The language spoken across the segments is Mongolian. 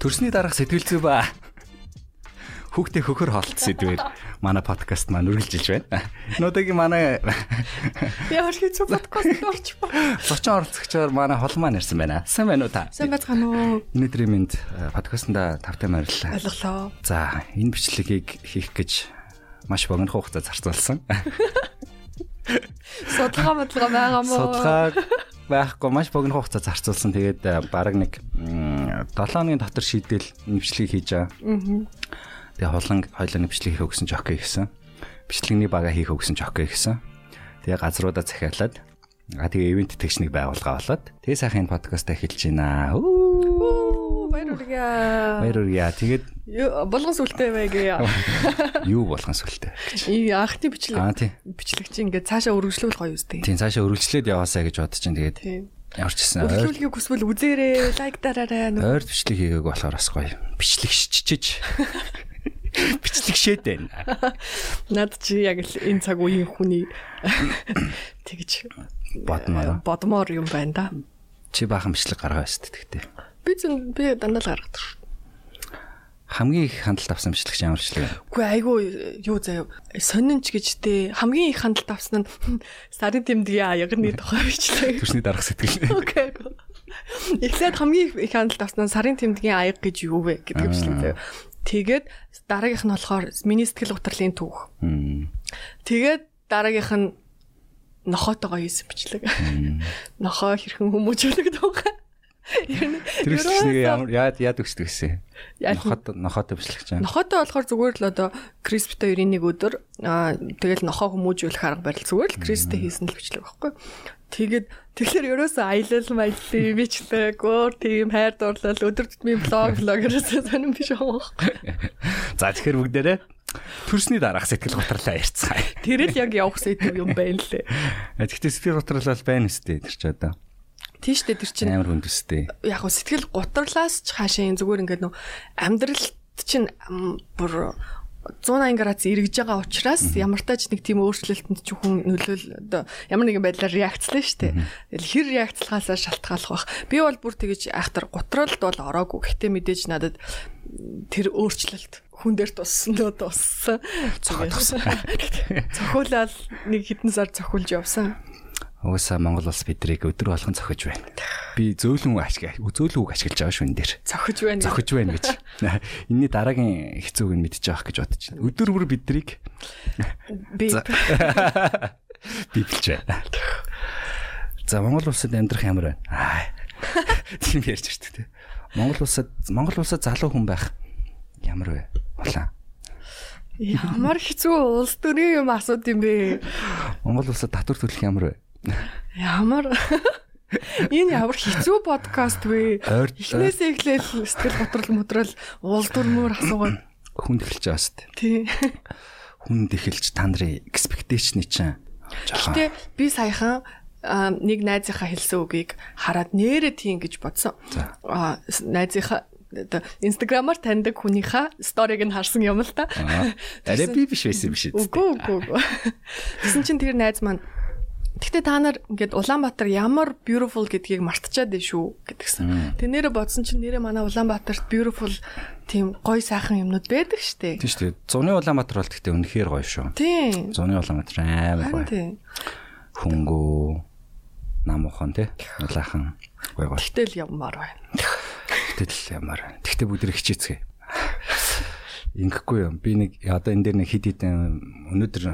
Төрсний дараах сэтгэл зүй ба хүүхдээ хөхөр хоолт сэдвээр манай подкаст маань үргэлжилж байна. Өнөөдрийн манай Ямар хэцүү подкаст орч ба. зочин оролцогчоор манай хол маань ирсэн байна. Сайн байна уу та? Сайн байцгаана уу? Өнөөдрийн минь подкастнда тавтай мориллаа. Ойлголоо. За, энэ бичлэгийг хийх гэж маш богино хугацаа зарцуулсан. Судалгаа модлого байгаа мó? Судалгааг байхгүй маш богино хугацаа зарцуулсан. Тэгээд баг нэг 7 хоногийн дотор шийдэл нэвчлэг хийж байгаа. Аа. Тэгээ холон хоёлын бичлэг хийх өгсөн жокей гэсэн. Бичлэгний бага хийх өгсөн жокей гэсэн. Тэгээ газруудаа захиалаад а тэгээ ивент техник байгуулга болоод тэгээ сайхан энэ подкаст эхэлж байна. Баяр үргээ. Баяр үргээ. Тэгээд Болгон сүлтэй байгээ. юу болгон сүлтэй. И анхны бичлэг. Аа тий. Бичлэг чи ингээд цаашаа өргөжлүүл гоё үстэй. Тийм цаашаа өргөжлөөд яваасаа гэж бодож чинь тэгээд Тийм. ямар ч гэсэн Өргөжлүүлгийг хүсвэл үзээрэй, лайк дараарай. ойр бичлэг хийгээг болохоор бас гоё. Бичлэг шичиж. Бичлэг шээд байна. Над чи яг л энэ цаг үеийн хүний тэгж Бодмоор. бодмоор юм байна да. Чи баахан бичлэг гаргаа өст тэгтээ. Би зэн би дандаа л гаргадаг шүү. Хамгийн их хандлт авсан бичлэг чи ямар бичлэг вэ? Үгүй айгүй юу заяа сонинч гэжтэй хамгийн их хандлт авсан нь сарын тэмдгийн аягны тухай бичлэг. Төрсний дараах сэтгэл. Окей. Эхлээд хамгийн их хандлт авсан нь сарын тэмдгийн аяг гэж юу вэ гэдэг бичлэг заяа. Тэгээд дараагийнх нь болохоор миний сэтгэл гутралын түүх. Тэгээд дараагийнх нь нохоотойгоо хийсэн бичлэг. Нохоо хэрхэн хүмүүжүүлэг тухай. Тэр бичлэг ямар яад яад өсдөг гэсэн. Нохот нохотой бичлэг чам. Нохоотой болохоор зүгээр л одоо Крисптэй 91 өдөр аа тэгэл нохоо хүмүүжүүлэх арга барил зүгээр л Кристтэй хийсэн л бичлэг байхгүй. Тэгээд тэгэхээр ерөөсөө аялал маялал бичдэг өөр тийм хайр дурлал өдөр тутмын блог блогерээс сонирн биш байхгүй. За тэгэхээр бүгдээрээ төрсний дараах сэтгэл готролоо ярьцгаая. Тэр л яг явах сэдв юм байна лээ. Гэхдээ сэтгэл готрол бол байна өстэй тэр ч одоо. Тийш дээ тэр чинь Амар хүндүстэй. яг хөө сэтгэл гутралаас ч хаашаа энэ зүгээр ингээд нөө амьдралт чинь бүр 180 градус эргэж байгаа учраас ямар тач нэг тийм өөрчлөлтөнд ч хүн нөлөөл одоо ямар нэгэн байдлаар реакцлаа шүү дээ. Тэгэл хэр реакцлахаасаа шалтгааллах бах. Би бол бүр тэгэж айхтар гутралд бол ороогүй. Гэтэ мэдээж надад тэр өөрчлөлт хүн дээр туссан дөө туссан. Цохиулаад нэг хэдэн сар цохиулж явсан. Угаасаа Монгол улс бидрийг өдөр болгон зохиж байна. Би зөөлөн ашиг зөөлөн үг ашиглаж байгаа шүн дээр. Зохиж байна. Зохиж байна гэж. Энийний дараагийн хэцүүг нь мэдчихэж авах гэж бодож байна. Өдөр бүр бидрийг би бидлж байна. За Монгол улсад амьдрах ямар байна? Тийм ярьж ирдэг те. Монгол улсад Монгол улсад залуу хүн байх ямар вэ? Улаан. Ямар хэцүү улс төрийн юм асууд юм бэ? Монгол улсад татвар төлөх ямар вэ? Ямар Энэ ямар хэцүү подкаст вэ? Эхнээсээ эхлээл сэтгэл готрол мотрол уул дүрмөр асуугаад хүнд эхэлж байгаа шүү дээ. тий. Хүнд эхэлж та нарын expectation-ы чинь Гэтэ би саяхан нэг найзынхаа хэлсэн үгийг хараад нэрээ тийм гэж бодсон. Аа найзынхаа инстаграмаар таньдаг хүнийхээ сториг нь харсан юм л та. Арай би биш байсан юм шиг. Үгүй үгүй. Тэгсэн чинь тэр найз маань Гэтэ та нар ингээд Улаанбаатар ямар beautiful гэдгийг мартчихад байна шүү гэдгсэн. Тэг нэрэ бодсон чинь нэрэ манай Улаанбаатарт beautiful тийм гоё сайхан юмнууд байдаг штэ. Тийм дээ. Зуны Улаанбаатар бол гэхдээ үнэхээр гоё шүү. Тийм. Зуны Улаанбаатар амар гоё. тийм. Хөнгөө намуухан тий. Улаахан гоё гоё. Гэтэл явмаар байна. Гэтэл ямар. Тэгтээ бүгд хичээцгээ. Ингэхгүй юм. Би нэг одоо энэ дээр нэг хид хідэн өнөөдөр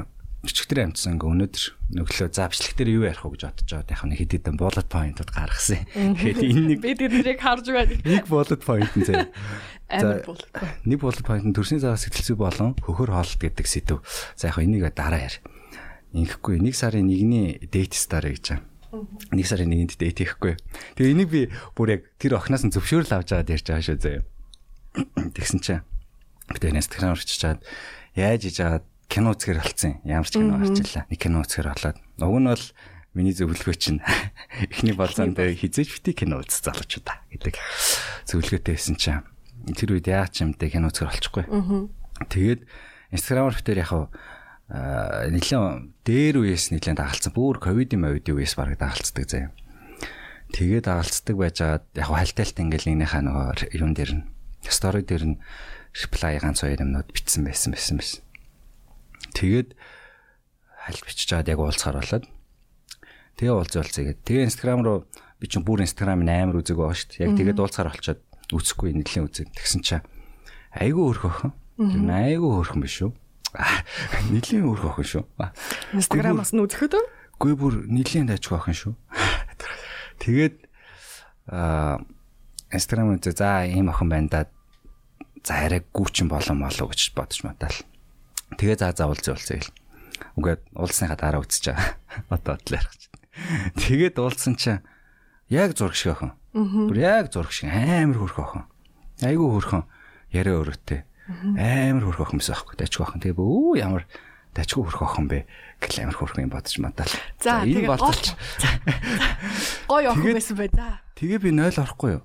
чичгтэр амтсан ингээ өнөөдөр нөглөө за бичлэг дээр юу ярих вэ гэж бодож байгаа. Яг нэг хид хідэн bullet point-ууд гаргасан. Тэгэхээр энэ нэг Би тэднийг харж байна. нэг bullet point нь зэ. Амар бол. Нэг bullet point нь төрсний заа сэтгэлзүй болон хөхөр хоолт гэдэг сэдв. За яг энийг дараа яар. Ингэхгүй нэг сарын нэгний date star гэж байгаа. Нэг сарын нэгэнд date хийхгүй. Тэгээ энийг би бүр яг тэр охноос нь зөвшөөрөл авч аваад ярьж байгаа шүү заяа. Тэгсэн чинь би тэр инстаграм орчиж чаад яаж иж аваад кино үзэхэр болцсон. Ямар ч кино орчлаа. Нэг кино үзэхэр болоод. Уг нь бол миний зөвлөгөө чинь эхний болзонд хизээж бити кино үзэх залуучуудаа гэдэг зөвлөгөөтэй байсан чинь тэр үед яа ч юмтэй кино үзэхэр болчихгүй. Тэгээд инстаграмаар битэр яг нэлээд дээр үеэс нэлээд дагалцсан. Бүр ковидын мовидын үеэс бараг дагалцдаг заяа. Тэгээд дагалцдаг байж байгаа яг хальтайлт ингээл нэгнийхээ нөгөө юун дээр нь Story дээр нь reply ганц хоёр юмнууд бичсэн байсан байсан байсан. Тэгээд хальт бичиж чаад яг уулзахаар болоод тэгээ уулзаа уулзаа гээд тэгээ Instagram руу би чинь бүр Instagram амар үзэг байгаа шүү дээ. Яг тэгээд уулзахаар болчоод үсэхгүй нэлийн үзэг. Тэгсэн чинь айгүй өрхөөхөн. Тэр айгүй өрхөн биш үү? Нэлийн өрхөөхөн шүү. Instagram-аас нь үзэхэд үү? Гүй бүр нэлийн дайчгүй охин шүү. Тэгээд аа Instagram үзээ за ийм охин байна да. За арай гүүчин болон молоо гэж бодож матаал. Тэгээ за за уулзъя уулзъя гэл. Угээд уулзсныхаа дараа үзэж байгаа. Одоо ярих чинь. Тэгээд уулзсан чинь яг зураг шиг охин. Бүр яг зураг шиг амар хөрх охин. Айгүй хөрхөн яриа өрөөтэй. Амар хөрх охин байсан байхгүй. Дачгүй охин. Тэгээ өө ямар дачгүй хөрх охин бэ? Гэл амар хөрх юм бодож матаал. За энэ болчих. Гой охин байсан бай за. Тэгээ би 0 орохгүй юу?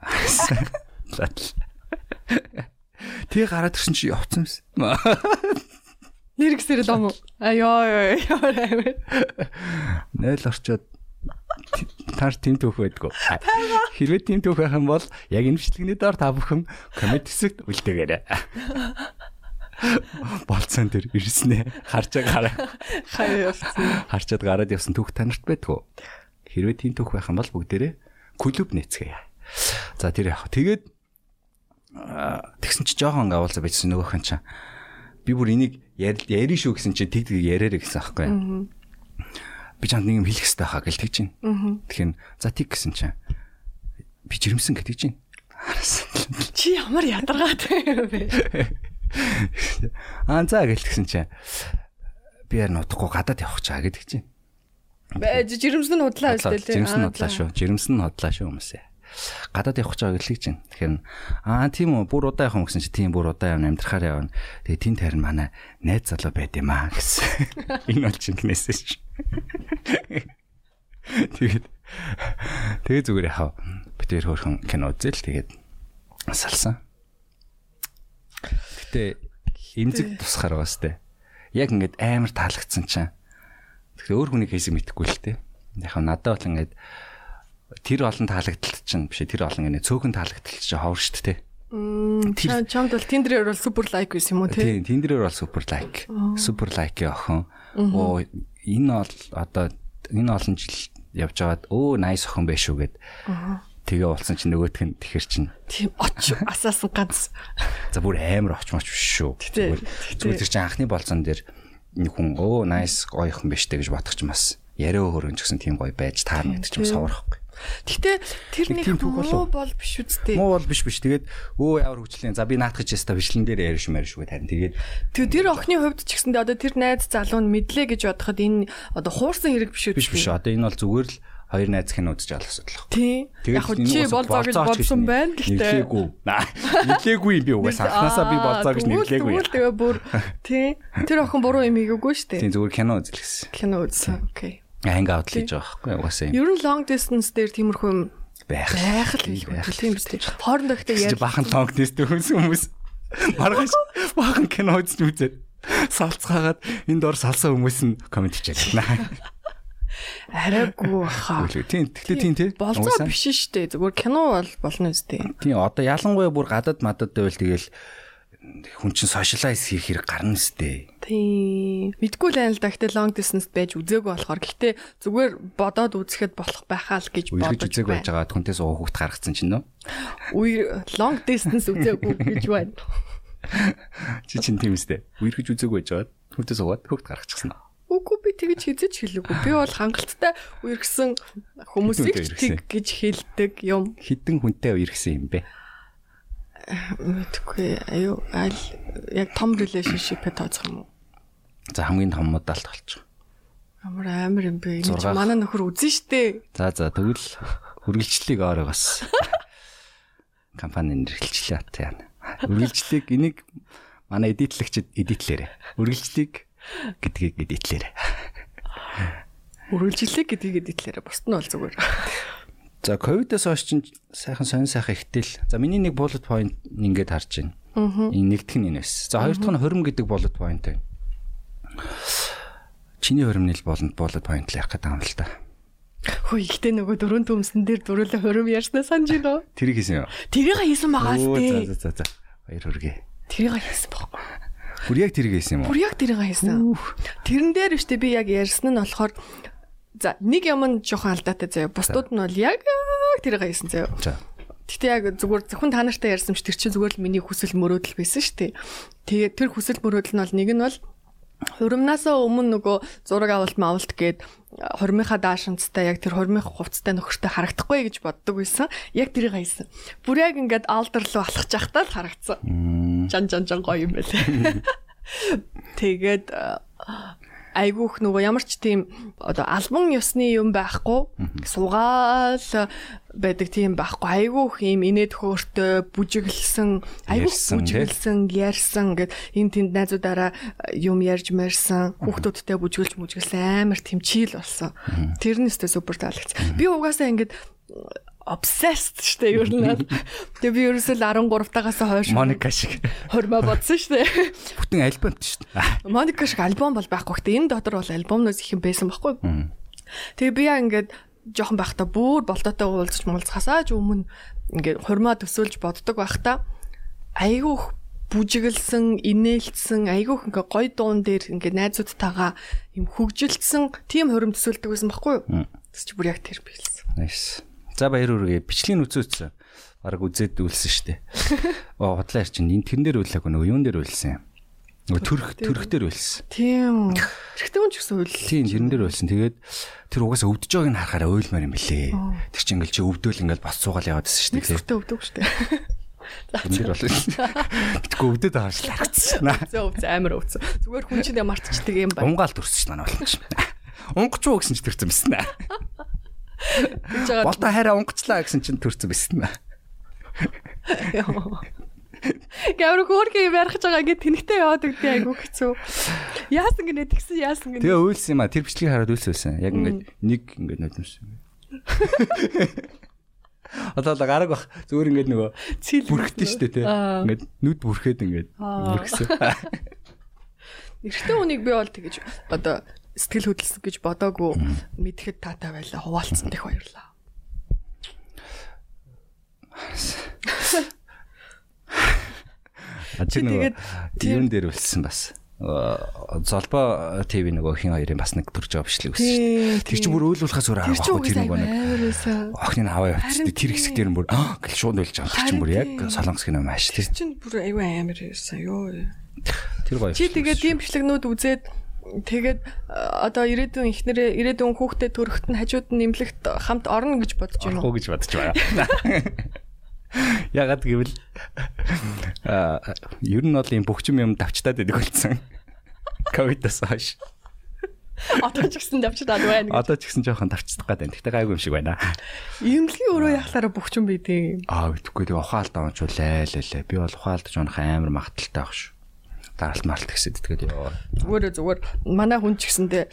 Тэгээ гараад ирсэн чи явцсан юмс. Нэргсэр л ом. Аяа яа. Найл орчоод таар тим түүх байдгүй. Хэрвээ тим түүх байх юм бол яг энэ бичлэгний доор та бүхэн коммент хэсэгт үлдээгээрэй. Болцсон тэр ирснэ. Харчаа гараа. Хаяа явцсан. Харчаад гараад явсан түүх танарт байдгүй. Хэрвээ тим түүх байх юм бол бүгдээрээ клуб нээцгээе. За тэр яг. Тэгээд тэгсэн чи жоохон агуулсаа бичсэн нөгөөхөн чинь би бүр энийг ярина шүү гэсэн чи тэг тэг яриараа гэсэн аахгүй. Би чамд нэг юм хэлэх хэрэгтэй хаа гэл тэгж байна. Тэгэхээр за тэг гэсэн чинь би жирэмсэн гэдэг чинь. Чи ямар ядаргаатай юм бэ? Аа за гэл тэгсэн чинь би яар нутахгүй гадаад явах чаа гэдэг чинь. Жирэмсэн нь худлаа үстэй лээ. Жирэмсэн нь худлаа шүү. Жирэмсэн нь худлаа шүү хүмүүсээ гадаад явах гэж байгаа гэлэж чинь. Тэгэхээр аа тийм үү бүр удаа явах юм гэсэн чи тийм бүр удаа явна амьдрахаар явна. Тэгээ тэн тарин манай найз залуу байд юм аа гэсэн. Энэ бол чинь гнэсэж ш. Тэгээд тэгээ зүгээр яхав. Би тэр хөрхөн кино үзэл тэгээд салсан. Гэтэ эмзэг тусахаар байгаа сте. Яг ингээд амар таалагдсан чинь. Тэгэхээр өөр хүний кейсийг мэдэхгүй л те. Яг надад бол ингээд тэр олон таалагдалт чинь биш тэр олон гэнэ цөөхөн таалагдалт чинь ховор штт те. Тэр чамд бол Tinder-ээр бол супер лайк байсан юм уу те? Тийм, Tinder-ээр бол супер лайк. Супер лайкийн охин. Оо энэ бол одоо энэ олон жил явж байгаад өө nice охин байх шүү гэд. Тэгээ болсон чинь нөгөөх нь тэгэхэр чинь. Тийм оч асаасан ганц. За бүр амар очмоч биш шүү. Зүгээр зүгээр чинь анхны болцон дээр нэг хүн өө nice гоё охин биш тэг гэж бодох ч бас яриа хөргөн ч гэсэн тийм гоё байж таарна гэдэг чинь соворхгүй. Гэхдээ тэр нэг муу бол биш үсттэй. Муу бол биш биш. Тэгээд өө ямар хөвчлэн. За би наадах гэж яста бичлэн дээр ярьж мэрш шүү харин тэгээд тэр охины хувьд ч гэсэндээ одоо тэр найз залуу нь мэдлээ гэж бодоход энэ одоо хуурсан хэрэг биш үү? Биш биш. Одоо энэ бол зүгээр л хоёр найз кино үзэж алах асуудал байна. Тийм. Яг чи болзоо гэж бодсон байна гэхдээ. Нилээгүй. Нилээгүй би угаасаа анханасаа би болзоо гэж нилээгүй. Тэгвэл тэгээ бүр тийм. Тэр охин буруу юм хийгээгүй шүү дээ. Тийм зүгээр кино үзэл гэсэн. Кино үзсэн. Окей hang out хийж байгаа байхгүй угаасаа юм. Ер нь long distance дээр тиймэрхүү юм байх. Байх л байх. Тийм биз дээ. Хоорондоо ихтэй яа. Бахан long distance хүмүүс маргааш бахан кино үзэж үзээд салцгаагаад энд дор салсан хүмүүс нь комент хийчихсэн. Арайгүй хаа. Тийм, тэгтээ тийм тий. Болцоо биш шүү дээ. Зүгээр кино бол болно үстэй. Тийм, одоо ялангуяа бүр гадаад мадад байвал тэгэл хүн чинь сошиалайз хийх хэрэг гарна сте. Тийм. Мэдгүй л байнал да гэхдээ long distance байж үзээгүй болохоор гэхдээ зүгээр бодоод үзэхэд болох байхаа л гэж бодож үзээгүй байж байгаа хүнтээс уу хүүхд гаргацсан чинь нөө. Үе long distance үзээгүй гэж байна. Чи чинь тийм үстэй. Үерхэж үзээгүй байж байгаа хүнтээс уугаад хүүхд гаргачихсан. Үгүй би тэгэж хизэж хэлээгүй. Би бол хангалттай үерхсэн хүмүүсийг тэг гэж хэлдэг юм. Хідэн хүнтэй үерхсэн юм бэ? Мэдгүй аюу аль яг том relationship-э тооцох юм уу? За хамгийн том модалт болчих. Амар амар юм бэ. Энд манай нөхөр үзэн штэ. За за тэгвэл үргэлжлэлийг оройгоос компани нэрхэлчлээ та яана. Үргэлжлэлийг энийг манай эдитлэгчд эдитлээрэ. Үргэлжлэлийг гэдгийг эдитлээрэ. Үргэлжлэлийг гэдгийг эдитлээрэ. Бусд нь бол зүгээр. За ковидоос хойш чинь сайхан сонин сайхан ихтэл. За миний нэг bullet point ингээд харж байна. Энэ нэгдэх нь энэ байсан. За хоёр дахь нь хорим гэдэг bullet point байна. Чиний хоримныл болонд bullet point л явах гэдэг юм л та. Хөө ихтэй нөгөө дөрөв төмсөн дээр дөрөөлө хором ярьснаа санаж байна уу? Тэрийг хийсэн юу? Тэрийг хийсэн байгаа Оо, сте. За за за. Баяр хүргэе. Тэрийг хийсэн байхгүй. Бүр яг тэрийг хийсэн юм уу? Бүр яг тэрийг хийсэн. Тэрэн дээр штэ би яг ярьсан нь болохоор за нэг юм нь жоохон алдаатай заяа. Бусдууд нь бол яг тэрийг хийсэн заяа. За. Гэтэ яг зүгээр зөвхөн та нартай ярьсан ч тэр чинь зүгээр л миний хүсэл мөрөөдөл байсан шүү дээ. Тэгээ тэр хүсэл мөрөөдөл нь бол нэг нь бол Хуримнасаа өмнө нөгөө зураг авалт маавалт гээд хормынхаа даашинцтай яг тэр хормын хувцастай нөхөртэй харагдахгүй гэж боддог байсан. Яг тэрийг хайсан. Бүр яг ингээд алдар руу алхаж явахдаа л харагдсан. Жан жан жан гоё юм байлээ. Тэгээд айгүйх нөгөө ямар ч тийм одоо албан ёсны юм байхгүй сугаал байдаг тийм байхгүй. Айгүйх юм инээд хөөртэй бүжиглсэн айгүйх бүжиглсэн ярьсан гэд энэ тэнд найзуудаараа юм ярьж мэрсэн хүүхдүүдтэй бүжиглж мүжиглсэн амар тэмчил болсон. Тэрнээсээ супер таалагдсан. Би угаасаа ингээд obsessed штэ ер нь. Тэгээ би ерөөсөө 13 тагаас хойш Моника шиг хормоо бодсон штэ. Бүтэн альбомт штэ. Моника шиг альбом бол байхгүй. Гэтэ энэ дотор бол альбомноос их юм байсан байхгүй. Тэгээ би яа ингээд жоохон байхдаа бүр болтоотой уулзч муулцхасаач өмнө ингээд хормоо төсөөлж боддог байхдаа айгүйх бүжиглсэн, инээлцсэн, айгүйх ингээ гой дуун дээр ингээ найзуудтайгаа юм хөгжилдсэн тийм хором төсөөлдөг байсан байхгүй юу? Тэс чи бүр яг тэр биелсэн. Nice. За баяр хүргэе. Бичлэгийн үзөөцсөн. Бараг үзээд үлсэн штэ. Оо хотлоо ярьчин энэ тэрэн дээр үлээгүй нөгөө юун дээр үлсэн. Нөгөө төрх төрх дээр үлсэн. Тийм. Тэрхтэн хүн ч гэсэн үл. Тийм тэрэн дээр үлсэн. Тэгээд тэр угаасаа өвдөж байгааг нь харахаараа уйлмаар юм билээ. Тэр чинь ингээл чи өвдөөл ингээл бас суугаал яваад байсан штэ. Сүртэй өвдөг штэ. Дээр бол. Тэгэхгүй өвдөд хаашлаа харагдсан. Зөө өвц амар өвц. Зүгээр хүн чинь мартчихдаг юм байна. Унгаал төрсөн чинь байна болж. Унгач уу гэсэн төрсөн байсан наа. Болтой хараа унгачлаа гэсэн чинь төрсөн байсан. Гавар хөөрхий ярих байгаа ингээд тэнхтэй яваад өгдөө айгу хэцүү. Яасан гинэ тэгсэн яасан гинэ. Тэгээ уйлсан юм а тэр бичлэгийг хараад уйлсан. Яг ингээд нэг ингээд нодлмсан. Одоо л гараг бах зүгээр ингээд нөгөө бүрхтэн штэ тий. Ингээд нүд бүрхэд ингээд бүрхсэн. Эрэгтэй хүнийг би бол тэгэж одоо сэтгэл хөдлөсөн гэж бодоогүй мэдхэд таатай байлаа хуваалцсан тех баярлаа. А чи нөгөө тийм дээр үлсэн бас. Золбоо ТV нөгөө хин хоёрын бас нэг төрж байгаа бичлэг үссэн. Тэр чинь бүр өөлүүлэхээс өөр авахгүй тэр нөгөө нэг. Охины аваа явчихсан. Тэр хэсэг дээр бүр гэл шууд үлж байгаа. Тэр чинь бүр яг солонгос кино маш тэр чинь бүр аюу амар байсан ёо. Тэр гоё. Чи тэгээд тийм бичлэгнүүд үзээд тэгээд одоо ирээдүйн ихнэрээ ирээдүйн хүүхдэд төрөхт нь хажууд нь нэмлэгт хамт орно гэж бодож байна уу? гэж бодож байгаа. Ягаад гэвэл аа ер нь бол юм бөхчм юм давчтаад байдаг болсон. Ковидос хойш. Одоо ч гэсэн давчтаад байна. Одоо ч гэсэн жоохон давчдаг гэдэг. Тэгтээ гайгүй юм шиг байна. Имлэгийн өрөө яхалаараа бөхчм бийдэг. Аа үтгэхгүй тэгээ ухаалт авчулаа лээ. Би бол ухаалт жоонх амар магталтай ах шүү. Даралт маралт гэсэд тэгээд ёо. Зүгээр зүгээр манай хүн ч гэсэндээ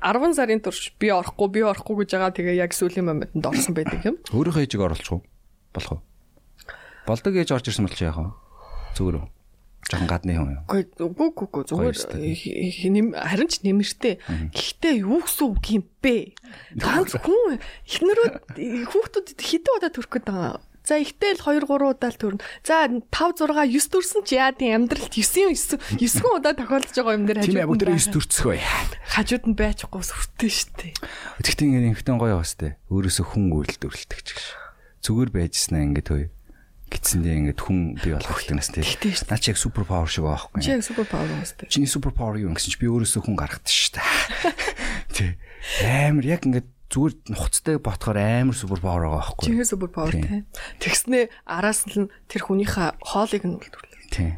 10 сарын турш би орохгүй би орохгүй гэж байгаа тэгээ яг сүүлийн моментод орсон байдаг юм. Өөрийнхөө ээжийг оруулчих уу? Болох уу? Болдог ээж орж ирсэн бол чи яах вэ? Зүгээр үү? Жохон гадны хүн юу? Үгүй үгүй зүгээр харин ч нэмэртэй. Гэхдээ юу гэсэн үг юм бэ? Ганц хүн эхнэрүүд хүүхдүүдэд хэдэн удаа төрөх байгаа За ихтэй л 2 3 удаа л төрнө. За 5 6 9 төрсөн ч яа тийм амьдралд 9 9 9 удаа тохиолдож байгаа юм дээр хажууд. Тийм бүгд 9 төрцгөө. Хажууд нь байчихгүй сүртэй штэ. Тэгэхдээ ингэ инхтэн гоё бастай. Өөрөөсөө хүн үйлдвэрлэдэг ч гэж. Зүгээр байжснаа ингэ төө гитсэндээ ингээд хүн бий болох хэрэгтэнээс тий. Наа чи яг супер павер шиг байхгүй. Чи яг супер павер бастай. Чиний супер павер юу гэсэн чи би өөрөөсөө хүн гаргадаг шүү дээ. Тий. Амар яг ингээд зүгээр нухацтай ботхоор амар супер павер байгаа байхгүй. Чихээ супер павер тий. Тэгснээ араас нь тэр хүнийхээ хоолыг нь үлдвэрлээ. Тий.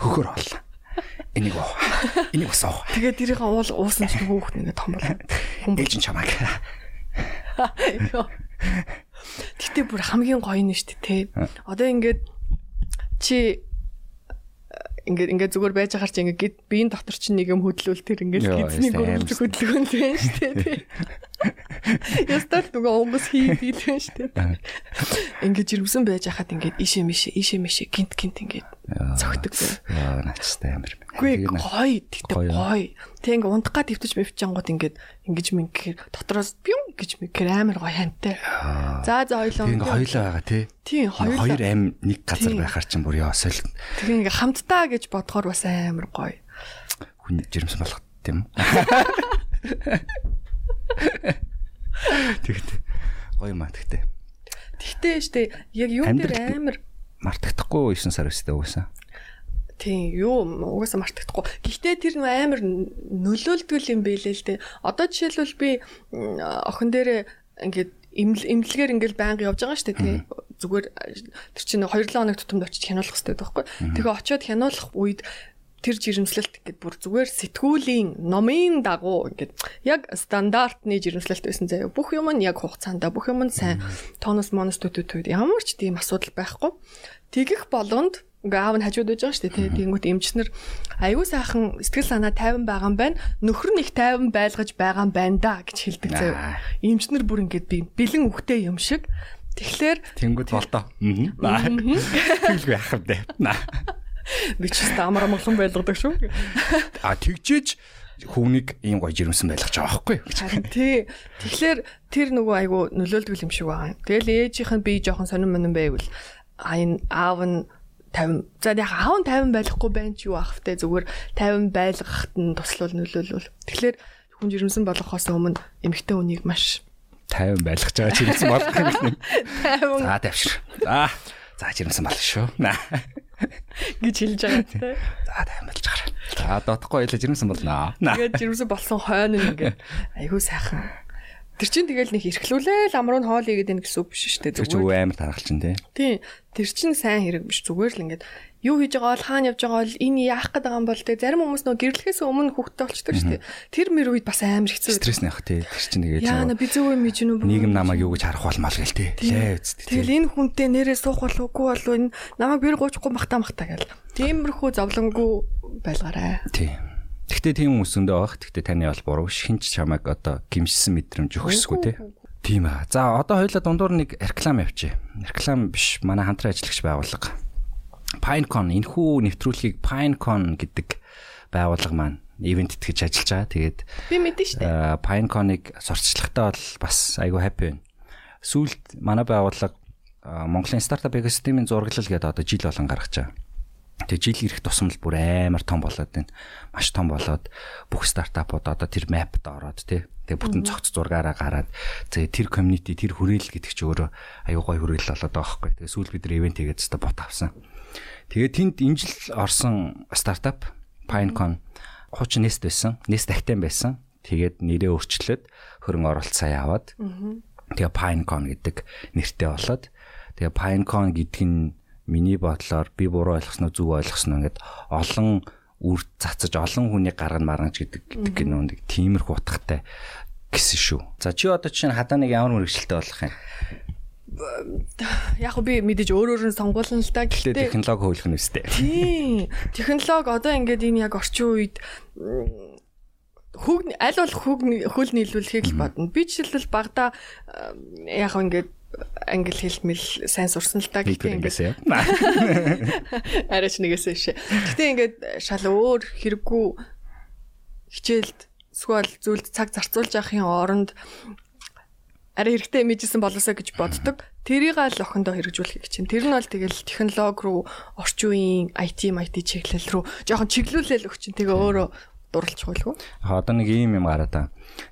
Хөхөр хоол. Энийг уу. Энийг бас уу. Тэгээд тэрийн уул уусан чинь хүүхэд ингээд том болоо. Ээж нь чамааг. Гэтэ бүр хамгийн гоё нь шүү дээ тий. Одоо ингээд чи ингээд ингээд зүгээр байж ахаар чи ингээд биеийн дотор чинь нэг юм хөдлөөл тэр ингээд гидсний гөрөлж хөдөлгөөн л байна шүү дээ тий. Ястал нөгөө онгоц хий билэн штэ. Ингээд жирэмсэн байж хахад ингээд ишээ мишээ ишээ мишээ гинт гинт ингээд цогтөг. Яа наачтай амир. Гүй гоё тэгтээ гоё. Тэг ингээд унтах гад өвтөж мөвчангууд ингээд ингэж мингээр дотроос бюм гэж мингээр амир гоё хантай. За за хоёлоо. Тэг ингээд хоёлоо байгаа тий. Тийм хоёлоо. Хоёр ам нэг газар байхаар чинь бүр яа соль. Тэг ингээд хамтдаа гэж бодохоор бас амир гоё. Хүн жирэмсэн болох тийм. Тэгтээ гоё маа тэгтээ. Тэгтээ штэ яг юу дээр амар мартагдахгүй 9 сар өстэй угаасаа. Тийм юу угаасаа мартагдахгүй. Гэхдээ тэр нөө амар нөлөөлдөг юм бэлээ л дээ. Одоо жишээлбэл би охин дээрээ ингээд имлэгээр ингээл байнга явж байгаа шүү дээ тий. Зүгээр тэр чинь 2 7 хоног тутамд очиж хянуулах хэрэгтэй байхгүй. Тэгээ очиод хянуулах үед тэр жирэмслэлт ингээд бүр зүгээр сэтгүүлийн номын дагуу ингээд яг стандартны жирэмслэлт байсан заяа. Бүх юм нь яг хугацаанд бүх юм нь сайн тонус монос төтөд ямар ч тийм асуудал байхгүй. Тэгэх болгонд ингээ аав нь хажууд байж байгаа шүү дээ тий. Тэнгүүт эмчнэр аягүй сайхан сэтгэл санаа тайван байгаа юм байна. Нөхөр нь их тайван байлгаж байгаа юм байна да гэж хэлдэг заяа. Эмчнэр бүр ингээд би бэлэн үхтэй юм шиг. Тэгэхээр тэнгүүд болдоо. Аа. Тэгэлгүй яах вэ? Би ч гэсэн амар амгалан байлгадаг шүү. А тэгжээж хүүнийг ийм гоё жирэмсэн байлгаж байгаа байхгүй юу? Тий. Тэгэхээр тэр нөгөө айгу нөлөөлдөг юм шиг байгаа. Тэгэл ээжийнх нь би жоохон сонирн монон байвал а энэ аав нь 50 за яг аав нь 50 байхгүй байх ч юу ах втэ зүгээр 50 байлгахад нь туслал нөлөөлвөл. Тэгэхээр хүн жирэмсэн болохоос өмнө эмэгтэй хүнийг маш 50 байлгаж байгаа жирэмсэн болох юм. 50. За тавшир. За. За жирэмсэн болно шүү гэж хэлж байгаа тийм. За таймалж гараа. За доотохгүй байлаа жирэмсэн болно. Тэгээд жирэмсэн болсон хойно ингээд айгүй сайхан. Тэр чинь тэгэл нэг эрхлүүлээл амруу нь хоол игээд ийн гэсэн үг биш шүү дээ. Зүгээр. Зүгээр амар тархал чинь тий. Тийм. Тэр чинь сайн хэрэг биш зүгээр л ингээд юу хийж байгаа бол хаана явж байгаа бол энэ яах гээд байгаа юм бол те зарим хүмүүс нөө гэрлэхээс өмнө хүүхдтэй болчдөг шүү дээ. Тэр мэр үед бас амар хэцүү. Стресс нэх тий. Тэр чинь тэгээд яана би зөв юм хийж нү нийгэм намайг юу гэж харах болмал гэл тий. Лээ үст. Тэгэл энэ хүнтэй нэрээ суух болов үгүй болов энэ намайг бэр гуйчихгүй махта махта гэл. Тиймэрхүү зовлонгуу байлгаарай. Тий. Гэхдээ тийм хүмүүс өндөө байх. Гэхдээ таны бол буруу. Хинч чамайг одоо гимшсэн мэдрэмж өгсөхгүй тий. Тийм аа. За одоо хоёлаа дундуур нэг реклам явчих. Реклам биш. Манай хамтран ажиллагч байгууллага Pinecon энэхүү нэвтрүүлгийг Pinecon гэдэг байгууллага маань ивент итгэж ажиллаж байгаа. Тэгээд би мэдэн шүү дээ. Pinecon-ыг сурталчлагатай бол бас айгүй happy байна. Сүүлд манай байгууллага Монголын стартап экосистемийн зураглал гэдэг одоо жил болон гаргаж байгаа. Тэгээ жил ирэх тусам л бүр амар том болоод байна. Маш том болоод бүх стартапууд одоо тэр map-д ороод тий. Тэгээ бүтэн цогц зургаараа гараад тэгээ тэр community тэр хүрээлэл гэдэг чи өөрөө аюу гой хүрээлэл болоод байгаа байхгүй. Тэгээ сүүл бид нар ивент хийгээд өстө бот авсан. Тэгээ тэнд энэ жил орсон стартап Pinecon хуучин Nest байсан. Nest Active байсан. Тэгээд нэрээ өөрчлөөд хөрөн оролт сая аваад тэгээ Pinecon гэдэг нэртэй болоод тэгээ Pinecon гэдэг нь миний бодлоор би буруу ойлгосноо зөв ойлгосноо ингээд олон үр цацаж олон хүний гарган маргаж гэдэг гэдэг нэг тиймэрхүү утгатай гэсэн шүү. За чи одоо чинь хадаа нэг ямар мэрэгчлээ болох юм? Яг би мэдээж өөр өөр нь сонгуулна л да. Гэхдээ технологи хөөлөх нь үстэй. Тийм. Технологи одоо ингээд энэ яг орчин үед хүүг аль болох хүүг хөл нийлүүлэхийг л бодно. Би жишээлбэл багада яг ингээд англи хэл мэл сайн сурсан л та гэхдээ ингээд арайч нэгээсээ шээ. Гэтэ ингээд шал өөр хэрэггүй хичээлд эсвэл зүйлд цаг зарцуулж явахын оронд арай хэрэгтэй имижсэн болоосоо гэж боддог. Тэрийг л охиндоо хэрэгжүүлэх гэж чинь. Тэр нь бол тэгэл технологи руу орчин үеийн IT, IT чиглэл рүү жоохон чиглүүлэл өгч чинь тэгээ өөрөө дурлж байлгүй. Одоо нэг ийм юм гараад та.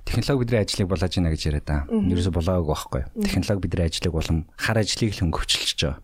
Технологи бидний ажлыг болоож байна гэж яриад та. Ерөөсө болоогүй байхгүй. Технологи бидний ажлыг болон хар ажлыг л хөнгөвчлөж байгаа.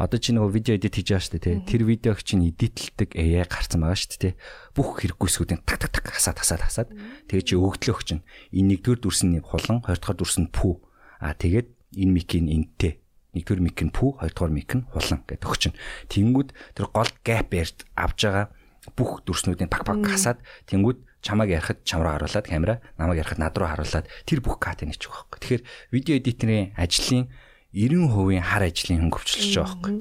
Одоо чи нөгөө видео эдит хийж байгаа шүү дээ. Тэр видеог чинь эдитлдэг AI гарсан байгаа шүү дээ. Бүх хэрэггүйсгүүдийн так так так хасаад хасаад хасаад тэгээ чи өгдлөөх чинь энэ нэгдүгээр дүрсний хулан, хоёрдугаар дүрс нь пүү. Аа тэгээд энэ микийн энтэй нэгдүгээр мик нь пүү, хоёрдугаар мик нь хулан гэдэг өгчин. Тэнгүүд тэр гол гэп ярьж авж байгаа бүх дүрснүүдийн пак пак хасаад тэнгууд чамааг ярихад чам руу харуулад камера намайг ярихад над руу харуулад тэр бүх катыг нэчих واخхой. Тэгэхээр видео эдиторийн ажлын 90% хар ажлын хөнгөвчлөж байгаа байхгүй.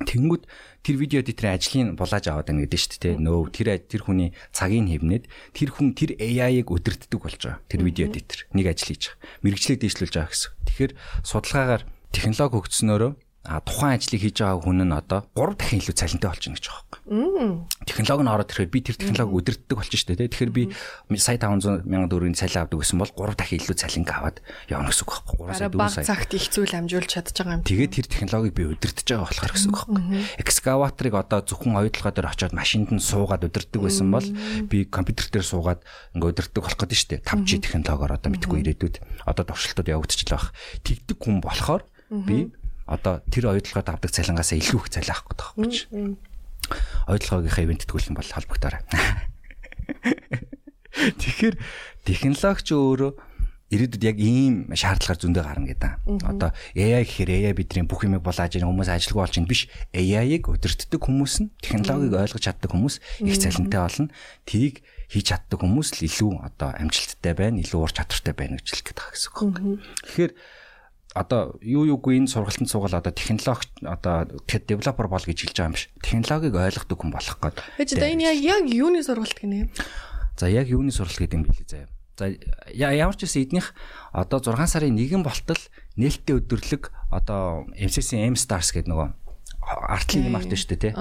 Тэнгүүд тэр видео эдиторийн ажлын булааж аваад байна гэдэг нь шүү дээ. Нөө тэр тэр хүний цагийг хэвнээд тэр хүн тэр AI-ыг өдөртдөг болж байгаа. Тэр видео эдитор нэг ажил хийж байгаа. Мэргэжлийг дэвшлүүлж байгаа гэсэн. Тэгэхээр судалгаагаар технологи хөгжснөөрөө а тухайн ажлыг хийж байгаа хүн нь одоо 3 дахин илүү цалинтай болчихно гэж байгаа юм. Технологи нь ороод ирэхээр би тэр технологи өдөртдөг болчихно шүү дээ. Тэгэхээр би сая 500 сая төгрөгийн цалин авдаг гэсэн бол 3 дахин илүү цалин аваад явна гэсэн үг байхгүй. 3 сая 4 сая. Цагт их зүйл амжуулж чадж байгаа юм. Тэгээд тэр технологиг би өдөртөж байгаа болохоор гэсэн үг байхгүй. Экскаваторыг одоо зөвхөн оюутлогоо дээр очиод машинд нь суугаад өдөртдөг байсан бол би компьютер дээр суугаад ингээ өдөртдөг болох гэдэг шүү дээ. 5G технологиор одоо мэдгүй ирээдүйд одоо туршилтууд явагдчихлаа байх. Тэгдэг хүн болохоор би одоо тэр оюутлагад авдаг цалингаас илүү их цалин авах гэдэг байхгүй чи. Оюутлагынхаа ивент тэтгүүлэх бол холбогдорой. Тэгэхээр технологич өөрөө ирээдүйд яг ийм шаардлагаар зөндөө гарна гэдэг. Одоо AI гэхээр AI бидний бүх юмыг булааж ийн хүмүүс ажилгүй болж ийн биш. AI-ыг өдөртдөг хүмүүс нь технологиг ойлгож чаддаг хүмүүс их цалинтай болно. Тийг хийж чаддаг хүмүүс л илүү одоо амжилттай байна, илүү ур чадвартай байна гэж хэлэх гээд байгаа гэсэн үг. Тэгэхээр одоо юу юугүй энэ сургалтанд суугаад одоо технологи одоо девелопер бол гэж хэлж байгаа юм биш. Технологиг ойлгодог хүн болох гээд. Ээж одоо энэ яг юуны сургалт гинэ? За яг юуны сургалт гэдэг юм билээ заяа. За ямар ч гэсэн эднийх одоо 6 сарын 1 болтол нээлттэй өдөрлөг одоо MCC M Stars гэдэг нөгөө артлын юм арт шүү дээ тий.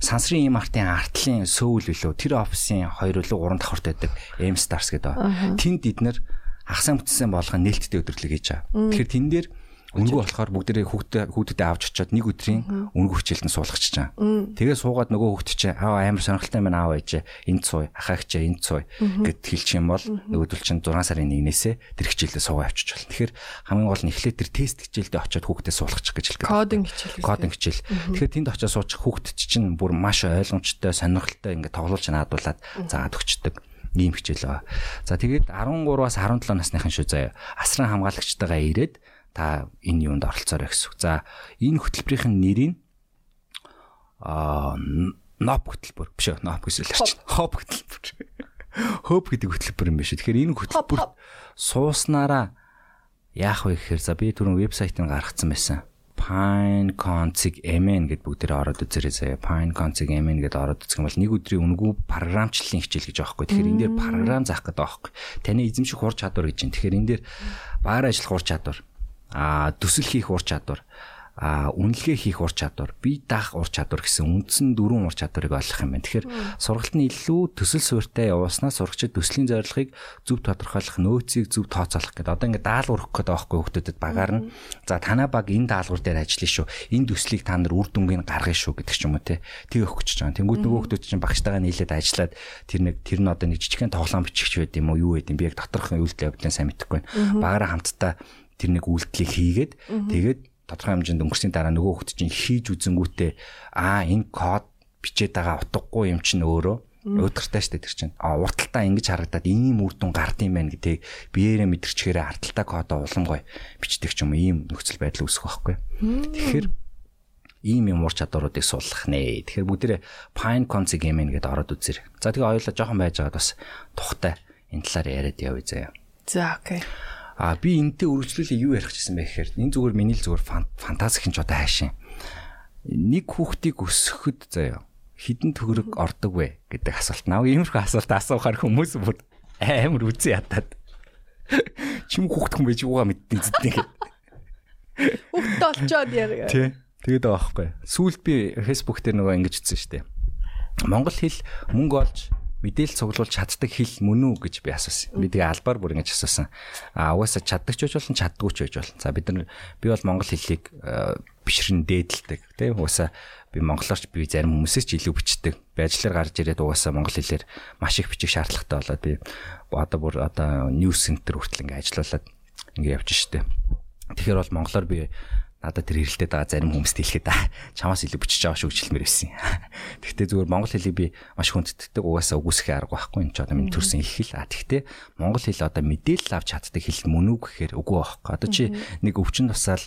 Сансрын юм артын артлын сөүл билүү тэр офисын 2 үлээ 3 давхарт байдаг M Stars гэдэг. Тэнд эднэр хагасаа бүтсэн болгоо нээлттэй өдөрлөг хийж байгаа. Тэгэхээр тэн дээр Өнгө болохоор бүгдээрээ хүүхдээ хүүдэдээ авч очиод нэг өдрийн өнгө хичээлд нь суулгачих чаа. Тэгээ суугаад нөгөө хүүхд чинь аа амар сонирхолтой юм аа ээж энд сууй ахаагч энд сууй гэд хэлчих юм бол нөгөөдөл чинь 6 сарын 1-ээс тэр хичээлдээ суугаа авчиж болно. Тэгэхээр хамгийн гол нь эхлээд тэр тест хичээлдээ очиод хүүхдээ суулгачих гэж хэлдэг. Кодинг хичээл. Кодинг хичээл. Тэгэхээр тэнд очиод суучих хүүхд чинь бүр маш ойлгомжтой сонирхолтой ингээд тоглуулж наадуулаад заагаад өгчдөг ийм хичээл байгаа. За тэгээд 13-аас 17 насныхан шүү заяа. Асран хамгаалагчтайгаа ирээд та энэ юунд оролцоорой гэсэн. За энэ хөтөлбөрийн нэрийг аа ноп хөтөлбөр биш үү? Ноп гэсэн л арч. Хоп хөтөлбөр. Хоп гэдэг хөтөлбөр юм биш үү? Тэгэхээр энэ хөтөлбөр сууснараа яах вэ гэхээр за би түрүүн вебсайтыг гаргацсан байсан. PineCon-ыг MN гэд бүгдээрээ ороод үзээрэй заяа. PineCon-ыг MN гэд ороод үзэх юм бол нэг өдрийн үнэгүй програмчлалын хичээл гэж байхгүй. Тэгэхээр энэ дээр програм заах гэдэг байхгүй. Таны эзэмших ур чадвар гэж юм. Тэгэхээр энэ дээр баар ажиллах ур чадвар, аа төсөл хийх ур чадвар, а үнэлгээ хийх ур чадвар, бие даах ур чадвар гэсэн үндсэн дөрвөн ур чадварыг олох юм байна. Тэгэхээр сургалт нь илүү төсөл суурьтай явуулснаа сурагчид төслийн зорилгыг зөв тодорхойлох, нөөцийг зөв тооцоолох гэдэг. Одоо ингээд даалгавар өгөх гэдэг байхгүй хүмүүдэд багаар нь за танаа баг энэ даалгавар дээр ажиллана шүү. Энэ төслийг та нар үр дүнгийн гаргана шүү гэдэг ч юм уу те. Тэг өгөх гэж байгаа. Тэнгүүд нөгөө хүмүүс чинь багштайгаа нийлээд ажиллаад тэр нэг тэр нь одоо нэг жижигхэн тоглоом бичихч байд юм уу юу байд юм би яг доторх үйлдэл явдлаа сайн мэдэхгүй байна. Багаараа хамтдаа тэр нэг үйлдэлийг хийгээд тэгээд тодорхой хэмжээнд өнгөрсний дараа нөгөө хөлт чинь хийж үзэнгүүтээ аа энэ код бичээд байгаа утгагүй юм чинь өөрөө өөдөртэй штэ тэр чинь а урталтаа ингэж харагдаад ийм үр дүн гардыг байна гэдэг биеэрээ мэдэрчгээрээ арталтаа кодоо улам гой бичдэг ч юм ийм нөхцөл байдал үүсэх байхгүй. Тэгэхээр ийм юм ур чадваруудыг суулгах нэ. Тэгэхээр бүгдээрээ Pine Conce Game гэдэг ороод үзэр. За тэгээ хоёулаа жоохон байж байгаад бас тухтай энэ талаар яриад явъя заяа. За окей. А би энэтэй үргэлжлүүлээ юу ярих гэсэн бэ гэхээр энэ зүгээр миний л зүгээр фантастик ч одоо хайшин. Нэг хүүхдийг өсгөхөд заяа хідэн төгрөг ордог вэ гэдэг асуулт нав. Иймэрхүү асуулт асуухаар хүмүүс бүр амар үзэн ядаад. Чим хүүхд хүн байж юугаа мэддэг зэдний. Хүүхд олчоод яа. Тий. Тэгээд байгаа байхгүй. Сүүлд би Facebook дээр нөгөө ингэж ütсэн штэ. Монгол хэл мөнгө олж мэдээлэл цуглуулж чаддаг хэл мөн үү гэж би асуусан. Би тэгээ албаар бүр ингэж асуусан. А угаасаа чаддаг ч болно, чаддгүй ч байж болно. За бид нар би бол монгол хэлийг бишрэн дээдэлдэг тийм угаасаа би монголоорч би зарим хүмүүсээс ч илүү бичдэг. Би ажиллаар гарч ирээд угаасаа монгол хэлээр маш их бичих шаардлагатай болоод би одоо бүр одоо ньюс центр хүртэл ингэ ажиллаулаад ингэ явж штэ. Тэгэхээр бол монголоор би надад тэр хэрэлдээд байгаа зарим хүмүүст хэлэхэд чамаас илүү бичиж байгаа шүү хэлмээр байсан. Тэгвэл зүгээр монгол хэлийг би маш хүндэтдэг угаасаа үгүйсэхээ арга байхгүй энэ ч одоо миний төрсэн их хэл. А тэгвэл монгол хэл одоо мэдээлэл авч чаддаг хэл мөн үү гэхээр үгүй байхгүй. Одоо чи нэг өвчин тусаал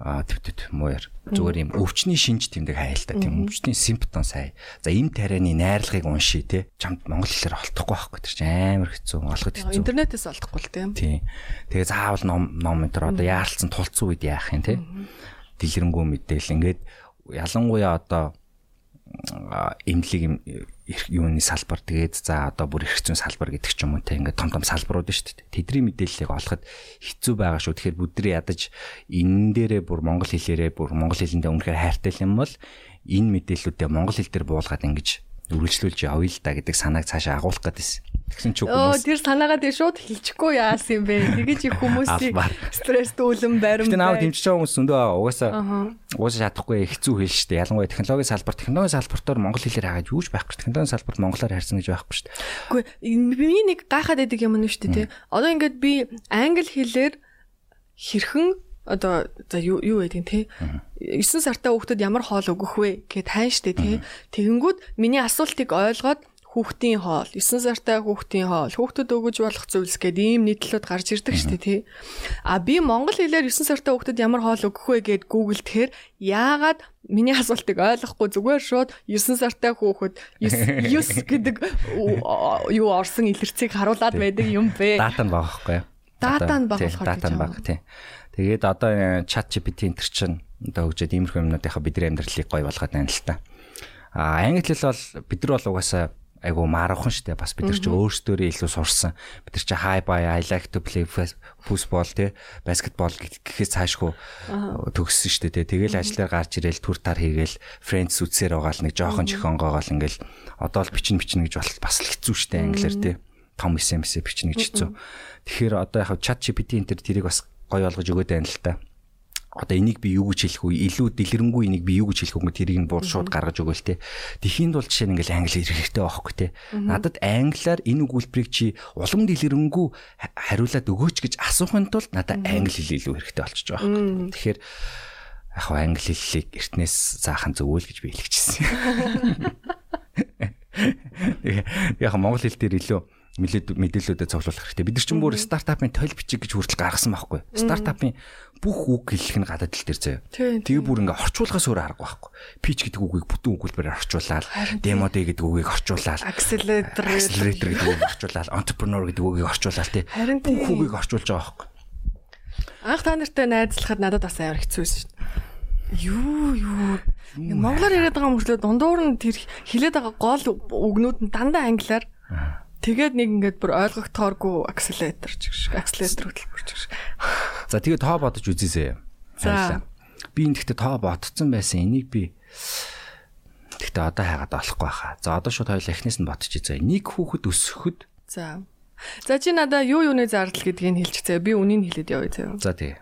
а төв төв мууяр зүгээр юм өвчний шинж тэмдэг хайлтаа тийм өвчний симптом сая за эм тарианы найрлагыг уншия те чамд монгол хэлээр олдохгүй байхгүй тэр чинь. Амар хэцүү олоход хэцүү. Интернетээс олдохгүй л тийм. Тийм тэгээ заавал ном ном энэ төр одоо яаралцсан тулцсан үед яах юм те дэлгэрэнгүй мэдээл ингээд ялангуяа одоо эмнэлэг юуны салбар тэгээд за одоо бүр эрх зүйн салбар гэдэг ч юм уу те ингээд том том салбарууд шүү дээ. Тэдний мэдээллийг олоход хэцүү байгаа шүү. Тэгэхээр бүдрий ядаж энэ дээрээ бүр монгол хэлээрээ бүр монгол хэлэндээ үнэхээр хайртай юм бол энэ мэдээллүүдээ монгол хэл дээр буулгаад ингэж үргэлжлүүлж явъя л да гэдэг санааг цаашаа агуулах гэдсэн. Тэгсэн ч хүмүүс тэр санаагаа тэр шууд хэлчихгүй яасан юм бэ? Тэгэж их хүмүүсийг стресст үлэн баримт. Гэтэ наав дэмжиж байгаа хүмүүс зөндөө угаасаа угаасаа чадахгүй хэцүү хэл шүү дээ. Ялангуяа технологийн салбар технологийн салбартаар монгол хэлээр хаагаад юуж байхгүй. Технологийн салбарт монголоор харьсан гэж байхгүй шүү. Үгүй би нэг гайхаад байдаг юм нь шүү дээ. Одоо ингээд би англи хэлээр хэрхэн одоо за юу юу гэдэг те 9 сартай хүүхдэд ямар хоол өгөх вэ гэд хайн штэ те тэгэнгүүт миний асуултыг ойлгоод хүүхдийн хоол 9 сартай хүүхдийн хоол хүүхдэд өгөж болох зүйлс гээд ийм нийтлүүд гарч ирдэг шүү дээ тий. А би монгол хэлээр 9 сартай хүүхдэд ямар хоол өгөх вэ гэд гуглд тэгэхээр яагаад миний асуултыг ойлгохгүй зүгээр шууд 9 сартай хүүхэд 9 гэдэг юу орсон илэрцгийг харуулад байдаг юм бэ? Дата нь байгаа байхгүй юу? Дата нь байгаа болохоор дата нь байгаа тий. Тэгээд одоо чат GPT энэ төр чинь одоо хөгжөөд иймэрхүү юмнуудынхаа бидний амьдралыг гоё болгоод байна л та. А англи хэл бол бид нар бол угаасаа айгу марвхан штэ бас бид нар ч өөрсдөө илүү сурсан. Бид нар ч хай бай I like to play football те баскетбол гэхээс цаашгүй төгссөн штэ те тэгэл ажиллаар гарч ирээл түр тар хийгээл friends үтсээр байгаа л нэг жоохон чихонгоогоо л ингээл. Одоо л бичин бичин гэж бол бас л хэцүү штэ англиар те том SMS бичнэ гэж хэцүү. Тэгэхээр одоо яг chat GPT энэ төр тэрийг бас гоё болгож өгöd байна л та одоо энийг би юу гэж хэлэх вэ? Илүү дэлгэрэнгүй энийг би юу гэж хэлэх вэ? Тэрийг нь буур шууд гаргаж өгөөл те. Тэхийн тулд жишээ нь ингээл англи хэрэгтэй байхгүй те. Надад англиар энэ өгүүлбэрийг чи улам дэлгэрэнгүй хариулаад өгөөч гэж асуухын тулд надад англи хэл илүү хэрэгтэй болчихж байгаа байхгүй. Тэгэхээр яг хаа англи хэллийг эртнээс заахан зөвөөл гэж би хэлчихсэн. Яг монгол хэл дээр илүү мэдээллүүдэд цуглуулах хэрэгтэй. Бид нар ч бүр стартапын тойл бичиг гэж хүртэл гаргасан байхгүй. Стартапын бүх үг хэллэх нь гадаад тал дээр заяа. Тэгээ бүр ингээ орчуулгаас өөр арга байхгүй. Pitch гэдэг үгийг бүтэн өгүүлбэрээр орчуулаад, demo day гэдэг үгийг орчуулаад, accelerator гэдэг үгийг орчуулаад, entrepreneur гэдэг үгийг орчуулаад тий. Бүх үгийг орчуулж байгаа байхгүй. Анх та нартай найзлахад надад бас амар хэцүү байсан шүү дээ. Юу юу Монголоор яриад байгаа мөртлөө дундуур нь тэр хилээд байгаа гол үгнүүд нь дандаа англиар Тэгээд нэг ингээд бүр ойлгогдохооргүй акселератор ч гэх шиг акселератор хөтөлбөр ч гэх шиг. За тэгээд тоо бодож үзээсэй. За. Би энэ гэхдээ тоо ботцсон байсан. Энийг би гэхдээ одоо хайгаад олохгүй хаа. За одоо шууд хоёул эхнээс нь ботчих заа. Нэг хүүхэд өсөхөд. За. За чи надаа юу юуны зардал гэдгийг хэлчих заа. Би үнийг хэлээд явъя заа. За тий.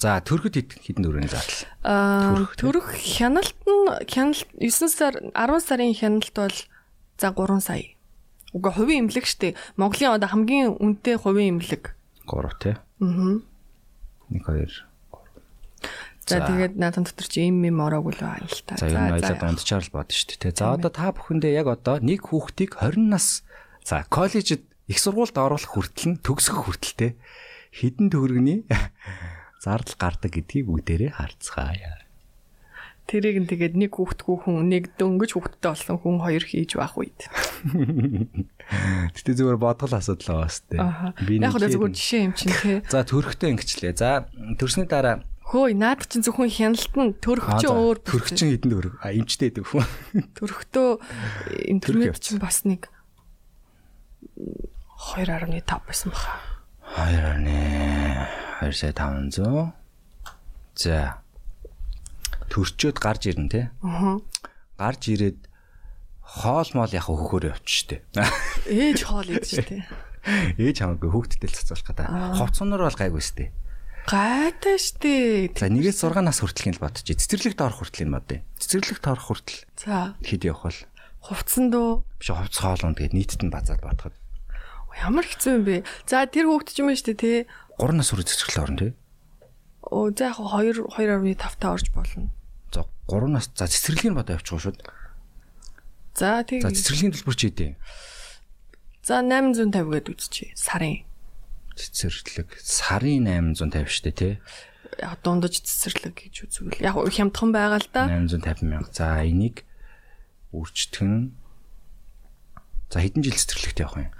За төрөхөд хэдэн дөрөвний зардал? Аа төрөх хяналт нь хяналт 9 сар 10 сарын хяналт бол за 3 сая. Уга хувийн имлэг штэ. Монголын одоо хамгийн үнэтэй хувийн имлэг. 3 тий. Аа. 1 2 За тэгээд наадхан дотор чи им им ороог л байна л та. За энэ аялаад унтчаар л бод шүү дээ. За одоо та бүхэндээ яг одоо нэг хүүхдийг 20 нас за коллежид их сургуульд оруулах хүртэл нь төгсөх хүртэлтэй хідэн төгрөгний зардал гардаг гэдгийг бүгдээрээ харцгаая. Тэрийг нь тэгээд нэг хүүхдгүй хүн нэг дөнгөж хүүхдтэй болсон хүн хоёр хийж байх үед. Гэтэ зүгээр бодгол асуудал байгаа сте. Би яг л зүгээр жишээ юм чинь тий. За төрөхтэй ингэчлээ. За төрсний дараа Хөөе, наад чинь зөвхөн хяналт нь төрөх чинь өөр. Төрөх чинь хэдэн төгрөг? А эмчтэй гэдэг хүн. Төрөхдөө интернет чинь бас нэг 2.5 байсан баха. 2.2 сая 500. За төрчөөд гарч ирнэ те. Аа. Гарч ирээд хоол моол яг хөхөөр явчих штэ. Ээж хоол идэж штэ. Ээж хамаагүй хүүхдтэй л цацуулах гэдэг. Ховцонор бол гайгүй штэ. Гайтай штэ. За нэгээс 6 нас хүртэл л бодчих. Цэцэрлэгт орох хүртэл юм бод. Цэцэрлэгт орох хүртэл. За. Хэд явах бол хувцсан дөө. Биш хувц хоолонд тэгээд нийтэд нь базаад бодоход. Ямар хэцүү юм бэ? За тэр хүүхд ч юм штэ тий. 3 нас хүртэл цэцэрлэг орно тий. Оо за яг 2 2.5 та орж болно. За 3 нас за цэцэрлэгийг бод явуучих шууд. За тийм. За цэцэрлэгийн төлбөр чи хэдэ? За 850 гээд үзчихье. Сарын. Цэцэрлэг сарын 850 штэ тий. Яг дундаж цэцэрлэг гэж үзвэл яг хямдхан байгаа л да. 850 мянга. За энийг үржтгэн За хэдэн жил цэцэрлэгт явах юм?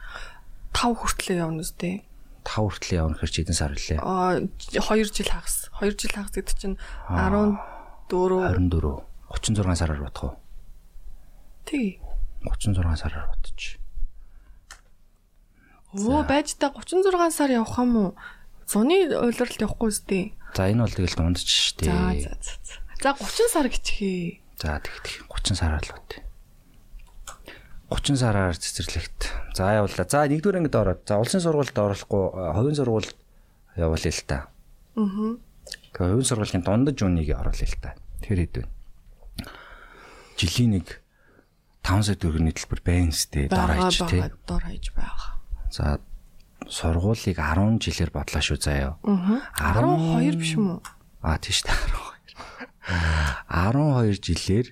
5 хүртлээ явна үстэй. 5 хүртлээ явна хэрэг хэдэн сар үлээ? Аа 2 жил хагас. 2 жил хагас гэдэг чинь 14 24. 36 сараар бодох уу? Тий. 36 сараар бодчих. Өө байж та 36 сар явах юм уу? Зуны улиралд явахгүй үстэй. За энэ бол тэгэл дундч штэ. За за за. За 30 сар гिचхээ. За тэгт 30 сараар л бод. 30 сараар цэцэрлэгт. За явуулаа. За нэгдүгээр ангид ороод. За улсын сургуульд оруулахгүй хувийн сургуульд явуулъя л та. Аа. Тэгээ хувийн сургуулийн дундаж үнийг оруулъя л та. Тэр хэд вэ? Жилийн нэг 5 сая төгрөгийн төлбөр байна сте дор хаяж тий. Дор хаяж байгаа. За сургуулийг 10 жилээр бодлоо шүү заяа. Аа. 12 биш юм уу? Аа тийш та 12. 12 жилээр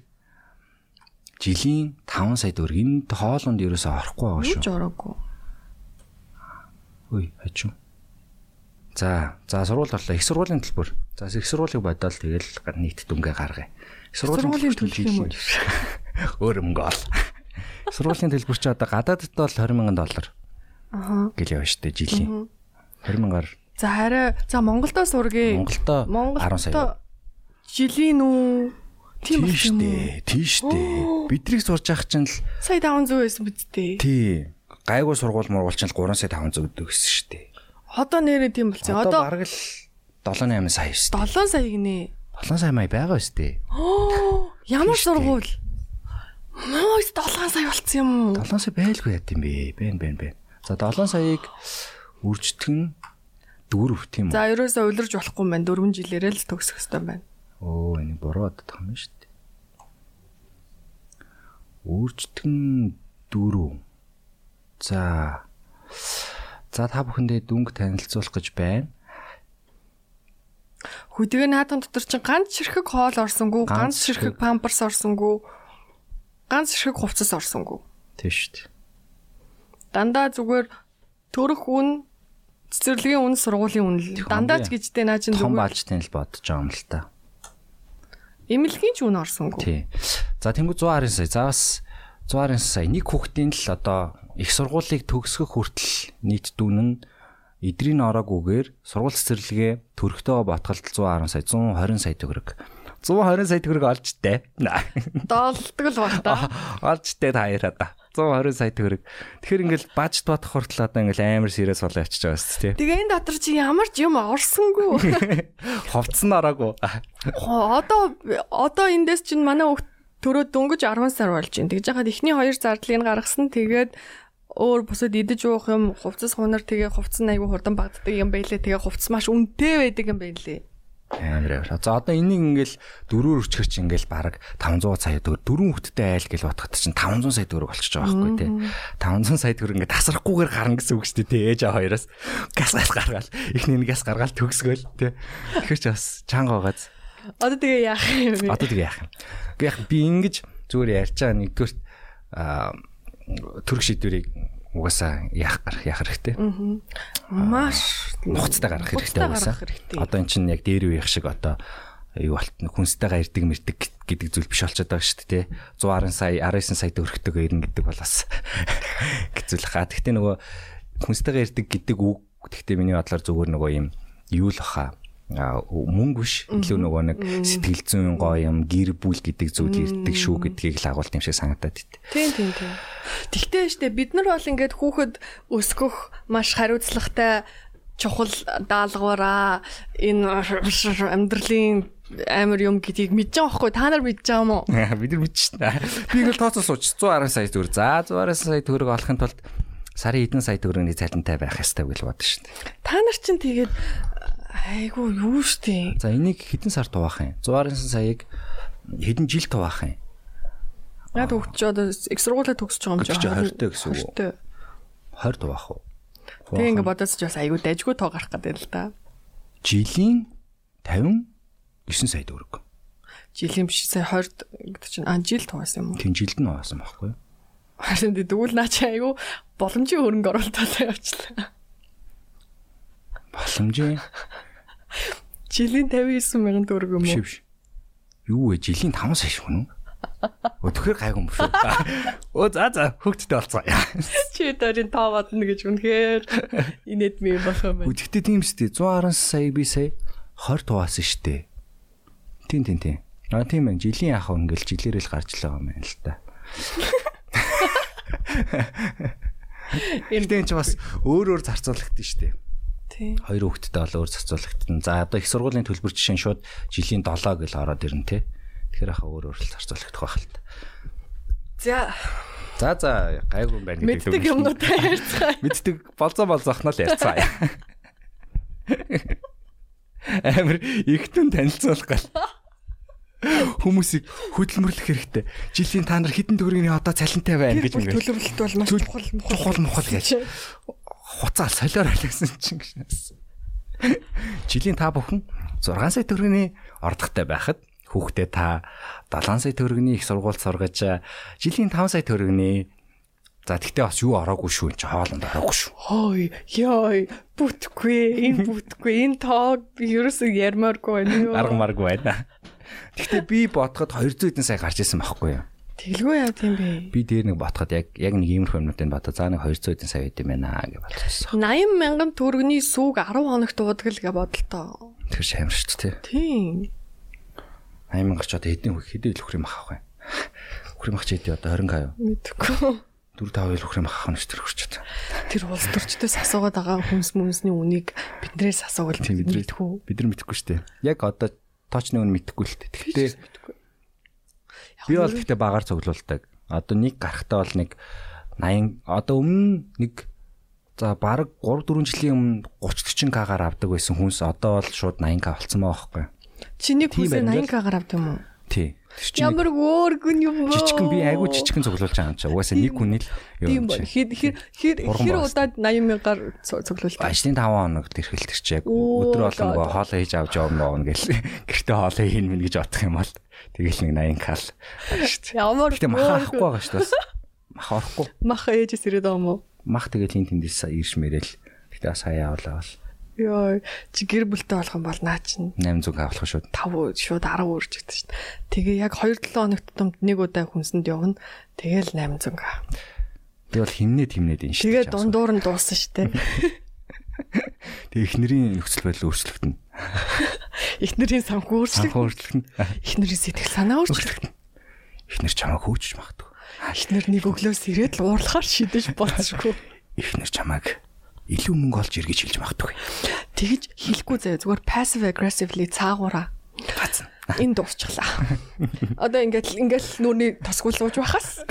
жилийн 5 сая төгрөг энд хоолонд ерөөсөө орохгүй байгаа шүү. Юу ч ороогүй. Хөөе, хачуу. За, за сургууль орлоо. Их сургуулийн төлбөр. За, их сургуулийг бодоод тэгэл нийт дүнгээ гаргая. Сургуулийн төлбөр юм уу? Өөр мөнгө ол. Сургуулийн төлбөр чи одоо гадаадд бол 20 сая доллар. Аа. Гэл явна штэ жилийн. 20 сая-аар. За хараа за Монголдо сургая. Монголдо 10 сая. Жилийн үү? Тийм Тийм штэ. Тийм штэ. Бидрийг сурж явах чинь л сая 500 байсан биз дээ. тий. Гайгүй сургууль мургуул чинь л 3 сая 500 өгдөг гэсэн штэ. Одоо нэрээ тийм болсон. Одоо бараг л 7 8 сая штэ. 7 сая гинэ. 7 сая май байгаа штэ. Ямар Тийм штэ. сургууль? Мөө 7 сая болцсон юм уу? 7 сая байлгүй яа гэм бэ? Бэн бэн бэн. За 7 саяыг үржтгэн дөрөв тийм үү? За ерөөсөө улирж болохгүй юм байна. 4 жилээрээ л төгсөх хэрэгтэй байна. Оо энэ буруу боддог юм шүү дээ. Үржтгэн дөрөв. За. За та бүхэндээ дүнг танилцуулах гэж байна. Хөдөө наадхан дотор чинь ганц ширхэг хоол орсонгүй, Ганц ширхэг памперс орсонгүй, ганц ширхэг хувцас орсонгүй. Тийм шүү дээ. Дандаа зүгээр төрөх үн цэцэрлэгийн үн сургуулийн үн л. Дандаа ч гэжтэй наа чин Том зүгээр баажтай л бодож байгаа юм л та. эмнэлгийн ч үн орсонгүй. Тий. За тэнгуү 120 сая. За бас 120 сая. Нэг хүүхдийн л одоо их сургуулийг төгсгөх хүртэл нийт дүн нь эдрийн ороогүйгээр сургууль цэцэрлэгээ төрхтөө ботголт 110 сая 120 сая төгрөг. 120 сая төгрөг олж тээ. Доолдог л баг та. Олж тээ та хоёроо да. 120 сая төгрөг. Тэгэхээр ингээл бажт бодох хүртэл одоо ингээл амар сэрээс болоо явчихж байгаа шүү дээ. Тэгээ энэ дотор чи ямар ч юм орсонгүй. Хувцсан ороогүй. Одоо одоо эндээс чинь манай хүүхд төрөө дөнгөж 10 сар болж байна. Тэгж яхад эхний хоёр зардлыг гаргасан. Тэгээд өөр бусад идэж уух юм хувцас хунар тэгээ хувцас нь айгүй хурдан багддаг юм байлээ. Тэгээ хувцас маш үнэтэй байдаг юм байлээ. Амар амар. За одоо энийг ингээл дөрөөр өчгөр чи ингээл баг 500 сая төгрөг дөрвөн хүүхэдтэй айл гэж бодоход чинь 500 сая төгрөг болчихж байгаа байхгүй тий. 500 сая төгрөг ингээд тасрахгүйгээр гарна гэсэн үг шүү дээ тий. Ээж аа хоёроос газ газ гаргаал. Эхний нэг газ гаргаал төгсгөөл тий. Тэгэхээр ч бас чанга байгааз. Одоо тэгээ яах юм бэ? Одоо тэгээ яах юм. Гэхдээ би ингэж зүгээр ярьж байгаа нэгдүгээр аа төрөх шийдвэрийг угаасаа яах яах хэрэгтэй. Маш нухацтай гаргах хэрэгтэй угаасаа. Одоо эн чинь яг дээр үеих шиг одоо юу болт хүнстэйгээ ирдэг мэрдэг гэдэг зүйл биш болчиход байгаа шүү дээ. 110 сая 19 сая төгрөгтэйгээ ирнэ гэдэг бол бас хэцүүлэх хаа. Гэхдээ нөгөө хүнстэйгээ ирдэг гэдэг үг гэхдээ миний бодлоор зүгээр нөгөө юм юу л баха мөнгө биш илүү нөгөө нэг сэтгэл зүйн гоё юм гэр бүл гэдэг зүйл ирдэг шүү гэдгийг л агуулт юм шиг санагдаад бит. Тийм тийм тийм. Тэгтээ штэ бид нар бол ингээд хүүхэд өсгөх маш хариуцлагатай чухал даалгавраа энэ амьдралын амар юм гэдгийг мэдэж байгаа байхгүй та нар мэдэж байгаа уу? Бид нар мэдчихсэн. Би ингээл тооцоо сууч 110 сая төгрөг. За 110 сая төгрөг олохын тулд сарын эдэн сая төгрөгийн цалинтай байх ёстой гэж бодсон шүү дээ. Та нар чинь тэгээд айгу юу штэ. За энийг хэдэн сар туваах юм? 110 саяыг хэдэн жил туваах юм? Хөгч чи одоо их сургуулаа төгсөж байгаа юм чи 20 тө гэсэн үг үү? 20 20 туваах уу? Тэгээ ингээ бодоос ч бас айгу дайггүй тоо гарах гэдэг л да. жилийн 59 сая төгрөг. Жилийн биш сая 20 гэдэг чинь а жил тугасан юм уу? Тин жилд нь баасан байхгүй юу? Харин тэгвэл наа чи айгу боломжийн хөрөнгө оруулалтаа явчлаа. Боломжийн Жилийн 59 мянган төгрөг юм биш уу? биш. Юу вэ? Жилийн 5 сая шүү нү? Өтгөр гайгүй юм шүү. Оо за за хөгттэй болцоо. Чи дөрийн тоо бодно гэж үнэхээр инээд ми болох юм байна. Үтгтээ тийм шүү дээ. 110 сая би сая 20 туваасан шүү дээ. Тийм тийм тийм. Аа тийм ээ. Жилийн яг ингээл жилээрээ л гарч л байгаа юм байна л та. Эрдэн ч бас өөр өөр зарцуулагдсан шүү дээ. Хоёр хүүхэдтэй бол өөр зарцуулагдсан. За одоо их сургуулийн төлбөр жишээ нь шууд жилийн 7 гэл ороод ирнэ те. Тэгэхээр хаа өөр өөр зарцуулагдах байх л та. За За за гайгүй байна мэддэг юмнуудаа ярьцгаа. Мэддэг болзоо болзоохноо л ярьцгаа. Амир ихтэн танилцуулах гал. Хүмүүсийг хөдөлмөрлөх хэрэгтэй. Жилийн та нар хідэн төгрөгийн одоо цалинтай байна гэж гэж төлөвлөлт бол маш чухал чухал мухал гэж. Хуцаа солиор алгасан чинь гэж. Жилийн та бүхэн 6 сая төгрөгийн ордохтой байхад хүүхдээ та 7 сая төгрөгийн их сургуульд сургаж жилийн 5 сая төгрөгийн За тэгтээ бас юу ороогүй шүү энэ хоолнд ороогүй шүү. Хой ёй бүтгүй энэ бүтгүй энэ тоо ерөөсөө ярмааргүй байна юу. Арга маргүй байна. Тэгтээ би бодоход 200 эдэн сая гарч ирсэн байхгүй юу? Тэглгүй яа тийм бэ? Би дээр нэг бодоход яг яг нэг иймэрхүү юмнуудыг бодоо. За нэг 200 эдэн сая байд юм байна гэж бодсон. 80 мянган төгрөгийн сүүг 10 хоногт дуудаг л гэж бодлоо. Тэр шамарч тий. Тийм. 80 мянга ч одоо хэдийн хэдийн ил хөрөм авах вэ? Хөрөм ах чи хэдий одоо 20 50. Мэдгүй. 4 5 ил хөрөм авах нь тэр хөрч чад. Тэр улс төрчдөөс асуугаад байгаа хүнс мүнсний үнийг биднээс асуувал Тийм бид мэдгүй. бид нар мэдэхгүй шүү дээ. Яг одоо тоочны үн мэдэхгүй л дээ. Тэгтээ. Би бол тэгтээ багаар цуглуулдаг. Одоо нэг гарахтаа бол нэг 80 одоо өмнө нэг за баг 3 4 жилийн өмнө 30 40 к-гаар авдаг байсан хүнс одоо бол шууд 80 к болцсон байгаа байхгүй. Чиний байна 80 к-гаар авд юм уу? Тий. Ямар өөргөн юм бөө. жижигхэн би айгүй жижигхэн цуглуулж байгаа юм чи. Угаасаа нэг хүн л юм чи. Хэр хэр хэр удаад 80 мянгаар цуглуулдаг. Ажлын 5 хоног тэрхэл тэр чи яг өдөр болгонго лоо. хоолоо хийж авч явна мөн гэл. Гэртээ хоолоо хийн мэн гэж бодох юм бол тэгэл нэг 80 кал. Штэ. Ямар Гэтэ мах авахгүй байгаа шүү дээ. Мах орохгүй. Мах ээжээс ирээд байгаа юм уу? Мах тэгэл хин тэндээс ирж мэрэл. Гэтэ бас хаяа явлаа бол Йой, чи гэр бүлтэй болох юм бол наа чин 800 авах шүү. 5 шууд 10 үрж гэдэг шүү дээ. Тэгээ яг 2-7 хоногт томд нэг удаа хүнсэнд явна. Тэгэл 800 га. Би бол химнээд химнээд ин шүү. Тэгээ дундуур нь дууссан шүү дээ. Тэгээ эхнэрийн нөхцөл байдал өөрчлөгдөнө. Эхнэрийн санхүү өөрчлөгдөнө. Эхнэрийн сэтгэл санаа өөрчлөлт. Эхнэр чамайг хөөчж магадгүй. Эхнэр нэг өглөөс ирээд л уурлахаар шидэж болцшгүй. Эхнэр чамайг илүү мөнгө олж иргэж хэлж магадгүй. Тэгж хэлэхгүй заяа зүгээр passive aggressively цаагаараа. Бацна. Энэ дуусчихлаа. Одоо ингээд ингээд нүрний тосгуулж байхаас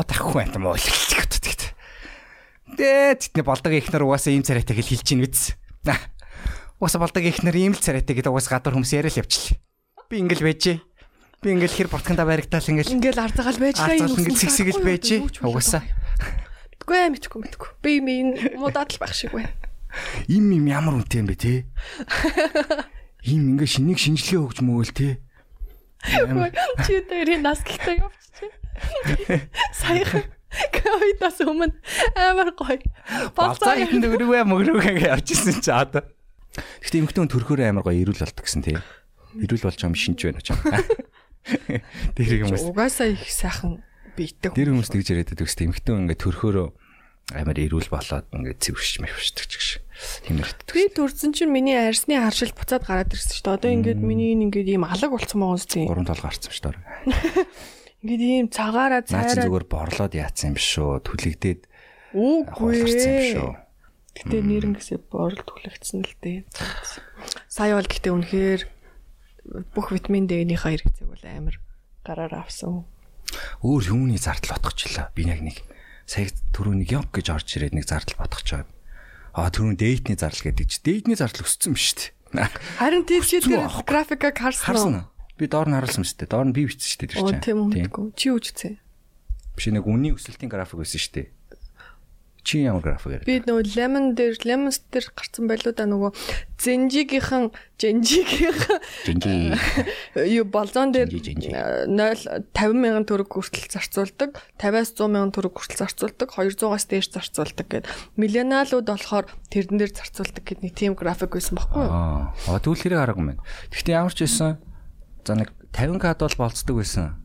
Удахгүй байна мó хэлчих гэдэг. Дээ тэтний болдог ихнэр угаасаа ийм царайтай гэж хэлж ийн биз. Угаасаа болдог ихнэр ийм л царайтай гэдэг угаасаа гадуур хүмүүс яриа л явчихлаа. Би ингээл байжээ. Би ингээл хэр буртгандаа баригдаал ингээл ингээд ардгаал байж Ардгаал ингээд сэгсэгэл байжээ. Угаасаа Мэдгүй мэдгүй мэдгүй. Би минь муудаад л байх шиг байна. им им ямар үнэтэй юм бэ те? Им ингээ шинийг шинжилгээ өгч мөгөөл те. Чи дээрээ нас гэлтэй явчих. Саяхан ковидос өмнө амар гоё. Болцоо ихэнх өргөө мөрөөгөө явж исэн чи одоо. Гэхдээ эмхтэн төрхөөр амар гоё ирүүл болдог гэсэн те. Ирүүл болж юм шинж байна ч юм. Тэр хүмүүс Угаасаа их сайхан бийтэй. Тэр хүмүүс тэгж яриад дээ. Эмхтэн ингээ төрхөөрөө амар ирүүл болоод ингээ цэвэрч мэвшдэг ч гэж. Тийм ярьдаг. Би төрсөн чинь миний арсны харшил буцаад гараад ирсэн шүү дээ. Одоо ингээд миний ингээд ийм алаг болцсон байгаа үстэй. Гурван тол гарцсан шүү дээ. Ингээд ийм цагаараа Наа чи цайраа. зүгээр борлоод яатсан юм биш шүү. Түлэгдээд Үгүй. хулгарсан юм шүү. Гэтэ нэрнгэсээ борол түлэгдсэн л дээ. Сая бол гэтэ үнэхээр бүх витамин D-ийнхаа хэрэгцээг бол амар гараар авсан. Өөр хүмүүний зардал бодгочлаа. Би яг нэг сая түрүү нэг ёг гэж орж ирээд нэг зардал байгаа. Аа түрүү дейтний зардал гэдэг чи дейтний зардал өссөн юм шүү дээ. Харин тийм Өссөн тэр графикаг харсан уу? Би доор нь харуулсан шүү дээ. Доор нь би бичсэн шүү дээ тэр чинь. тийм үгүй. Чи үжицээ. Биш нэг үнийн өсөлтийн график байсан шүү дээ. Чи ямар график яриад? Би нөгөө lemon дээр lemons дээр гарсан байлуу да нөгөө зэнжигийнхэн жинжигийнхэн Жинжи. юу болзон дээр Жинжи, жинжи. 0 50 мянган төгрөг хүртэл зарцуулдаг 50-аас 100 мянган төгрөг хүртэл зарцуулдаг 200-аас дээш зарцуулдаг гэд миллионалууд болохоор тэрэн дээр зарцуулдаг гэд нэг тийм график байсан баггүй юу? Аа. Тэгвэл хэрэг аргагүй мэн. Гэхдээ ямар ч байсан за нэг 50 кад бол болцдог байсан.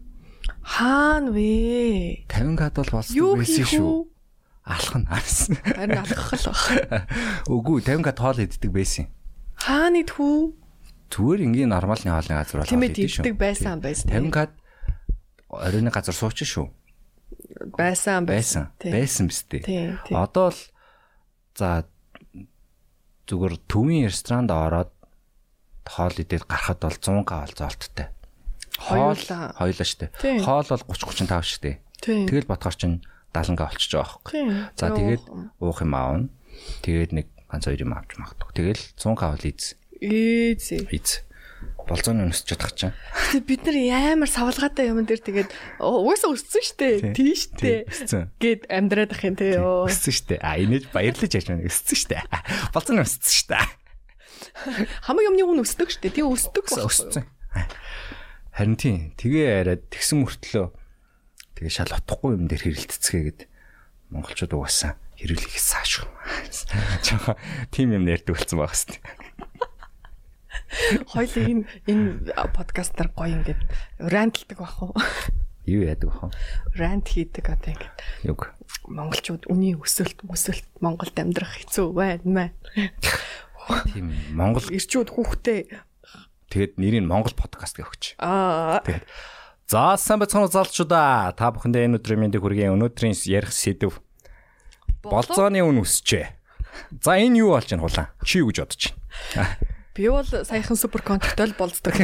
Хаана вэ? 50 кад бол болцдог байсан шүү. Алах нь арс. Харин алхах л баг. Үгүй 50 кад тоол иддэг байсан. Хаана идэх үү? зүгээр ингийн нормалны хоолны газар бол Тийм ээ тэгдэг байсан байсан. 50 кад оройны газар суучин шүү. Байсан Байсан. Байсан биз дээ. Одоо л за зүгээр төвийн ресторанд ороод хоол идээд гарахад бол 100 га бол золттой. Хоол хоёлаа штэ. Хоол бол 30 35 штэ. Тэгэл бодохоор чинь 70 га болчихж байгаа байхгүй. За тэгээд уух юм аавна. Тэгээд нэг ганц хоёр юм авч магадгүй. Тэгэл 100 га бол ийз. Эзээ. Ийз. Болзооны өнөсч чадах чинь. Гэтэ бид нар ямар савлгаатай юм дээр тэгээд угаасаа өссөн штэ. Тий штэ. Гэт амьдраад ах юм те. Өссөн штэ. А инээж баярлаж яж байна. Өссөн штэ. Болзооны өссөн штэ. Хамаг юмны үн өсдөг штэ. Тий өсдөг. Өссөн. Харин тийм. Тэгээ яриад тэгсэн мөртлөө тэгээ шал утахгүй юм дээр хэрэлтцгээгээд монголчууд угаасаа хэрүүлэх сааш шүү. Жохоо тим юм нэрдэг болсон байх хэвээр. Хоёул энэ энэ подкастаар гоё ингээд ранталдаг бах уу? Юу яадаг вэ? Рант хийдэг одоо ингээд Юг. монголчууд үний өсөлт өсөлт Монголд амьдрах хэцүү байна маа. Тийм Монгол Ирчүүд хүүхдээ тэгээд нэрийг Монгол подкаст гэж өгч. аа Тэгээд за сайн бацхан залчуудаа та бүхэндээ энэ өдрийн мэндийг хүргэе. Өнөөдрийн ярих сэдв болзооны үн өсчээ. За энэ юу болж байна хулаа? Чи юу гэж бодож байна? би бол саяхан супер контентол болцдог.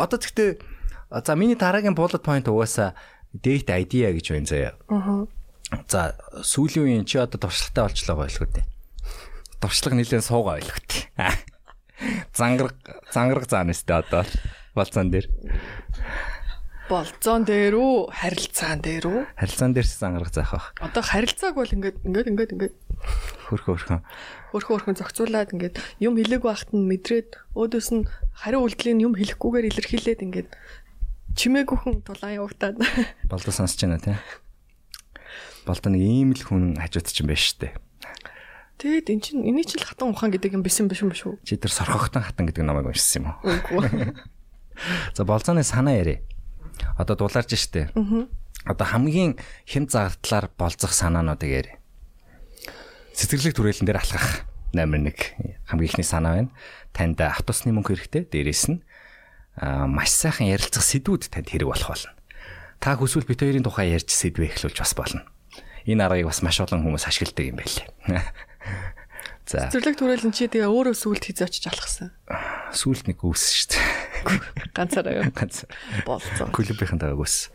Одоо тэгтээ за миний дараагийн bullet point угаасаа date idea гэж байна заяа. Аа. За сүүлийн үеийн чи одоо туршлагатай болчлоо байлгүй дээ. Туршлага нэлээд суугаа байлгүй дээ. Зангараг зангараг заанастай одоо болцоон дээр. Болцоон дээр үү, харилцаан дээр үү? Харилцаан дээрс зангараг заах бах. Одоо харилцааг бол ингээд ингээд ингээд ингээд Хөрхө хөрхөн. хөрхөн хөрхөн зохицуулаад ингээд юм хэлээгүй байхад нь мэдрээд өөдөөс нь хариу үйлдэлийн юм хэлэхгүйгээр илэрхийлээд ингээд чимээгүйхэн тулаан явагдаад Болдоо сонсож байна тий. Болдоо нэг ийм л хүн хажууд чинь байна штэ. тэгээд эн чинь эний чинь хатан ухаан гэдэг юм биш юм биш юм биш үү? Чи тэр сорхогтон хатан гэдэг намайг уншсан юм уу? Үгүй. За болзооны санаа ярэ. Одоо дулаарч штэ. Аа. Одоо хамгийн хэм зардлаар болзох санаануудыг ярэ. Цэцэрлэг түрээлэн дээр алхах номер 1 хамгийн ихний санаа байна. Танд автобусны мөнгө хэрэгтэй. Дээрээс нь маш сайхан ярилцах сэдвүүд танд хэрэг болох болно. Та хүсвэл бит хоёрын тухай ярьж сэдвээ эхлүүлж бас болно. Энэ аргыг бас маш олон хүмүүс ашигладаг юм байлээ. За Цэцэрлэг түрээлэн чи тэгээ өөрөө сүулт хийж очиж алхсан. сүүлд нэг үүс шүү дээ. Ганцаараа юу? Ганц Болцоо. клубийнхэн тагаа гүйс.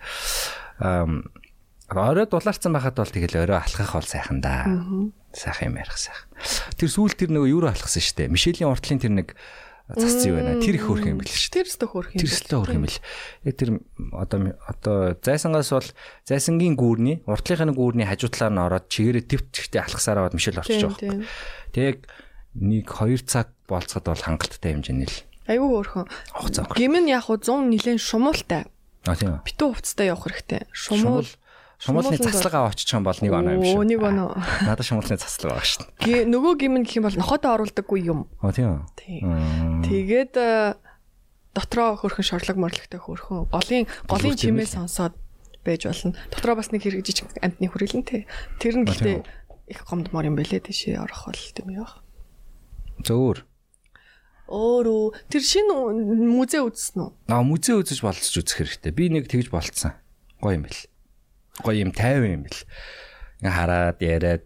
Ам орой дулаарцсан байхад бол тэгэл орой алхах бол сайхан да. Сайхан юм ярих сайхан. Тэр сүүл тэр нөгөө юу алхсан шүү дээ. Мишелийн уртлын тэр нэг засцсан юу байна. Тэр их хөөрх юм бэл шүү. Тэр өстө хөөрх юм. Тэр өстө хөөрх юм бэл. Яг тэр одоо одоо зайсангаас бол зайсангийн гүүрний уртлынхын гүүрний хажуу талаар нь ороод чигээрээ твчтэй алхасаар аваад мишел орчиж байгаа. Тэг нэг 2 цаг болцоход бол хангалттай хэмжээний л Айгүй хөөрхөн. хугацаа өнгөрч. Гим нь яг хуу 100 нилээн шумуултай. А тийм үү. Битүү хувцастай явах хэрэгтэй. Шумуул Шумуул шумуулны шумууланд заслага аваа очих юм бол нэг оноо юм шиг. Оо, нэг оноо. Надад шумуулны заслага байгаа шүү дээ. Нөгөө гим нь гэх юм бол нохотоо оруулдаггүй юм. А тийм. Тэгээд э, дотроо хөрхөн шорлог морлогтой хөрхөн голын голын чимээ сонсоод байж болно. Дотроо бас нэг хэрэг жижиг амтны хүрээлэн те. Тэр нь тийм их гомдмор юм бэлээ тийшээ орох бол тийм яах. Зөөр. Өөрөө тэр шинэ музей үзсэн үү? Аа музей үзэж болцож үзэх хэрэгтэй. Би нэг тэгж болцсон. Гоё юм бэл. Гоё юм тайван юм бэл. Ингээ хараад яриад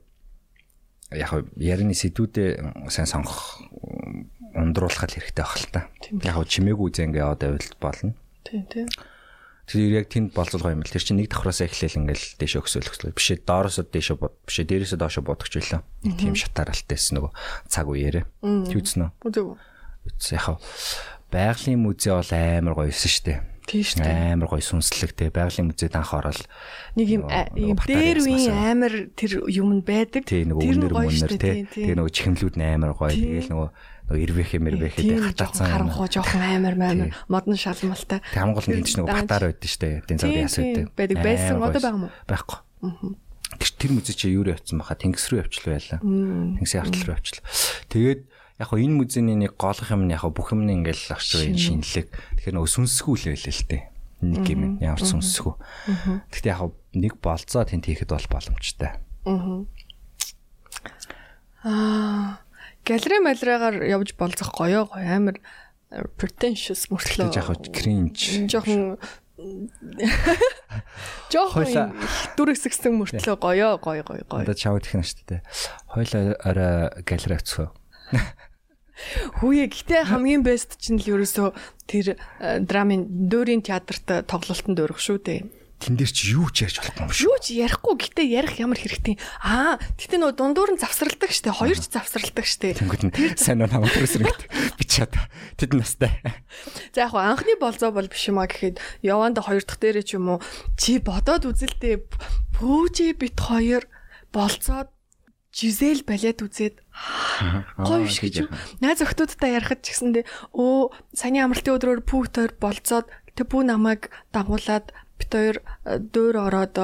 яг ярины сэдвүүдээ сайн сонгох ундруулах хэрэгтэй байх л та. Яг чимээгүй үзээ ингээ яваад байвал болно. Тийм тийм. Тэр яг тэнд болцуулах юм бэл. Тэр чинь нэг давхраас эхлээл ингээл дэшөө өксөөл өксөөл. Бишээ доороосоо дэшөө бод. Бишээ дээрээсээ доошоо бодогч байлаа. Тийм шатааралтайс нөгөө цаг үеэрээ. Түүцнэ. Үзэв. Үтс яхав. Байгалийн музей бол амар гоё юусэн штэ. Тийм шүү дээ. Амар гоё сүнслэгтэй. Байгалийн музейд анх ороод Нэг юм нөгөө дээр ясмасан. амар тэр юм байдаг. нөгөө Тэр үнэр шүү дээ, тий. Тэгээ нөгөө чихэмлүүд нь амар гоё. Тэгээл нөгөө нөгөө ирвэхэ мэрвэхэ хатаацсан. харанхуу жоохон амар амар модон шалмалтай. Гол нь энэ ч нөгөө батар байдсан штэ. Завын яс тийм. байдаг. Байсан. Одоо байгаа юм уу? Байхгүй. Тэр тэр музей чи юу явцсан баха тэнгис рүү явчлаа байлаа. Тэнгисийн артал руу явчлаа. Тэгээд яг хоо энэ музейний нэг голох юм нь яг бүх юм нь ингээл авч байгаа шинэлэг. Тэгэхээр нөгөө сүнсгүй л байлаа л тээ. Нэг юм ямар сүнсгүй. Гэхдээ яг нэг болцоо тэнд хийхэд бол боломжтой. Аа. Галерей малраагаар явж болцох гоёо гоё амар pretentious мөртлөө. Яг cringe. Жохон Жохон дүрсгсэн мөртлөө гоёо гоё гоё гоё. Одоо чав технэ шүү дээ. Хойлоо орой галерей авцгаа. Хүүе гэтээ хамгийн бест чинь л ерөөсөө тэр драмын дөөрийн театрт тоглолтод өргөх шүү дээ тэн дээр чи юу ч ярьж болохгүй юм шүү. Юу ч ярихгүй гэтээ ярих ямар хэрэгтэй. Аа, гэтээ нөө дундуур нь завсралдаг штэ. Хоёр ч завсралдаг штэ. Тэнгүүд нь сайн уу намайг төрөөс ингэ бичээд тэд настай. За яг анхны болзоо бол биш юм а гэхэд яванда хоёр дахь дээрээ ч юм уу чи бодоод үзэлтэй пүүжээ бит хоёр болцоод Жизел балет үзээд гоё биш гэж найз охтуудтай ярихад ч гэсэндээ өө саяны амралтын өдрөөр пүүтээр болцоод тэг пүү намайг дагуулад бит хоёр э, дөөр ороод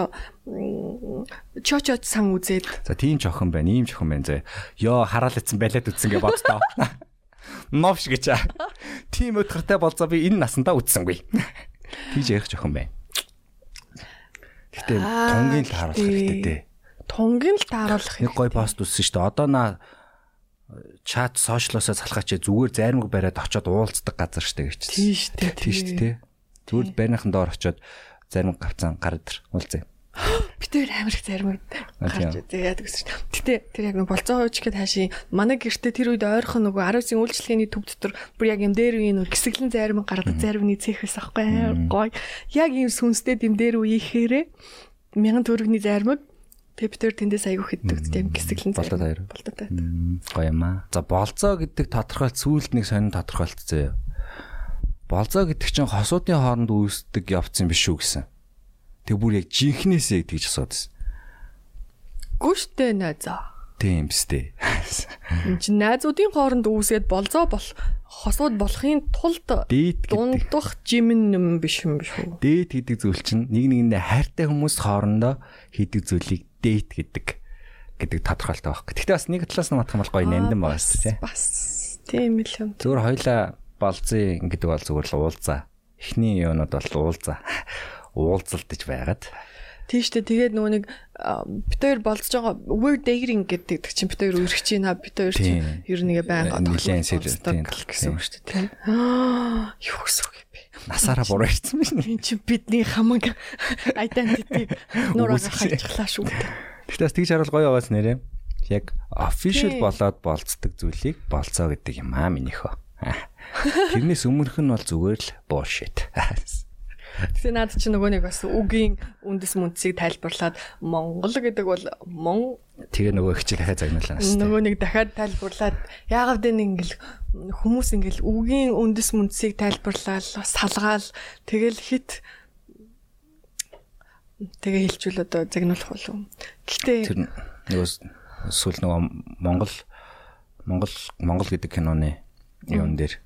чочоч сан үзээд. За тийм ч охин байна, ийм ч охин байна зэ. Йоо хараал ицэн балет үзсэн гэж боддоо. Новш гэж. Тийм өдөртэй болзоо би энэ насандаа үзсэнгүй. Тийж ярих ч охин байна. Гэтэ тунгийн л харуулах хэрэгтэй дээ. Тунгийн л тааруулах. Нэг гой пост үзсэн шүү дээ. Одоо наа чат сошиалосоо салхаач зүгээр зайрмаг бариад очиод уулздаг газар штэ гэж. Тийм штэ. Тийм штэ. Зүгээр байрныхан доор очиод зарим гавцан гар дээр уулзъя. Би тэр амар их зарим гарч яадаг гэсэн чинь. Гэтэ тэр яг нэг болцоо хууч гэхэд хаашийн манай гэртээ тэр үед ойрхон нөгөө 19-ийн үйлчлэгээний төв дотор бүр яг юм дээр үе нөгөө гисгэлэн зарим гаргадаг заримны цэхээс ахгүй гоё. Яг юм сүнстэй юм дээр үеийнхээрээ мянган төгрөгийн заримыг Пептер тэндээс айгүй хэддэг тийм гисгэлэн болдод хоёр. Болдод бай. Гоё юм аа. За болцоо гэдэг тодорхойлт сүүлд нэг сонин тодорхойлтцээ болзоо гэдэг чинь хосуудын хооронд үүсдэг явц юм биш үү гэсэн. Тэг бүр яг жинхнээсээ тэгж асууд байсан. Гүштэй найзаа. Тийм биз дээ. Энд чинь найзуудын хооронд үүсгээд болзоо бол хосууд болохын тулд дундах жимэн юм биш юм биш үү? Дээд гэдэг зүйл чинь нэг нэгэндээ хайртай хүмүүс хоорондоо хийдэг зүйлийг дээд гэдэг гэдэг тодорхойлттой байхгүй. Гэхдээ бас нэг талаас нь матах бол гоё нандин байгаа шүү дээ. Бас тийм л юм. Зүгээр хоёлаа болзын гэдэг бол зүгээр л уулзаа. Эхний юунууд бол уулзаа. Уулзалтж байгаад. Тийм шүү дээ. Тэгээд нөгөө нэг бит хоёр болцож байгаа weird dating гэдэг чинь бит хоёр үргэж байна. Бит хоёр чинь ер нь нэгэ байнга сэрэлтийн гэсэн үг шүү дээ. Аа юу гэсэн үг юм бэ? Насаараа буруу ирсэн байна. Энд чинь бидний хамаг identity нураа хайчихлаа шүү бас тэгж харуул гоё байгаас нэрээ. Яг official болоод болцдог зүйлийг болцоо гэдэг юм аа минийхөө. Тэрнээс өмнөх нь бол зүгээр л bullshit. Тэгээ наад чи нөгөө нэг бас үгийн үндэс мөнцийг тайлбарлаад Монгол гэдэг бол мон тэгээ нөгөө хичээл дахиад загнуулаа. Нөгөө нэг дахиад тайлбарлаад яагаад вэ ингээл хүмүүс ингээл үгийн үндэс мөнцийг тайлбарлаад салгаал тэгэл хит тэгээ хэлжүүл одоо загнуулах болов. Гэтэ тэр нөгөө сүүл нөгөө Монгол Монгол Монгол гэдэг киноны юун дээр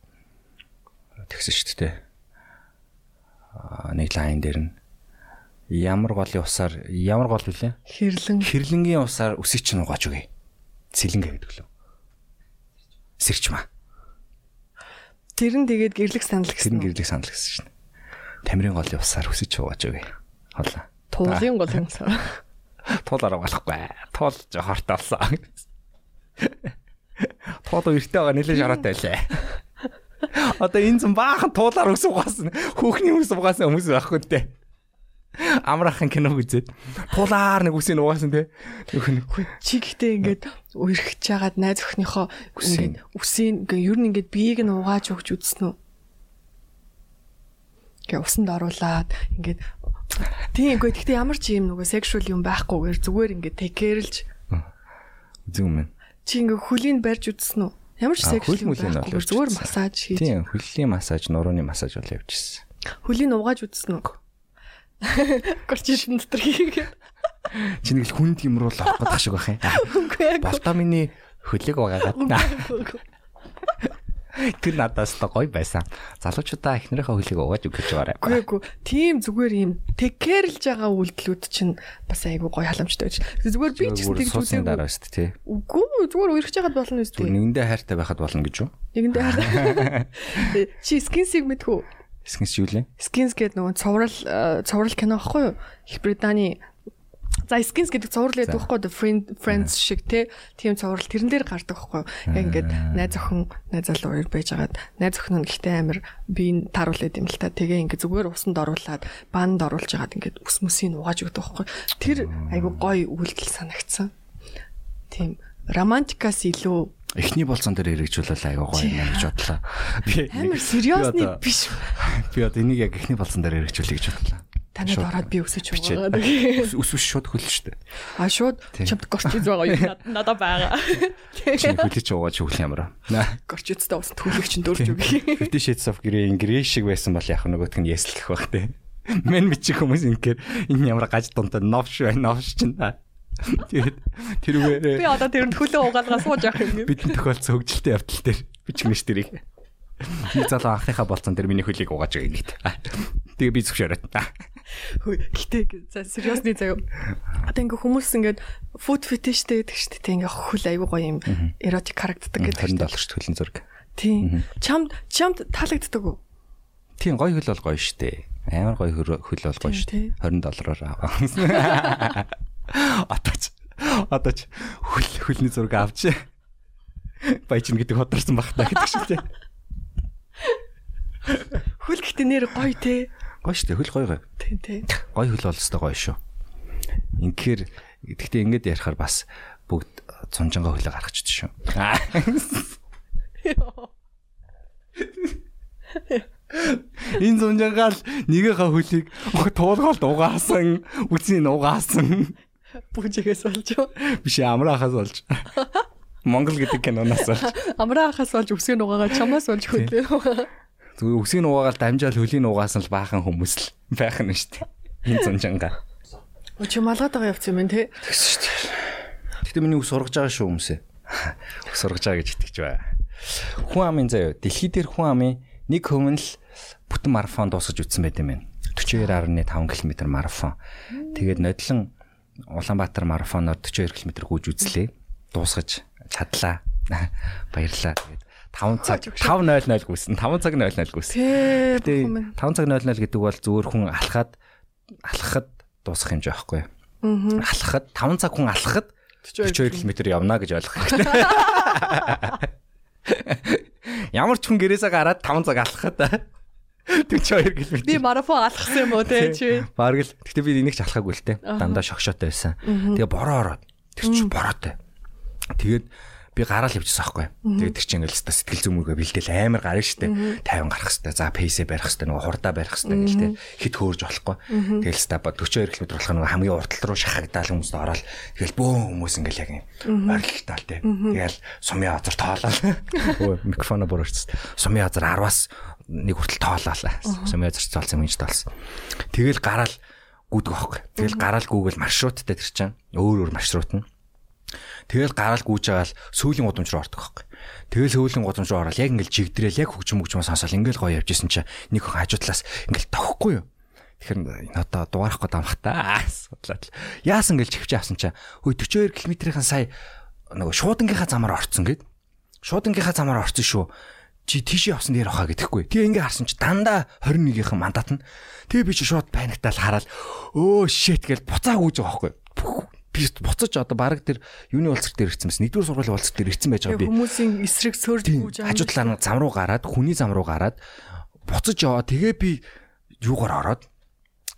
тэгсэн шүү дээ. Нэг лайн дээр нь ямар голын усаар ямар гол вүлээ? Хэрлэн. Хэрлэнгийн усаар үсийг чинь угааж өгье. Цэлэнгэ гэдэг лөө. Сэрчмаа. Тэр нь тэгээд гэрлэх санал гэсэн. Тэр нь гэрлэх санал гэсэн шин. Тамирын голын усаар чинь угааж өгье. Хоолоо. Туулын голын усаар. Туулаараа болохгүй. Туул жохортой болсон. Туул өртөө байгаа нэлээд шараатай байлаа. Одоо энэ зам баахан туулаар ус угаасан. Хүүхний ус угаасан хүмүүс байхгүй дээ. Амрахын кино үзээд туулаар нэг үсийг угаасан те. Нөхөн чи гэхдээ ингээд үерхэж чагаад найз өхнийхөө ингээд үсийг ингээд ер нь ингээд биеийг нь угааж өгч үзсэн үү? Гэ усанд оруулаад ингээд тийм үгүй гэхдээ ямар ч юм нөгөө sexual юм байхгүйгээр зүгээр ингээд тэкэрлж үзэн юм. Чи ингээд хөлийн барьж үзсэн үү? Ямар ч секс юм байхгүй зүгээр массаж хийж. Тийм, хөллийн массаж, нурууны массаж бол явьжсэн. Хөлийн угааж үзсэн үү? Горчишн дотор хийгээд. Чи нэг л хүнд юмруул авах гэдэг шиг байх юм. Болтомины хөлийг угаагаад. Тэр надаас та гоё байсан. Залуучуудаа эхнэрийнхээ хөлийг угааж өгч байгаарай. Үгүй эгүй. Тийм зүгээр юм тэкэрлж байгаа үйлдэлүүд чинь бас айгүй гоё халамжтай байж. Зүгээр би ч тийм зүйлээ дараа шүү дээ тий. Үгүй зүгээр үерхэж яхад болно шүү дээ. Нэгэндээ хайртай байхад болно гэж юу? Нэгэндээ хайртай. Чи скинсийг мэдхүү? Скинс юу лээ? Скинс гэдэг нөгөө цоврал цоврал кино аахгүй юу? Их Британий За skins гэдэг цуврал байдаг байхгүй the friend friends шиг те тийм цуврал тэрэн дээр гардаг байхгүй. Яг ингээд найз охин найз залуу хоёр байж агаад найз охин нь гэхдээ амир би таруулаад юм л та. Тэгээ ингээд зүгээр усанд оруулаад банд оруулж агаад ингээд ус мөсийг угааж өгдөг байхгүй. Тэр айгу гоё үйлдэл санагдсан. Тийм романтикаас илүү эхний болцон дээр хэрэгжүүлэл аяга гоё юм гэж бодлоо. Би амар сериосны биш. Би одоо энийг яг эхний болцон дээр хэрэгжүүлэе гэж бодлоо. Танад ороод би өсөж байгаа. Ус ус шууд хөлн штэ. А шууд чамд горчиз байгаа юу надад байгаа. Чи хөлөж уугаад шүглэх юмраа. Горчицтай ус төлөг чин дөрж үгүй. Fifty Shades of Grey грей шиг байсан бол яг нөгөөдг нь яслэх байх те. Мен бичих хүмүүс ингэхээр энэ ямар гаж дунтай новш бай новш чинь. Тэгээд тэрүүгээр би одоо тэрэнд хөлөө угаалгаа сууж явах юм. Бидний тохиолдсон хөгжилтэй явдал дээр бичих нэш тэрийг. Би залуу анхныхаа болцсон дээр миний хөлийг угааж байгаа юм. Тэгээ би зөвшөөрөд. Хөө гэтээ за сериусны заяа. Одоо ингээ хүмүүс ингээд food fetishтэй гэдэг шүү дээ. Ингээ хөл аягүй гоё юм. Erotic харагддаг гэдэг. 20 доллар шүү хөлн зураг. Тийм. Чамд чамд таалагддаг уу? Тийм гоё хөл бол гоё шүү дээ. Амар гоё хөл бол гоё шүү дээ. 20 доллараар аваа. Атач. Атач хөл хөлний зураг авч. Баяжин гэдэг хоторсон баг та гэдэг шиг тийм. Хөл гэхдээ нэр гоё те. Гоё шүү дээ. Хөл гоё гоё. Тийм тийм. Гоё хөл бол өстой гоё шүү. Инхээр гэхдээ ингэж ярихаар бас бүгд цунжангаа хөлөө гаргачихд шүү. Энэ цунжангаа л нэгийнхаа хөлийг туулгаалт угаасан, үснийг угаасан. Бүжигээс болж? Биш амраахаас болж. Монгол гэдэг киноноос болж. Амраахаас болж үсгийг угаагаад чамаас болж хөлөө. Зүгээр үсгийг угаагаад дамжаал хөлийн угаасан л баахан хүмүүс л байх нь шүү дээ. Энэ зунжанга. Оо чи малгаад байгаа явц юм байна те. Тэгсэн шүү дээ. Гэтэ миний ус сургаж байгаа шүү хүмүүсээ. Ус сургаж байгаа гэж итгэж байна. Хүн амын заяа дэлхий дээр хүн амын нэг нь л бүтэн марафон дуусгаж үтсэн байт юм байна. 42.5 км марафон. Тэгээд нодлон Улаанбаатар марафоноор 42 км гүйж үзлээ. Дуусгаж чадлаа. Баярлалаа. Тэгээд 5 цаг 5:00 гүйсэн 5 цаг 00 гүйсэн. Гэтэ 5 цаг 00 гэдэг бол зөвөр хүн алхаад алхахад дуусах юм жаахгүй. Алхахад 5 цаг хүн алхахад 42 км явна гэж ойлгох хэрэгтэй. Ямар ч хүн гэрээсээ гараад 5 цаг алхахад 42 км. Би марафон алхсан юм уу те чи? Бараг л. Гэтэ би энийг ч алхаагүй л те. Дандаа шогшоотой байсан. Тэгээ бороо ороод. Тэр чинь бороотой. Тэгээд би гараал явчихсан байхгүй. Тэгээд тэр чинь ингээл сэтгэл зүймүргээ бэлдээл амар гарна штэ. 50 гарах хэвээр. За пейсээ барих хэвээр нөгөө хурдаа барих хэвээр гэл те. Хит хөөрж болохгүй. Тэгэл ста 42 км болох нөгөө хамгийн уртал руу шахагдаал хүмүүст ороод тэгэл бөөн хүмүүс ингээл яг юм орилтаал те. Тэгэл сумын азар тоолол. Өө микрофоно бүрэрч. Сумын азар 10-аас нэг хүртэл тоолоолаа. Сумын азар тоолсон юм чинь тоолсон. Тэгэл гараал гүдэг байхгүй. Тэгэл гараал гүүгэл маршруттай тэр чинь өөр өөр маршрут нь Тэгэл гараал гүйж байгаа л сүүлийн гудамж руу ордог байхгүй. Тэгэл сүүлийн гудамж руу ороод яг ингээл жигдрээл яг хөгжим хөгжмөө сонсоол ингээл гоё явж исэн чинь нэг хүн хажуу талаас ингээл тохихгүй юу. Тэгэхээр энэ одоо дугаарахгүй дамхтаа судлаад л яасан гээл чивч авсан чинь хөөе 42 км-ийн сая нөгөө шуудангийнхаа замаар орцсон гэд. Шуудангийнхаа замаар орцсон шүү чи тийш явсан дээр хаа гэдэхгүй. Тэгээ ингээ харсан чи дандаа 21-ийн мандат нь. Тэгээ би чи шууд паниктал хараад өө shit гэж буцаа гүйж байгаа байхгүй би буцаж одоо баг тэр юуны улцар дээр ирсэн мэс нэгдүгээр сургуулийн улцар дээр ирсэн байж байгаа би. Хүмүүсийн эсрэг сөрж гүйж байгаа хажуу талаа зам руу гараад хүний зам руу гараад буцаж яваа. Тэгээ би юугаар ороод?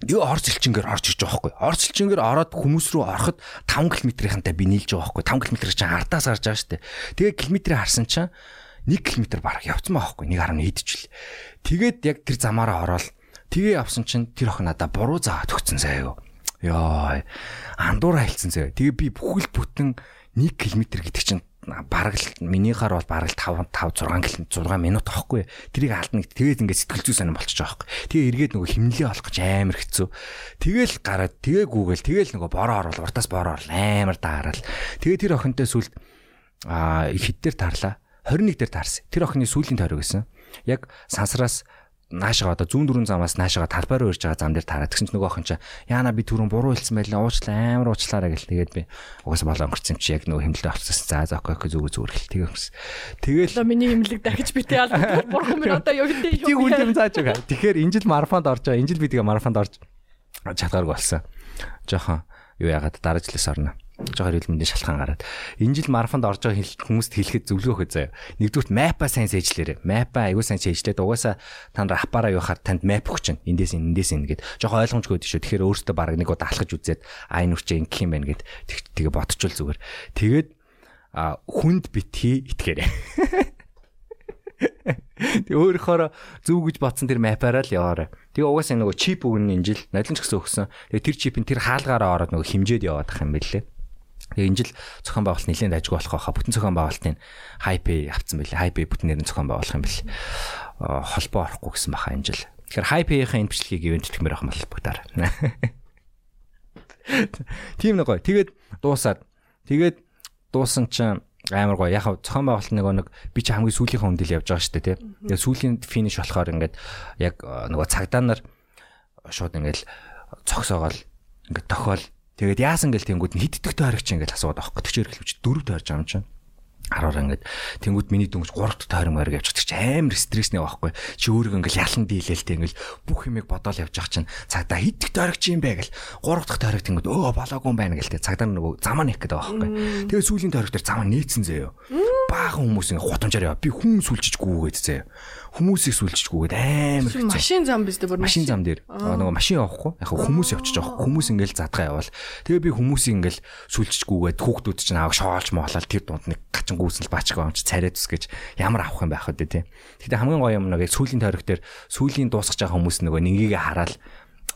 Юу орц элчингээр орж ирж байгаа байхгүй орц элчингээр ороод хүмүүс рүү ороход 5 км-ийнхантай би нийлж байгаа байхгүй 5 км чинь ардаас гарч байгаа штэ. Тэгээ километрийг харсан чинь 1 км бараг явцсан байхгүй 1.1 идчихвэл тэгээд яг тэр замаараа ороод тэгээ явсан чинь тэр охин надаа буруу заавад өгцөн заяа юу Йоо. Андуур хайлтсан зөө. Тэгээ би бүхэл бүтэн 1 км гэдэг чинь бараг л минийхаар бол бараг 5 5 6 км 6 минут аахгүй. Тэрийг алдна. Тэгээд ингээд сэтгэл зүй сонирн болчихж байгаа байхгүй. Тэгээ эргээд нөгөө химнэлээ олох гэж амар хэцүү. Тэгээл гараад тэгээ гүүгээл тэгээл нөгөө бороо орвол уртаас бороо орл амар даараал. Тэгээ тэр охинтой сүлд аа хэд дээр таарлаа. 21 дээр таарсан. Тэр охины сүүлийн тойрог гэсэн. Яг сансраас наашаа одоо зүүн дөрүн замаас наашаа талбай руу ирж байгаа зам дээр тараад тэгсэн чинь нөгөө охин чинь яана би түрүүн буруу хэлсэн байлаа. Уучлаа амар уучлаарай гэл тэгээд би угаасаа болоо өнгөрцөн чи яг нөгөө хэмлэлээ авчихсан за за окей окей зүгөө зүгээр хэл тэгээд өнгөрсөн. Тэгэл одоо миний хэмлэг дахиж битээ алдаа бурхан минь одоо юу гэдэг юм үл юм зааж байгаа. Тэгэхээр энэ жил марафонд орж байгаа энэ жил би тэгээ марафонд орж чадварг болсон. Жоохон юу яагаад дараа жилээс орно. Жохоор хил мэндийн шалтгаан гараад. Энэ жил марафонд орж байгаа хүмүүст хэлэхэд зөвлөгөө өгөө заяа. Нэгдүгürt мапа сайн сэжлээрэ. Мапа аягүй сайн сэжлээд угаасаа та нар аппараа явахаар танд мап өгч чинь. Эндээс эндээс энэ гэд жохоо ойлгомжгүй шүү. Тэгэхээр өөртөө баг нэг удаа алхаж үзээд аа энэ үрчээ ингэх юм байна гэд тэгээ бодчихвол зүгээр. Тэгээд а хүнд битгий итгээрэй. Тэг өөрөөхөөр зүв гэж бодсон тэр мапаараа л яваарай. Тэгээ угаасаа нөгөө чип өгнө энэ жил нодлон ч гэсэн өгсөн. Тэгээ тэр чипийн тэр хаалгаараа ороод нөгөө химжээд яваад ах юм бэлээ. Тэгээ энэ жил зохион байгуулалт нэлээд ажиг болох байхаа бүтэн зохион байгуулалтын хайпи авцсан байлээ. Хайпи бүтнээр нь зохион байгуулах юм бэл. холбоо орохгүй гэсэн баха энэ жил. Тэгэхээр хайпийн энэ бичлэгийг ивент тэмэр авах холбогдоор. Тийм нэг гоё. Тэгээд дуусаад тэгээд дуусан чинь амар гоё. Яг зохион байгуулалт нэг нэг би чи хамгийн сүүлийнхээ хүндэл явж байгаа шүү дээ тий. Тэгээ сүүлийн финиш болохоор ингээд яг нөгөө цагдаа нар шууд ингээд цогсоогоол ингээд тохиол тэгээд яасан гэл тэнгууд нь хиддэгтэй харагч ингээд асууад авах гэж тэр хэлвч дөрөв тойрж байгаа юм чинь. 10-аар ингээд тэнгууд миний дөнгөж 3 дахь тойрон мориг явчих. Чи амар стрессний байхгүй чи өөрөө ингээд ялан дийлэлтэй ингээд бүх юмыг бодоол явж ах чинь цагдаа хиддэг тойрогч юм бэ гэл. 3 дахь тойрог тэнгууд өө болоогүй юм байна гэлтэй цагдаа нөгөө замаа нээх гэдэг байхгүй тэгээ сүүлийн тойрог дээр замаа нээцэн заяа баахан хүмүүс ингээд гутамжаар яа би хүн сүлжиж гүүгээд заяа хүмүүсийг сүлжчихгүйгээд амар хэцүү. Машин зам биз дээ бүр машин зам дээр. Нөгөө машин явахгүй. Яг хүмүүс явчих жоох. Хүмүүс ингээл задгаа явал. Тэгээ би хүмүүсийг ингээл сүлжчихгүйгээд хүүхдүүд чинь аав шоолж моолол тэр дунд нэг гачин гүйсэн л баачгаа юм чи царай тус гэж ямар авах юм байх вэ тий. Гэтэ хамгийн гоё юм нэг сүүлийн тойрог дээр сүүлийн дуусгаж байгаа хүмүүс нөгөө нэгийгээ хараад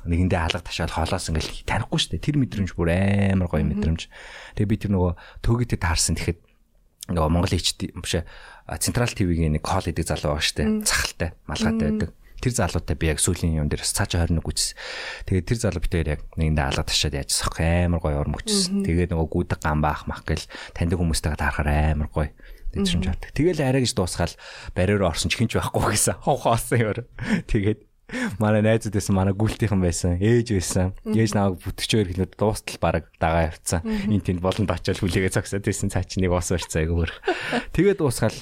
нэгэндээ алга ташаал хоолоос ингээл танихгүй шүү дээ. Тэр мэдрэмж бүр амар гоё мэдрэмж. Тэгээ би тэр нөгөө төгөөтэй таарсан тэгэхэд нөгөө Монгол HD биш Централ ТV-гийн нэг кол идэг залуу байгаа штэ. Цахалтай, малгайтай байдаг. Тэр залуутай би яг сүүлийн юм дээр цаашаа 21 үзсэн. Тэгээд тэр залуу битээр яг нэгэндээ алга ташаад яаж сах амар гоё урам өгчсэн. Тэгээд нөгөө гүдэг гам баах мах гэл таньдаг хүмүүстэйгээ таарахаар амар гоё дэвшимж авдаг. Тэгэл арай гэж дуусгаал бариороо орсон ч хинч байхгүй гэсэн. Хов хоосон юм. Тэгээд манай найзууд байсан манай гүйлтийнхэн байсан ээж байсан ээж намайг бүтгэчээр хэлээд дуустал баг дагаа явцсан энэ тэнд болонд очиод хүлээгээ цогсоод байсан цаа чи нэг ус барьцаа айгу өөр тэгээд дуусгаал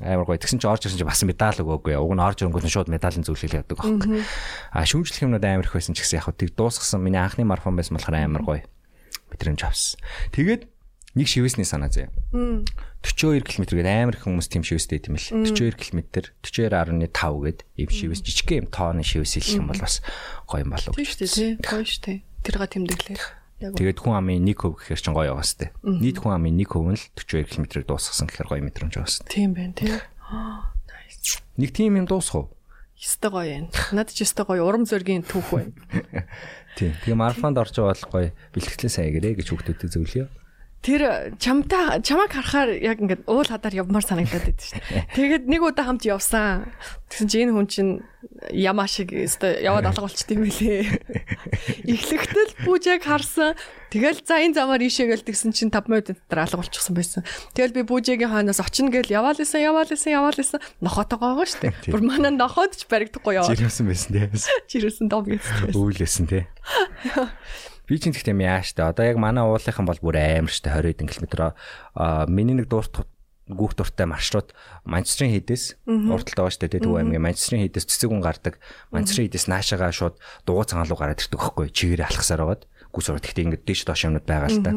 амар гоё. Тэгсэн чи орж ирсэн чи бас медаль өгөөгүй уг нь орж ирэнгүүт нь шууд медалийн зөвлөл яадаг аахгүй а шүүмжлэх юмнууд амар их байсан ч гэсэн яг тэг дуусгасан. Миний анхны марафон байсан болохоор амар гоё. Мэдрэмж авсан. Тэгээд нэг шивэсний санаа заяа. 42 км гээд амар их хүмүүс тийм шивэстэй тийм л. 42 км 42.5 гээд ийм шивэс жижиг юм тооны шивэс хэлэх юм бол бас гоё юм болов уу? Тийм шүү дээ гоё шүү дээ. Тэрга тэмдэглээ Тэгээд хүн амын 1 хөв гэхэр чинь гоё байгаас тээ. Нийт хүн амын 1 хөв нь л 42 км-ийг дуусгасан гэхэр гоё мэдрэмж байгаас. Тийм байна тий. Нэг тийм юм дуусах уу? Ёстой гоё юм. Надад ч ёстой гоё урам зоригийн түүх байна. Тийм. Тэгээ марафонд орж байгаа бол гоё бэлтгэлээ сайн гэрээ гэж хүүхдүүдэд зөвлөё тэр чамтай чамайг харахаар яг ингээд уул хадаар явмаар санагдаад байдаг шүү дээ. Тэгээд нэг удаа хамт явсан. Тэгсэн чинь энэ хүн чинь ямаа шиг өстой яваад алга болчт юм билээ. Эхлэхдээ бүжээг харсан. Тэгэл за энэ замаар ийшээ гэл тэгсэн чинь 5 минут дотор алга болчихсон байсан. Тэгэл би бүжээгийн хаанаас очино гэл яваал исэн яваал исэн яваал исэн нохотойгоо шүү дээ. Бүр манай нохоод ч баригдахгүй яваа. Жирэмсэн байсан тий. Жирэмсэн дом гэсэн. Үйлээсэн тий. Би ч гэхдээ яаш та одоо яг манай уулынхан бол бүр амар штэ 20 хэдэн км. Аа миний нэг дуурт гүүх дуртай маршрут Манчестрийн хідээс урталт байгаа штэ Төв аймгийн Манчестрийн хідээс цэцэг хүн гардаг. Манчестрийн хідээс наашаага шууд дугуй цагаан руу гараад ирдэг хөхгүй. Чигээрээ алхасаар байгаад гүс урт гэхдээ ингээд дээш доош юмнууд байгаа л та.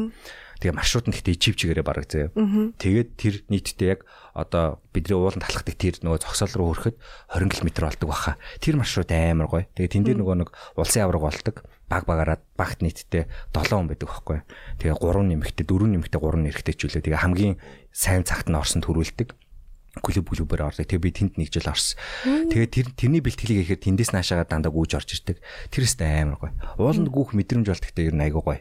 Тэгээ маршрут нь гэхдээ чив чигээрээ бараг заяа. Тэгээд тэр нийтдээ яг одоо бидний ууланд талхдаг тэр нөгөө зогсоол руу хүрэхэд 20 км болдог баха. Тэр маршрут амар гоё. Тэгээ тэн дээр нөгөө нэг улсын авраг болдог баг багаараа багт нийтдээ 7 хүн байдаг байхгүй. Тэгээ 3 нэмэгтэй 4 нэмэгтэй 3 нэрхтэй ч үлээ. Тэгээ хамгийн сайн цагт нь орсон төрүүлдэг клуб клубээр ордог. Тэгээ би тэнд нэг жил орсон. Тэгээ тэр тэрний бэлтгэлийг ихээр тэндээс наашаага дандаа гүйж орж ирдэг. Тэр өстэй амар гоё. Ууланд гүөх мэдрэмж бол гэхдээ ер нь айгуу гоё.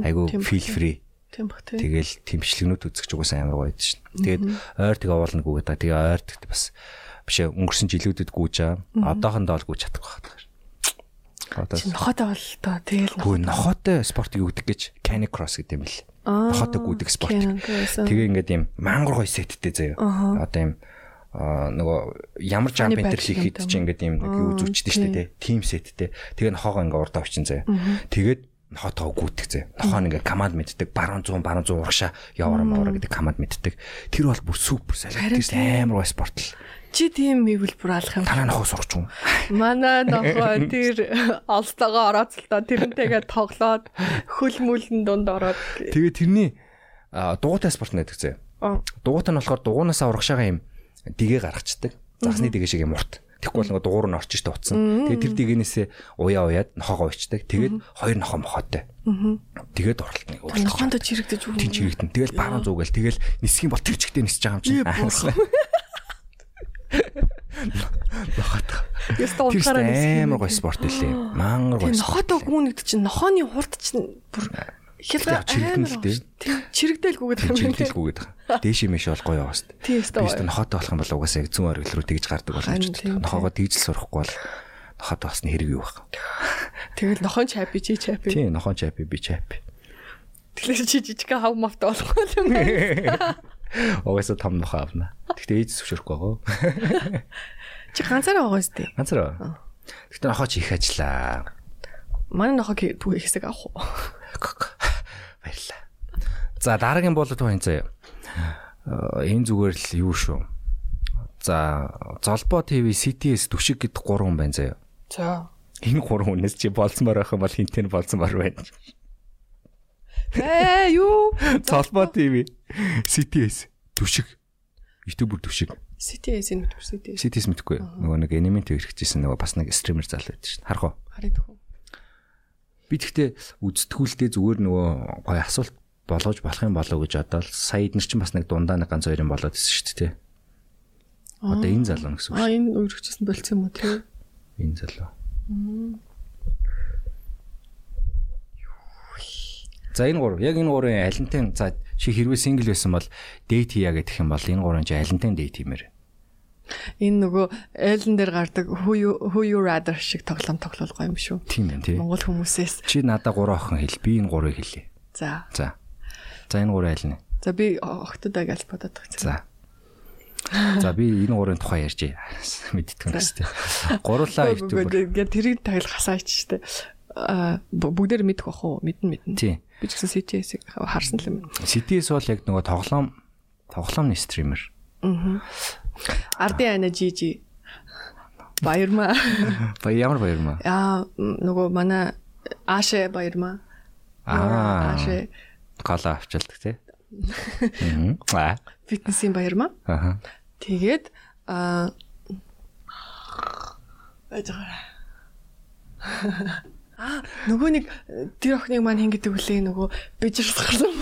Айгуу feel free. Тийм баг тийм. Тэгэл тэмчлэгнүүд үзэх ч угаасаа амар гоё шин. Тэгээд ойр тэгээ ууланд гүгээд та тэгээ ойрт бас биш өнгөрсөн жилүүдэд гүйж байгаа. Одоохондоо л гүйж чадахгүй байна. Одоо нохотой бол тоо тэгэл хөө нохотой спорт юу гэдэг гэж Candy Cross гэдэг юм бэл. Нохотой гүдэг спорт. Тэгээ ингээд юм мангар гой сеттэй заяа. Одоо юм нөгөө ямар энэ төр хийхэд чи ингээд юм нэг юу зүчтэй шүү дээ тим сеттэй. Тэгээ нохоогоо ингээд урдаа авчин заяа. Тэгээд нохотоо гүйтэх зэ. Нохоо ингээ команд мэддэг. Баруун 100 баруун 100 урагшаа яваараа мавра гэдэг команд мэддэг. Тэр бол бүр супер салхитай амар гой спорт л. Чи тийм мэгвэл бүр алах юм. Танаа нохоо сурч юм. Манай нохоо тэр олстогоо орооцолтоо тэрнтэйгээ тоглоод хөл мүлэн дунд ороод Тэгээ тэрний дугуйтай спорт нэдэг зэ. Дугуйтай нь болохоор дугуунаас урагшаага юм дэгээ гаргацдаг. Засны дэгээ шиг юм урт. Бол нөгөө дугуур нь орчих штэ утсан. Тэгээ тэр дэгээнээсээ уяа уяад нохоогоо уйчдаг. Тэгээд хоёр нохоо мохоотой. Тэгээд уралт нэг уралт. нохоонд чирэгдэж өгнө. Тин чирэгдэн. Тэгэл бааран зуугаал тэгэл юм бол тэр чигтээ нисэж байгаа юм чинь. Нохотой. Яста унтахаараа нисэх. амар гой спорт илээ. Мангар гой. Тэгээ нохоотой гүнэгд чинь нохооны хурд чинь бүр хялга чирэгдэн л дээ. Чирэгдэл гүгээд юм байна. Чирэгдэлгүйгээд байгаа. Дээш юм иш бол гоё байгаа шүү дээ. Тийм өстой Би ч нохоотой болох юм бол угаасаа зүүн оргил руу тэгж гардаг боломжтой. тийм, Нохоогоо тэгж л сурахгүй бол нохоотой басны хэрэг юу байх. Тэгэл нохон чапи чи чапи. Тийм нохон чапи би чапи. Тэгэхээр чи жижиг хав мавтай болохгүй юм байна. Угаасаа том нохоо авна. Гэхдээ ээж зөвшөөрөхгүй байгаа. Чи ганцаараа байгаа зү. Ганцаар. Гэхдээ нохоо чи их ажиллаа. Манай нохог түүх хэсэг авах уу? Баярлаа. За дараагийн болоод байна заяа. Э, Энэ зүгээр л юу шүү. За золбоо ТV CTS түшиг гэдэг гурван хүн байна заяа. За. Энэ гурван хүнээс чи болцмоор байх юм бол хинтэн болцмоор байна. Ээ юу? Золбоо ТV CTS түшиг. YouTube түшиг. CTS-ийн нөтөр CTS. CTS мэдгүй. Нөгөө нэг анимент хэрэгжижсэн нөгөө бас нэг стример зал байдаг шин. Харах уу? Хараад хөө. Би тэгтээ үздэггүүлдэ зүгээр нөгөө гой асуулт болгож болох юм болоо гэж бодоод сая эднэр чинь бас нэг дундаа нэг ганц хоёрын болоод ирсэн шүү дээ. Одоо энэ залуу гэсэн үг Аа энэ өргөжсөн болцсон юм уу тий? Энэ залуу. За энэ гур яг энэ гурын алинтын за чи хэрвээ сингл байсан бол дейт хийя гэдэг юм бол энэ гурын чи алинтын дейт хиймээр. Энэ нөгөө Ellen дээр гардаг who you who you rather шиг тоглоом тоглоулгаа юм шүү. Тийм байна тий. Монгол хүмүүсээс. Чи надаа гурван охин хэл би энэ гурыг хэлье. За. За. За энэ гурын аль нь? За би октодаа гэж бодоод байгаа. За. За би энэ гурын тухай ярьж мэдтгэн гэсэн. Гурлаа YouTube. Тэрийг таглах хасаач штэ. Аа бүгдээр мэдэх бах уу? Мэднэ мэднэ. Тийм. Би ч гэсэн CTS-ийг харсан л юм. CTS бол яг нөгөө тоглоом тоглоомны стример. Арди ана жижи. Баярмаа. Баяр ямар баяр маа. Аа нөгөө манай Ааше баярмаа. Аа. Ааше Голоо авчилдаг тий. Аа. фитнесийн баярмаа. Аха. Тэгээд аа байгаа. Аа нөгөө нэг тэр охиныг маань хин гэдэг үлээ нөгөө бижэрс гарсан.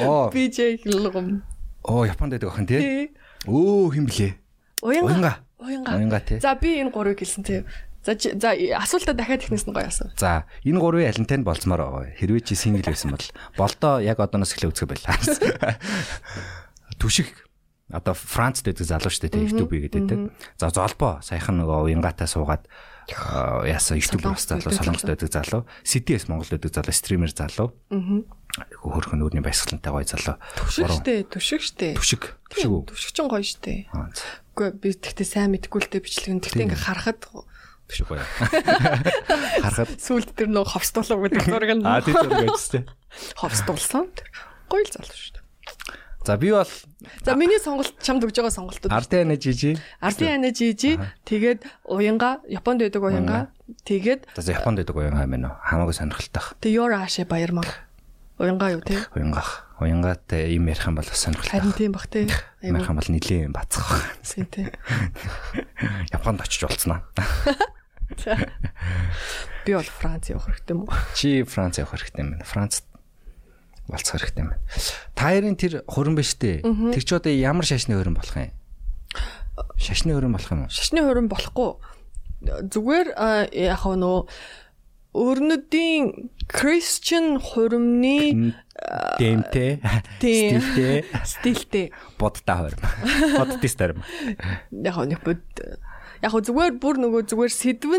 Оо. BJ хэлгэн. Оо Японд байдаг охин тий. Өө хин блэ? Уянга. Уянга. Уянга. Тий. За би энэ гурыг хэлсэн тий. За за асуултаа дахиад ихнээс нь гоё асуу. За энэ гурвын алинтанд болцмоор байгаа. Хэрвээ чи сингл байсан бол болдоо яг одооноос эхлээ үзэх байлаа. Түшиг одоо Францд байдаг залуу шүү дээ YouTube гэдэг. За золбоо саяхан нөгөө уянгатаа суугаад аа, яасан YouTube залуу солонгост байдаг залуу. CTS Монголд байдаг залуу стример залуу. Аа. Хөрхөн нүрийн баясгалантай гоё залуу. Гурван. штэ, түшиг штэ. Түшиг. Түшиг үү? Түшиг ч гоё штэ. Үгүй би тэгтээ сайн мэдгүй л дээ бичлэг нь. Тэгтээ ингээ харахад Түшиг гоё. Харахад сүулт тэр нөө ховстуулаа гэдэг зураг нь аа тийм зураг ажтэй. ховстуулсан. Гоё л залуу штэ. За би бол За миний сонголт чамд өгж байгаа сонголтууд. Ардын ана жижи. Ардын ана жижи тэгээд уянга Японд байдаг уянга тэгээд За Японд байдаг уянга юм байна уу? Хамаагүй сонирхолтой тэг Your Ashe баярмаг. Уянга юу те? Уянгах. Уянгатай юм ярих юм бол сонирхолтой. Харин тийм бах те. Юм ярих юм бол нилийн бацах. Тийм те. Японд очиж болцсноо. Би бол Франц явах хэрэгтэй юм уу? Чи Франц явах хэрэгтэй юм байна. Францд болцох хэрэгтэй юм байна. Тайрын тэр хуран биш үү? Тэр ч одоо ямар шашны хөрөн болох юм? Шашны хөрөн болох юм уу? Шашны хурим болохгүй. Зүгээр яг нөө өрнөдийн Christian хуримны Дэмтэй. Стилтэй. стилтэй Бодтой хөрөн. Бодтой старим. яг нэг бод яг зүгээр бүр нөгөө зүгээр сэдв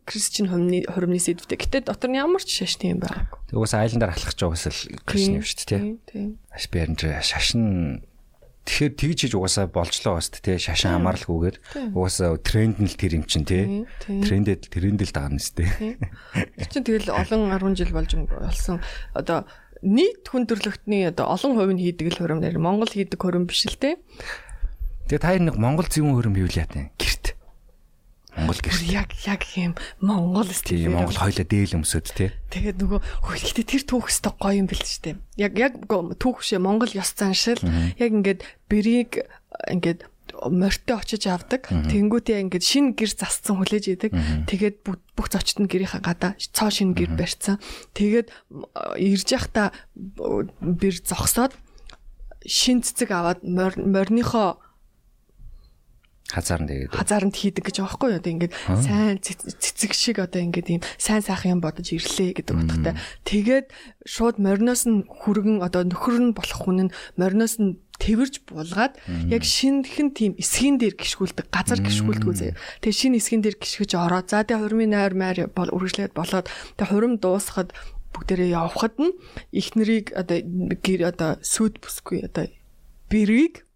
нь Christian хуримны сэдвтэй. Гэтэ дотор нь ямар ч шашны юм байгаагүй. Угаас айландаар халах ч угаас л кришн юм шүү дээ. Тийм. Аш би ч шашин тэгэхээр тэгж хийж угаасаа болчлоо бас тий шашин хамааралгүйгээр угаасаа тренд нь л тэр юм чин тий Тийм, тийм. трендэд трендэл даана нэстэ Тэр чинь тэгэл олон 10 жил болж болсон. Одоо нийт хүн төрлөختний одоо олон хувь нь хийдэг л хурим нэр Монгол хийдэг хурим биш л те. Тэгээ та нэг Монгол зөвөн хөрөм хийвэл яатаа гэрт. Монгол гэрт. Яг яг юм Монгол Тийм стил. Монгол хоёлоо дээл өмсөд тий. Тэгээд нөгөө хөлтөд тэр түүх өстө гоё юм бэл ч тийм. Яг яг түүх шээ Монгол ёс заншил яг ингээд бэрийг ингээд морьтой очиж авдаг. Тэнгүүтээ ингээд шин гэр засцсан хүлээж идэг. Тэгээд бүх зочд нь гэрийнхаа гадаа цоо шин гэр барьцсан. Тэгээд ирж явахдаа бэр зогсоод шин цэцэг аваад хазаар нь тэгээд хазаарнд хийдэг гэж байгаа байхгүй юу? Одоо ингээд сайн цэцэг шиг одоо ингээд ийм сайн сайхан юм бодож ирлээ гэдэг утгатай. Тэгээд шууд мориноос нь хүргэн одоо нөхөр нь болох хүн нь мориноос нь тэрж булгаад яг шинхэн тийм эсгийн дээр гიშгүүлдэг газар гიშгүүлдэггүй заяа. Тэгээ шинэ эсгийн дээр гიშгэж ороо. За тэгээ хурмын найр майр бол үргэлжлээд болоод тэгээ хурим дуусахад бүгдээрээ явхад нь их нарыг одоо гэр одоо сүд бүсгүй одоо бэрийг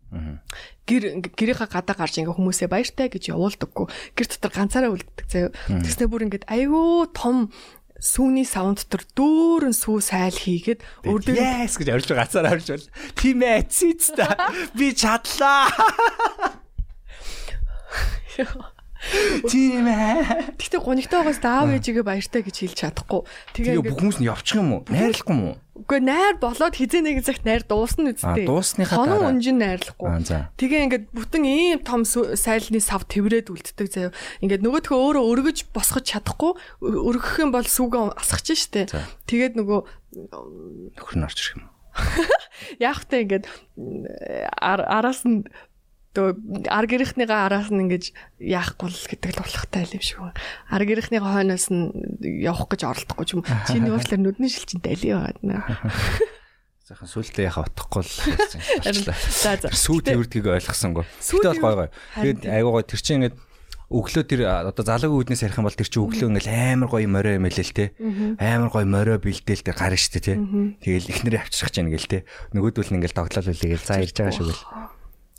гэр гэрийнхаа гадаа гарч ингээ хүмүүсээ баяртай гэж явуулдаггүй. Гэр дотор ганцаараа үлддэг заяа. Тэснэ бүр ингээд айгүй том сүүний савн дотор дүүрэн сүү сайл хийгээд өөрдөө яас гэж орж гацаар орж бол тийм ээ цэц та би чадлаа Тийм ээ. Гэтэ гонигтойгоос даав ээжигээ баяртай гэж хэлж чадахгүй. Тэгээ бүх хүмүүс нь явчих юм уу? Найрлахгүй юм уу? Үгүй найр болоод хизээ нэгэн цагт найр дуусна үсттэй. Дуусныхаа дараа. Хонон унжин найрлахгүй. Тэгээ ингээд бүтэн ийм том сайлны сав тэврээд үлддэг заяа. Ингээд нөгөөдхөө өөрөө өргөж босгож чадахгүй. Өргөх юм бол сүгэн асгах штэ. Тэгээд нөгөө нөхөр нь орж ирэх юм. Яг та ингээд араас нь төө ар гэрийнхнийгаа араас нь ингэж яахгүй л гэдэг л болохтай юм шиг байна. Ар гэрийнхнийгаа хойноос нь явах гэж оролдохгүй ч юм. Чиний уучлаар нүдний шилжинтэй али байна. Захан сүултээ яхаа утахгүй л За за. Сүү тэрдгийг ойлгосонгүй. Тэгтээ бол гой гой. Тэгээд айгуу гой тэр чинь ингээд өглөө тэр одоо залуугийн үүднээс ярих юм бол тэр чинь өглөө ингээл амар гоё морио юм элэл те. Амар гоё морио бэлдээл тэр гарна штэ те. Тэгэл ихнэрээ авчрах гэж ингээл те. Нөгөөдөл нь ингээл тоглол үлээгээл за ирж байгаа шүү гэл.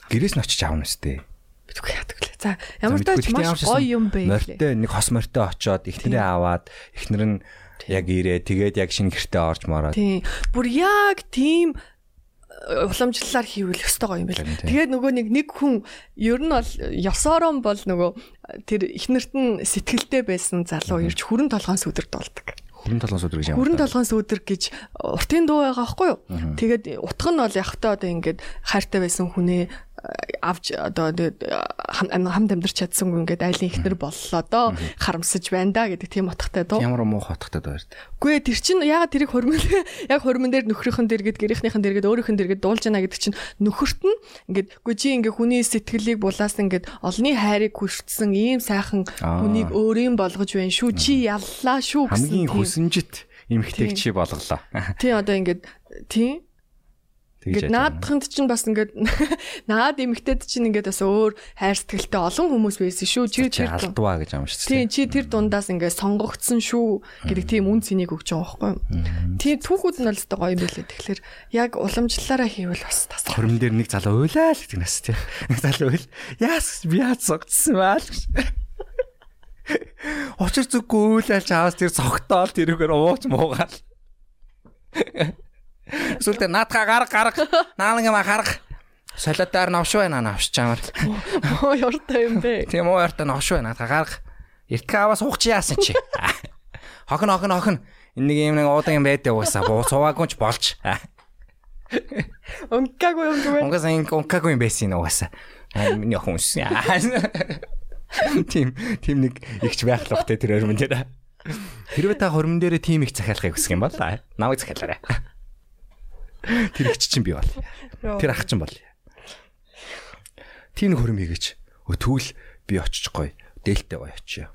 Гэрээс нь очиж аавна сте. Битгүй яадаг лээ. За ямар ч маш гоё юм бэ. Морьтой нэг хос морьтой очоод ихнэрээ аваад ихнэр нь яг ирээ тэгээд яг шинэ гэртээ орж мараад. Тийм. Бүр яг тийм уламжлалаар хийвэл өстой гоё юм байна. Тэгээд нөгөө нэг нэг хүн ер нь бол ёсоорон бол нөгөө тэр ихнэрт нь сэтгэлдээ байсан залуу ирж хүрэн толгоон сүдэрд болдог. Хүрэн толгоон сүдэр гэж юм. Хүрэн толгоон сүдэр гэж уртын дуу байгаа байхгүй юу? Тэгээд утга нь бол ягтаа одоо ингээд хайртай байсан хүнээ авч одоо хамт амьдарч чадсангүй ингээд айлын ихнэр боллоо доо харамсаж байна да гэдэг тийм утгатай дуу. Ямар муу хотготой байр. Үгүй тэр чинь ягаад тэрийг хормон яг хормон дээр нөхрийнхэн дээр гээд гэрийнхнийхэн дээр гээд өөрийнхэн дээр гээд дуулж яана гэдэг чинь нөхөрт нь ингээд үгүй чи ингээд хүний сэтгэлийг булаас ингээд олны хайрыг хүссэн ийм сайхан хүнийг өөрийн болгож байна шүү чи яллаа шүү гэсэн хамгийн хүсэмжит эмхтэйг чи болголоо. Тий одоо ингээд тий Ингээд наадхынд чинь бас ингээд наад эмэгтэйд чинь ингээд бас өөр хайр сэтгэлтэй олон хүмүүс байсан шүү. Чи тэр алдваа гэж юм шүү. Тийм чи тэр дундаас ингээд сонгогдсон шүү гэдэг тийм үн цэнийг өгч байгаа байхгүй юу? Тийм түүхүүд нь бол өстой гоё юм байлээ. Тэгэхээр яг уламжлалаараа хийвэл бас тас. Хөрм дээр нэг залуу уйлаа л гэдэг нас тийм. Нэг залуу уйл. Яас би яа цогцсон баа л. Учир зүггүй уйлaalж аваас тэр цогтоол тэрүүгээр ууч муугаал. Сүлдээ наадха гарга гарга. Наалан юм харга. Солиотаар новш байна новш чамар. Муу ёртой юм бэ. Тийм уу ёртой новш байна наадха гарга. Иртгэ аваа суух чи яасан чи. Хохин хохин хохин. Энэ нэг юм нэг уудан юм байдаа уусаа. Буу суваагүй ч болж. Ункаагүй юм бэ? Унгаас ин ункаагүй юм байсан уусаа. Миний охинс. Тим тим нэг ихч байх л бахтай тэр хөрмөн дээр. Хэрвээ та хөрмөн дээр тим их захиалахыг хүсэх юм бол намайг захиалаарай. Тэр их чинь би бол. Тэр ах чинь бол. Тийм хөрөм хийгээч. Тэгвэл би очиж гоё. Дээлтэй гоё очиё.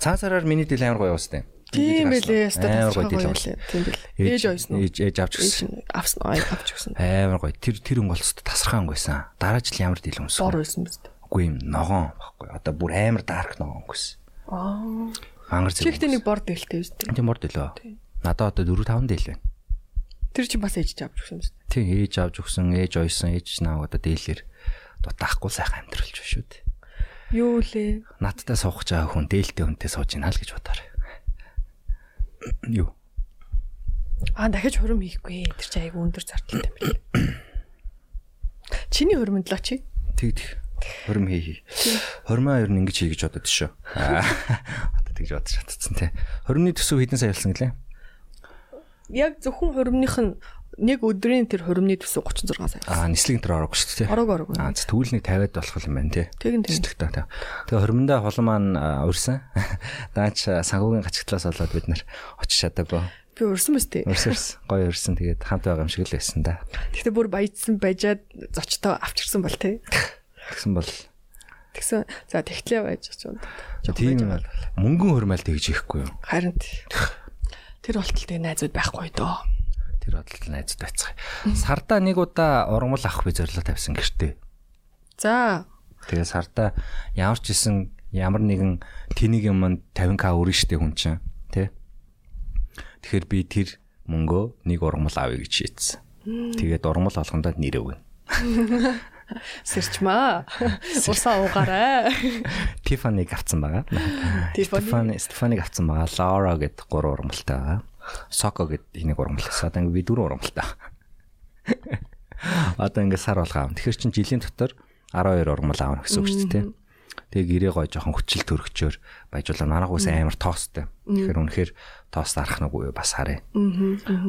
Цаасараар миний дил амар гоё уустай. Тийм байлээ. Амар гоё дил байлээ. Тийм байлээ. Ээж ойсон? Ээж ээж авч гисэн. Авсан аа авч гисэн. Амар гоё. Тэр тэр өнгө болцоо тасархаан гойсан. Дараа жил ямар дил өмсөн. Бор байсан биз дээ. Үгүй юм ногоон баггүй. Одоо бүр амар дарк ногоон өнгөс. Аа. Мангар зэрэг. Чихтэй нэг бор дээлтэй биз дээ. Тийм бор дээлөө. Надад одоо 4 5 дээл байна. Тэр чинь бас ээж авч өгсөн шүү дээ. Тийм ээж авч өгсөн, ээж ойсон, ээж наав одоо дээлэр дутаахгүй сайхан амьдралч шүү дээ. Юу лээ? Надтай суух гэж байгаа хүн дээлтэй хүнтэй сууж ийн л гэж бодоорой. Юу? Аа дахиж хурим хийхгүй. Тэр чинь айгүй өндөр зардалтай байна. Чиний хөрмөндлөө чи? Тэг тэг. Хурим хий. Хурмаа ер нь ингэж хий гэж бодод шүү. Одоо тэгж бодож чадсан тий. Хуримны төсөв хэдэн сая болсон гэлээ? Яг зөвхөн хуримных нь нэг өдрийн тэр хуримны төсөв 36 сая. Аа, нислэг энэ ороогүй шүү дээ. Ороог ороог. Аа, тэгвэл нэг 50-аад болох юм байна тий. Тэгин тэгин. Сэтгэлтэй тий. Тэгээ хуримдаа холон маань урьсан. Даач санхүүгийн гачигтлаас болоод бид нар очиж чадаагүй. Би урьсан мэт тий. Урьсан урьсан. Гоё урьсан тэгээд хамт байгаа юм шиг л байсан да. Гэхдээ бүр баяжсан байжаад зочтой авчирсан бол тий. Тэгсэн бол Тэгсэн за тэгтлээ байж юм. тийм мөнгөн хурмаал тэгж ихгүй юу? Харин тий. Тэр болтол тэг найзууд байхгүй доо. Тэр бодлол найзад байцгаая. Сардаа нэг удаа ургамал авах би зорилго тавьсан гэртээ. За Тэгээ сардаа ямар ч исэн ямар нэгэн тэнийг юм 50к өрнө штэ хүн чинь тий. Тэгэхээр би тэр мөнгөө нэг ургамал авъя гэж шийдсэн. Тэгээд ургамал олгондоо нэр өгнө. сэрчмаа. Усаа уугаарай. Тифанийг авсан байгаа. Tiffany. Стефани Стефанийг авсан байгаа. Лаура гэдэг гурван ургамалтай байгаа. Соко гэдэг энийг ургамалтай. Одоо би дөрвөн ургамалтай. Одоо ингээ сар болго аав. Тэгэхээр чин жилийн дотор 12 ургамал аавна гэсэн үг шүү дээ. Тэгээ гэрээ гой жоохон хүчил төрөгчөөр баяжуулаа. Манайх ус амар тоостой. Тэгэхээр үнэхээр тоос дарах нэг үе бас харъя.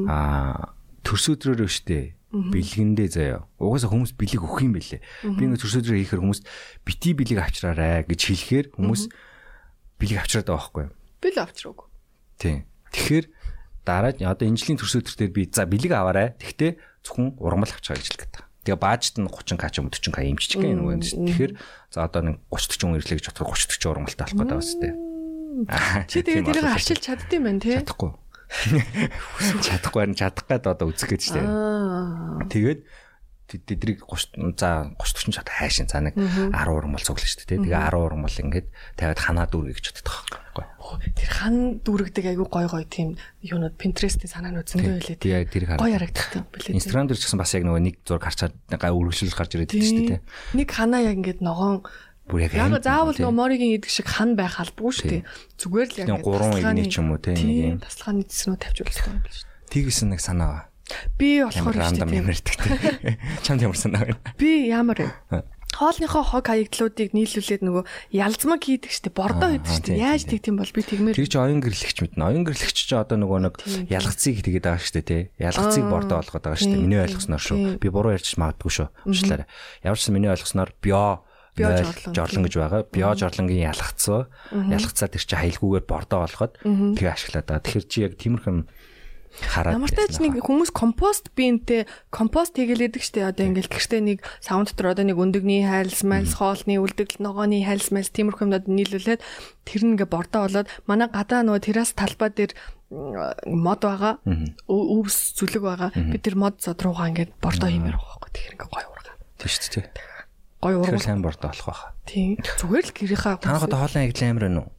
Аа төрс өдрөөр өштэй бэлгэндээ заяа. Угаасаа хүмүүс бэлэг өгөх юм бэлээ. Би ингээ төрс өдрөөр хийхээр хүмүүс бити бэлэг авчраарай гэж хэлэхээр хүмүүс бэлэг авчраад байгаа байхгүй юу? Би л авчраагүй. Тийм. Тэгэхээр дараа нь одоо энэ жилийн төрс өдөр дээр би за бэлэг аваарай. Тэгтээ зөвхөн ургамал авчгаа гэж хэлгээд байгаа. Тэгээ баажт нь 30 к ч юм 40 к имччих гэх юм уу. Тэгэхээр за одоо нэг 30 40 ирлээ гэж бодоход 30 40 ургамалтай болох гэдэг байна тест. Чи тэгээд тэрийг арчилж чаддсан байх тий. чадахгүй. Чадахгүй харин чадах гээд одоо үзэх гэж штэ. Тэгээд тэдрийг 30 за 30 40 чад хайшин цаа нэг 10 ургамал цуглаа штэ. Тэгээ 10 ургамал ингээд тавиад ханаа дүүргэй гэж боддог байхгүй. Тэр хан дүүрэгдэг айгу гой гой тийм юунууд Pinterest-ийн санаанууд зөндөө байлээ тий. Тэгээ тэр. Гой харагддаг тий. Инстаграм дээр ч гэсэн бас яг нөгөө нэг зураг харчаад гай үргэлжлэл гарч ирээд байдаг шүү дээ. Нэг ханаа яг ингээд ногоон Бүр яг Яг заавал нөгөө моригийн идэг шиг хан байх албагүй шүү дээ. Зүгээр л яг гурван игний ч юм уу те нэг юм. таслаханы цэснүүд тавьжуулсан юм биш. Тэгсэн нэг санаа ба. Би болохоор шүү рандом дээ. юм ярьдаг те. Чамд ямар санаа байна? Би ямар юм? Хоолныхоо хог хаягдлуудыг нийлүүлээд нөгөө ялзмаг хийдэг шүү дээ. Бордоо хийдэг дээ. Яаж тэг тийм бол би тэгмээр Тэр чи оюун гэрлэгч мэднэ. Оюун гэрлэгч чи одоо нөгөө нэг ялгцыг тэгээд байгаа шүү дээ те. Ялгцыг бордоо олгоод байгаа шүү дээ. тийм, Миний ойлгосноор шүү. Би буруу ярьж магадгүй шүү. Уучлаарай. Ямар ч миний ойлгосноор био жорлон, гэж байгаа. Био жорлонгийн ялгцаа ялгцаа тэр чи хаялгүйгээр бордоо олгоод тэгээ ашиглаад байгаа. Тэгэхээр чи яг тиймэрхэн хараад Ямар тач нэг хүмүүс компост биентэй компост хийгэлээдэг штэ. Одоо ингээл гэртээ нэг савн дотор одоо нэг өндөгний хайлс майлс хоолны үлдэгдэл ногооны хайлс майлс тиймэрхүү юмнууд нийлүүлээд тэр ингээ бордоо болоод манай гадаа нөгөө террас талбай дээр мод байгаа. Өвс зүлэг байгаа. Би тэр мод зод руугаа ингээ бордоо хиймээр байгаа байхгүй. Тэр ингээ гой ургаа. Тийм шүү дээ. Гой ургаа сайн бордоо олох байха. тийм зүгээр л гэрийнхаа Танах одоо хоолны ажил амар байна уу?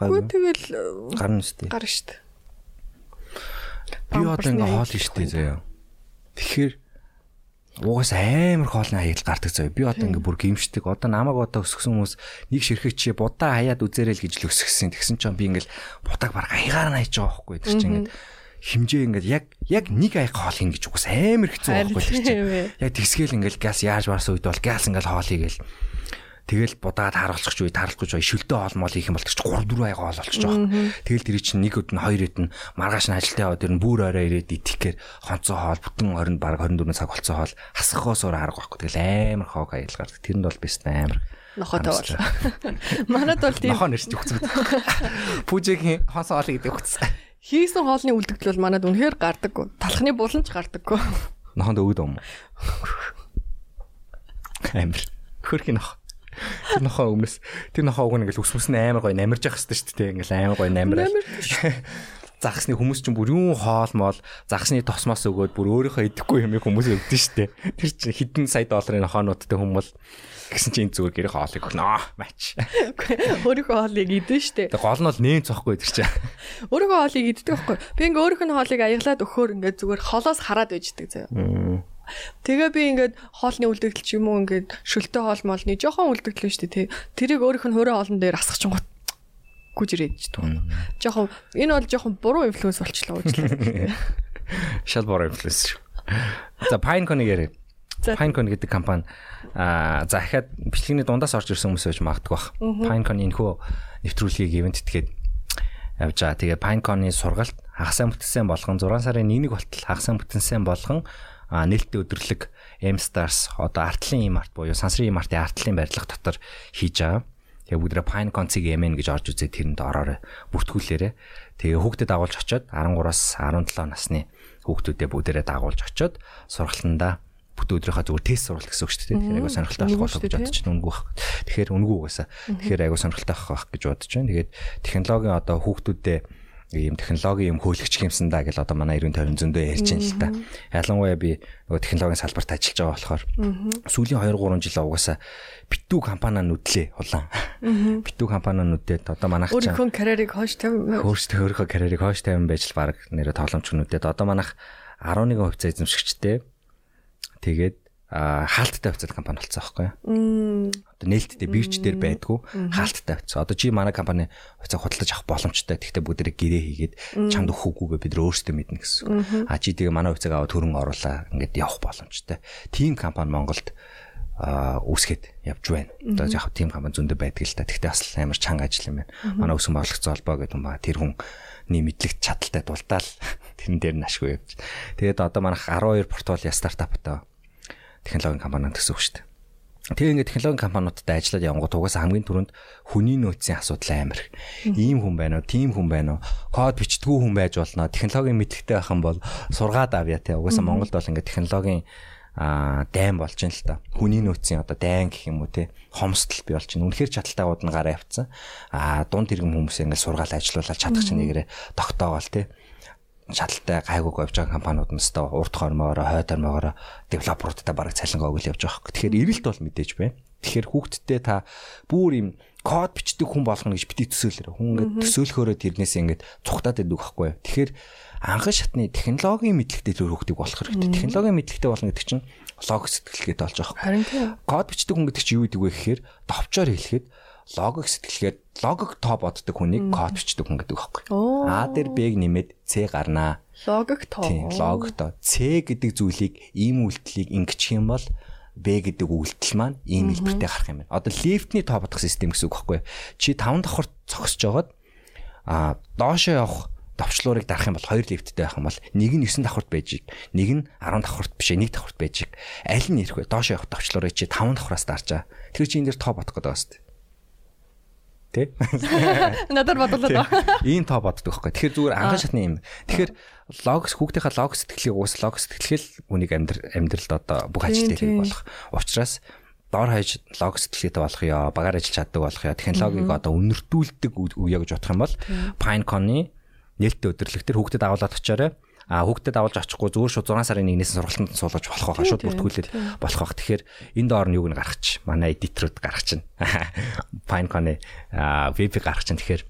Гайгүй. тэгэл Гарна үстэй. гар штэ Би одоо ингээ хоол штий заяа. Тэгэхээр угаас амар хоолны аял гардаг заяа. Би одоо ингээ бүр гимшдэг. Одоо намайг одоо өсгсөн хүмүүс нэг ширхэг чи будаа хаяад үзээрэй л гэж л өсгсөн. Тэгсэн чинь би ингээл будааг баг аягаар нь хайж байгаа байхгүй. Тэр чинь ингээ химжээ ингээд яг яг нэг аяг хоол хийн гэж угаас амар хэцүү байхгүй чинь. Яг тэгсгээл ингээл газ яаж барсан үед бол газ ингээл хоол хийгээл Тэгэл будаад харуулчих үе таарахгүй ч шөлтөө хоол мол хийх юм бол ч 3 4 аяга хоол болчих жоох. Тэгэл тэр чинь нэг өд нь хоёр өд нь маргааш нь ажилтаа яваад нь бүр орой ирээд итгэхээр хонцоо хоол бүтэн 20 баг 24 цаг болцоо хоол хасахоос өөр арга байхгүй. Тэгэл амар хоог аял гардаг. Тэрэнд бол бис амар. нохотой бол манад бол тийм Нохоо нэрч өгсөн. Пүүжигийн хонцоо хоол гэдэг өгсөн. Хийсэн хоолны үлдэгдэл бол манад үнэхээр гардаг. Талхны буланч гардаг. Нохонд өгд юм. Амар. Хөрхийн нохоо. Тэр нохоо өмнөс тэр нохоо уг ингээл өсмөс нь амар гоё намирж явах хэрэгтэй шүү дээ. Ингээл амар гоё намираа. Загсны хүмүүс чинь бүр юу хоол моол загсны тосмоос өгөөд бүр өөрийнхөө идэхгүй юм хүмүүс өгдөн шүү дээ. Тэр чинь хэдэн сая долларын нохоонуудтай хүмүүс гэсэн чинь зүгээр гэрээ хоолыг өгнө. Мач. Өөрийнхөө хоолыг идэн штэ. Тэгээ гол нь бол нээн цохгүй тэр чинь. Өөрийнхөө хоолыг иддэг байхгүй. Би ингээ өөрийнх нь хоолыг аяглаад өгөхөөр ингээ зүгээр холоос хараад байждаг заяа. Тэгээ би ингээд хоолны үлдэгдэл ч юм уу ингээд шөлтөө хоол молны жоохон үлдэгдэл шүү дээ тий. Тэрийг өөрийнх нь хөрөө хоолн дээр асгах чинь гот гүж ирээд ч туу. Жоохон энэ бол жоохон буруу инфлюенс болчлоо уучлаа. Шал бороо инфлюенс шүү. За Pinecone-ыг яриа. Pinecone гэдэг компани аа за дахиад бичлэгний дундаас орж ирсэн хүмүүс байж магадгүй бах. Pinecone энэхүү нэвтрүүлгийг ивент тгээд явж байгаа. Тэгээ Pinecone-ийн сургалт хагасаа бүтэнсэн болгон 6 сарын 1-ний болтол хагасаа бүтэнсэн болгон нээлттэй өдрлөг M Stars одоо артлын им арт буюу сансрын им артын артлын барилга дотор хийж байгаа. Тэгээ бүгдээ Pinecone-цыг MN гэж орж үзээ тэрэнд ороорой. Бүртгүүлээрэ. Тэгээ хүүхдэд дагуулж очиод 13-аас 17 насны хүүхдүүдээ бүгдээрээ дагуулж очиод сургалтандаа бүтэн өдрийнхөө зүгээр тест сургалт гэсэн үг шүү дээ. Тэгэхээр айгуу сонирхолтой болох болов гэж бодож байна. Үнгүү байх. Тэгэхээр үнгүү угаасаа. Тэгэхээр айгуу сонирхолтой байх гэж бодож байна. Тэгээд технологийн одоо хүүхдүүдэд ийм технологийн юм хөөлөгч юмсан да гэл одоо манай 90 20 зөндөө ярьж байна л та. Ялангуяа би нөгөө технологийн салбарт ажиллаж байгаа болохоор сүүлийн 2 3 жил угаасаа битүү компаниа нүдлээ улаан. Битүү компаниа нүдээд одоо манайх ч өөрийнхөө карьерийг хойш тавин өөрсдөө өөрийнхөө карьерийг хойш тавин байж л баг нэрэ тоглоомч нүдээд одоо манайх 11% эзэмшигчтэй Тэгээд хаалттай хувьцаат компани болсон байхгүй юу. Одоо нээлттэй бирж дээр байдгүй хаалттай хувьцаа. Одоо чи манай компани хувьцаа худалдаж авах боломжтой. Тэгтээ бүгдээрээ гэрээ хийгээд чамд өгөхгүйгээ бид өөрсдөө мэднэ гэсэн. А чи тэгээ манай хувьцааг аваад хөрөнгө оруулаа ингээд явах боломжтой. Тим компани Монголд үүсгээд явж байна. Одоо яг тим компани зөндөө байдаг л та. Тэгтээ бас амар чанга ажил юм байна. Манай өсгөн бодлогцсон холбоо гэдэг юм ба тэр хүн нэг мэдлэгт чадaltaй дулдаал тэрэн дээр нь ашгүй явж. Тэгээд одоо манайх 12 портфолио стартаптай технологийн компаниуд гэсэн үг шүү дээ. Тэгээ ингээд технологийн компаниудад ажиллаад явангууд угаасаа хамгийн түрүүнд хүний нөөцийн асуудал амар. Ийм хүн байна уу, тийм хүн байна уу, код бичдэггүй хүн байж болно. Технологийн мэдлэгтэй байх юм бол сургаад авъя те. Угаасаа Монголд бол ингээд технологийн а дайм болж ин л та. Хүний нөөцийн одоо дайн гэх юм уу те хомсдол би болж ин. Үнэхээр чадалтайгууд нь гараа авцсан. А дунд тэрэгэн хүмүүс ингээд сургаал ажиллуулаад чадах чинь нэгээрээ тогтоогоол те шаталтай гайгууг явж байгаа компаниуд нь өстой урд хормоороо хойд хормоороо девелоперуудтай бараг цалингаа өгөл явж байгаа хөөх. Тэгэхээр эрэлт бол мэдээж байна. Тэгэхээр хүүхдтэй та бүр юм код бичдэг хүн болгоно гэж бити төсөөлөөр. Хүн ингээд төсөөлөхөөрөө тэрнээс ингээд цухтаад байдаг байхгүй. Тэгэхээр анхан шатны технологийн мэдлэгтэй төр хүүхдийг болох хэрэгтэй. Технологийн мэдлэгтэй болно гэдэг чинь лог сэтгэлгээд болж байгаа. Харин тийм. Код бичдэг хүн гэдэг чинь юу гэдэг вэ гэхээр товчоор хэлэхэд логик сэтгэлгээд логик тоо боддог хүнийг код бичдэг хүн гэдэг байхгүй. А дээр Б-г нэмээд С гарнаа. Логик тоо. Тийм, логик тоо. С гэдэг зүйлийг ийм үйлдэлийг ингэчих юм бол Б гэдэг үйлдэл маань ийм хэлбэртэй гарах юм байна. Одоо лифтний тоо бодох систем гэсэн үг байхгүй. Чи 5 давхар зогсож жагаад а доошоо явах давчлуурыг дарах юм бол хоёр лифттэй байх юм бол нэг нь 9 давхарт байж, нэг нь 10 давхарт биш, нэг давхарт байж. Аль нь ирэх вэ? Доошоо явах давчлуурыг чи 5 давхараас дарж байгаа. Тэр чинь энэ дэр тоо бодох гэдэг байна. Тэ? Надад бодлоо. Ийм тоо боддог байхгүй. Тэгэхээр зүгээр анхан шатны юм. Тэгэхээр логос хүүхдийнхаа логос сэтгэлийг уус логос сэтгэлгээл үнийг амьдрал амьдралд одоо бүх ажил дээр болох. Учираас дор хаяж логос сэтгэлгээтэй болох ёо, багаар ажиллаж чаддаг болох ёо, технологиг одоо үнэртүүлдэг үе гэж бодох юм бол Pinecone-ы нээлттэй өдрлөг төр хүүхдэд агуулад очиорой а хүүхдэд авалж очихгүй зүгээр шууд 6 сарын 1-ээс сургалтанд суулгаж болох байгаа шууд бүртгүүлээд болох байх. Тэгэхээр энэ доор нь юуг нь гаргач. Манай эдиторуд гаргач чинь. Pinecone веб гаргач чинь. Тэгэхээр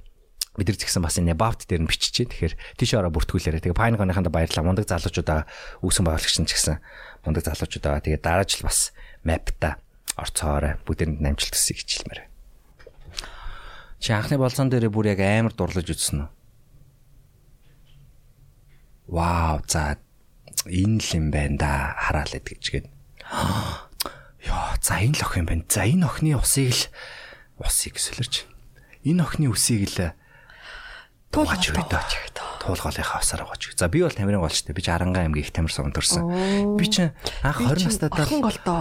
бид нар згсэн бас энэ Baft дээр нь биччихэ. Тэгэхээр тийш ороо бүртгүүлээрэ. Тэгээ Pinecone-ийнханд баярлалаа. Мундаг залуучуудаа үүсгэн байгуулагч нь ч гэсэн мундаг залуучуудаа тэгээ дараа жил бас Map-та орцоорой. Бүгдэнд намжилт төсөй хичээлмээр. Чи анхны болцон дээр бүр яг амар дурлаж үзсэн үү? Вау за энэ л юм байна да хараал эд гэжгээд ёо за энэ л ох юм байна за энэ охины усыг л усыг сэлэрч энэ охины үсийг л туулгач өгдөөч туулгаалынхаа усаар гоож. За би бол тамирын голчтой. Би 10 аймгийн их тамир суманд төрсэн. Би чинь анх 20 настай даа орхон голдоо.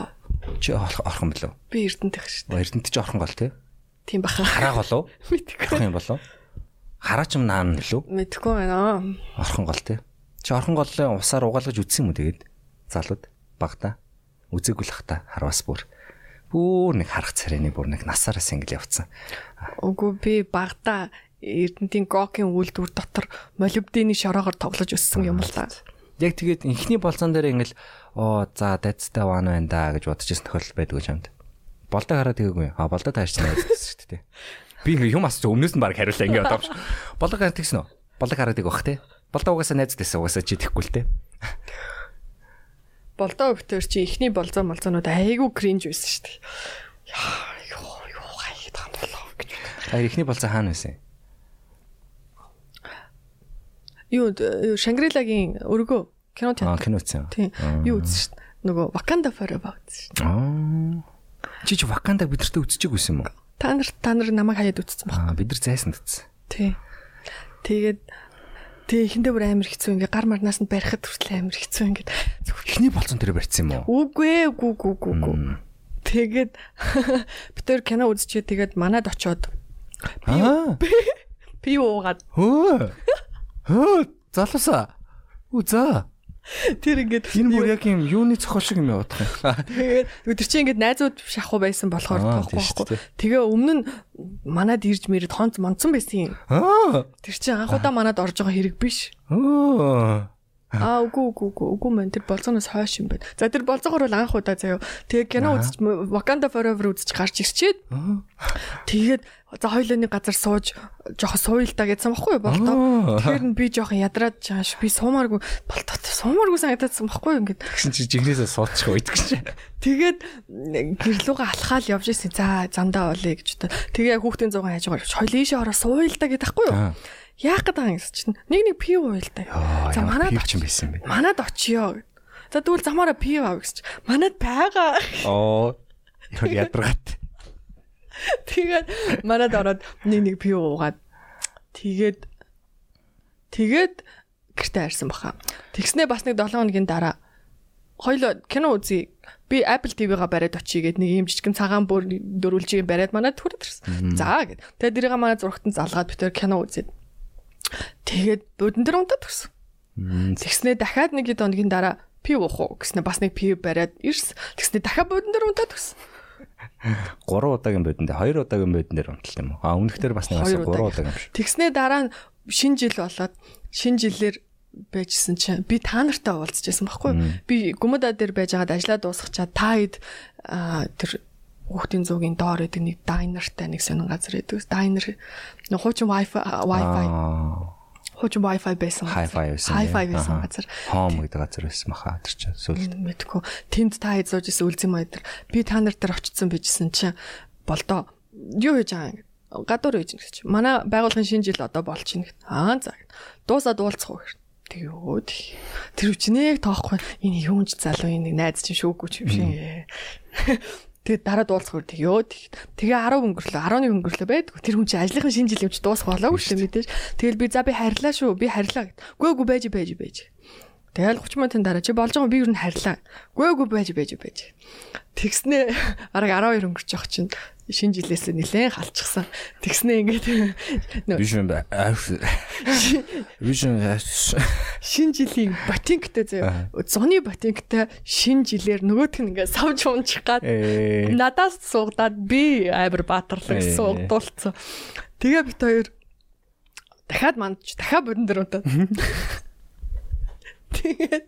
Чи орхон болов? Би Эрдэнэт их шүү дээ. Эрдэнэт чи орхон гол тий? Тийм баха. Хараа голов? Мэдгүй. Орхон юм болов? Хараа ч юм наан лөө? Мэдгүй байна. Орхон гол тий? Чи орхон голлоо усаар угаалгаж үтсэн юм уу тэгээд залууд багта үзээгүй л хата харвас бүр бүр нэг харах царайны бүр нэг насаараас ингэл явцсан. Үгүй би багта Эрдэнтийн гокийн үйлдвэр дотор молибдений шороогоор тоглож өссөн юм л та. Яг тэгээд инхний болцон дээр ингээл оо за дайцтай ван байна да гэж бодож ирсэн тохиолдол байдгүй юмд. Болдоо хараад тэгээгүй. А болдоо таарч гэсэн шүү дээ. Би ингээ юм асууж өмнөөс нь баг хариулаа ингээ одоомш. Болдоо хараад тэгсэн үү? Болдоо хараад тэгэх бах те. Болдоо угаасаа найз дэсэн угаасаа чи тэхгүй л те. Болдоо өгтөр чи ихний болзоо молзоонууд айгүй кринж байсан шүү дээ. Яа ёо ёо хайд хам болоо гэж. А ихний болзоо хаана байсан? Юу Шангрилагийн өргөө кино театр. Аа кино үзсэн. Тийм. Юу үзсэн шүү дээ. нөгөө Wakanda Forever гэсэн. Аа. Чи чи Wakanda бидэртээ үзчихэг байсан юм уу? Та нар та нар намайг хаяад үтцсэн баг. Аа бид нар зайсан дтсэн. Тий. Тэгээд тэг ихэндээ бүр амар хэцүү ингээ гар марнаас нь барихад хүртэл амар хэцүү ингээ Эхний болцон дээр барьсан юм уу? үгүй ээ үгүй үгүй үгүй. Тэгээд бид тэр кино үзчихээ тэгээд манад очоод пи уугаад Хөө. Хөө залуусаа. Үу за. Тэр ингээд Энэ бүр яг юм юуны цохол шиг юм явах юм. Тэгээд өдөр чи ингээд найзууд шахуу байсан болохоор Аа, тоохгүй байхгүй. Тэгээ өмнө нь манад ирж мэрэд хонц монцсон байсан юм. Аа. Тэр чинь анхудаа манад орж байгаа хэрэг биш. Оо. Аа үгүй үгүй үгүй үгүй мэн тэр болцооноос хойш юм байна. За тэр болцоогоор бол анх удаа заяа. Тэгээ кино үзэж Wakanda Forever үзэж гарч ирчээд тэгээд за хоёлооны газар сууж жоохон сууйлтаа гэсэн баггүй болтоо. Тэгэхээр нь би жоохон ядраад чааш би суумааргүй болтоо суумааргүй санагдаадсан баггүй ингээд. Тэгсэн чи жигнэсээ суудчих үйдэг чи. Тэгээд гэрлүүгээ алхаал явж ирсэн. За замдаа олъё гэж. Тэгээ хүүхдийн зугаан хайж байгаа. Хоёул ийшээ ороо сууйлтаа гэдэг баггүй юу. Яах гэдэг юм гэсэн чинь нэг нэг пив уйлтаа. За манад юм байсан юм бэ. Манад очиё. За тэгвэл замаараа пив аав чинь манад байгаа. Оо. Яг ядаргаад. Тэгээд манад ороод нэг нэг пив уугаад тэгээд тэгээд гэртээ харсан баха. Тэгснээ бас нэг 7 хоногийн дараа хоёул кино үзье. Би Apple TV-га бариад очие гэд нэг юм жижигэн цагаан бүр дөрүүлжийг бариад манад түрээд ирсэн. За гэд. Тэгээд дэрийг манай зургатан залгаад битэр кино үзээд. Тэгээд бүдэн дээр унтаад гисэн. Тэгснээ дахиад нэг хэд хоногийн дараа пив уух уу гэснээ бас нэг пив бариад ирсэн. Тэгснээ дахиад бүдэн дээр унтаад гисэн. 3 удаагийн бодон дээр 2 удаагийн бодон дээр унталт юм уу? А өмнөхдөр бас нэг 3 Хоёр удаагийн. удаагийн юм шиг. Тэгснээ дараа нь шинэ жил болоод шинэ жилээр байжсэн чинь би та нартай уулзчихсан байхгүй би гүмэдаа дээр байж байгаад ажиллаа дуусгачаад та хэд тэр хүүхдийн зуугийн доор гэдэг нэг дайнертай нэг сонин газар гэдэг. Дайнер нэг хуучин wifi wifi хуучин wifi байсан. Hi-fi байсан. Hi-fi байсан газар. Home гэдэг газар байсан маха тэр чинь сүлд. мэдгүй. Тэнд та хэд сууж исэн үлзэн маяг дээр би та нар дээр очсон байжсэн чинь болдоо юу хийж байгаа юм гадуур хийж гэх чинь манай байгууллагын шинэ жил одоо байна гэх. Аа за. Дуусаад уулзах уу гэх. Тэгөө тэг. Тэр үчнээг тоохгүй энэ юунч залуу энэ найз чинь шүүггүй юм шиг. Тэгээд дараа дуулах уу тэгөө тэг. Тэгээ 10 өнгөрлөө 11 өнгөрлөө байдгүй. Тэр хүн чинь ажлынхаа шинэ жил юмч дуусах болоогүй шүү дээ мэдээж. Тэгэл би за би харьлаа шүү. Би харьлаа гэд. Гүй гүй байж байж байж. Тэгэл 30 минутын дараа чи болж байгаа би юу н харьлаа. Гүй гүй байж байж байж. Тэгснээ араг 12 өнгөрч явах чинь шинэ жилээс нилээн халчихсан. Тэгснээ ингээд Vision Vision шинэ жилийн ботинктэй заяа. Зуны ботинктэй шинэ жилээр нөгөөх нь ингээд савж унчих гад Ээ. надаас суугадаад би амар баатарлаг Ээ. суугдуулсан. Тэгээ бит хоёр дахиад мандч дахиад бодон дээр удаа. Тэгээд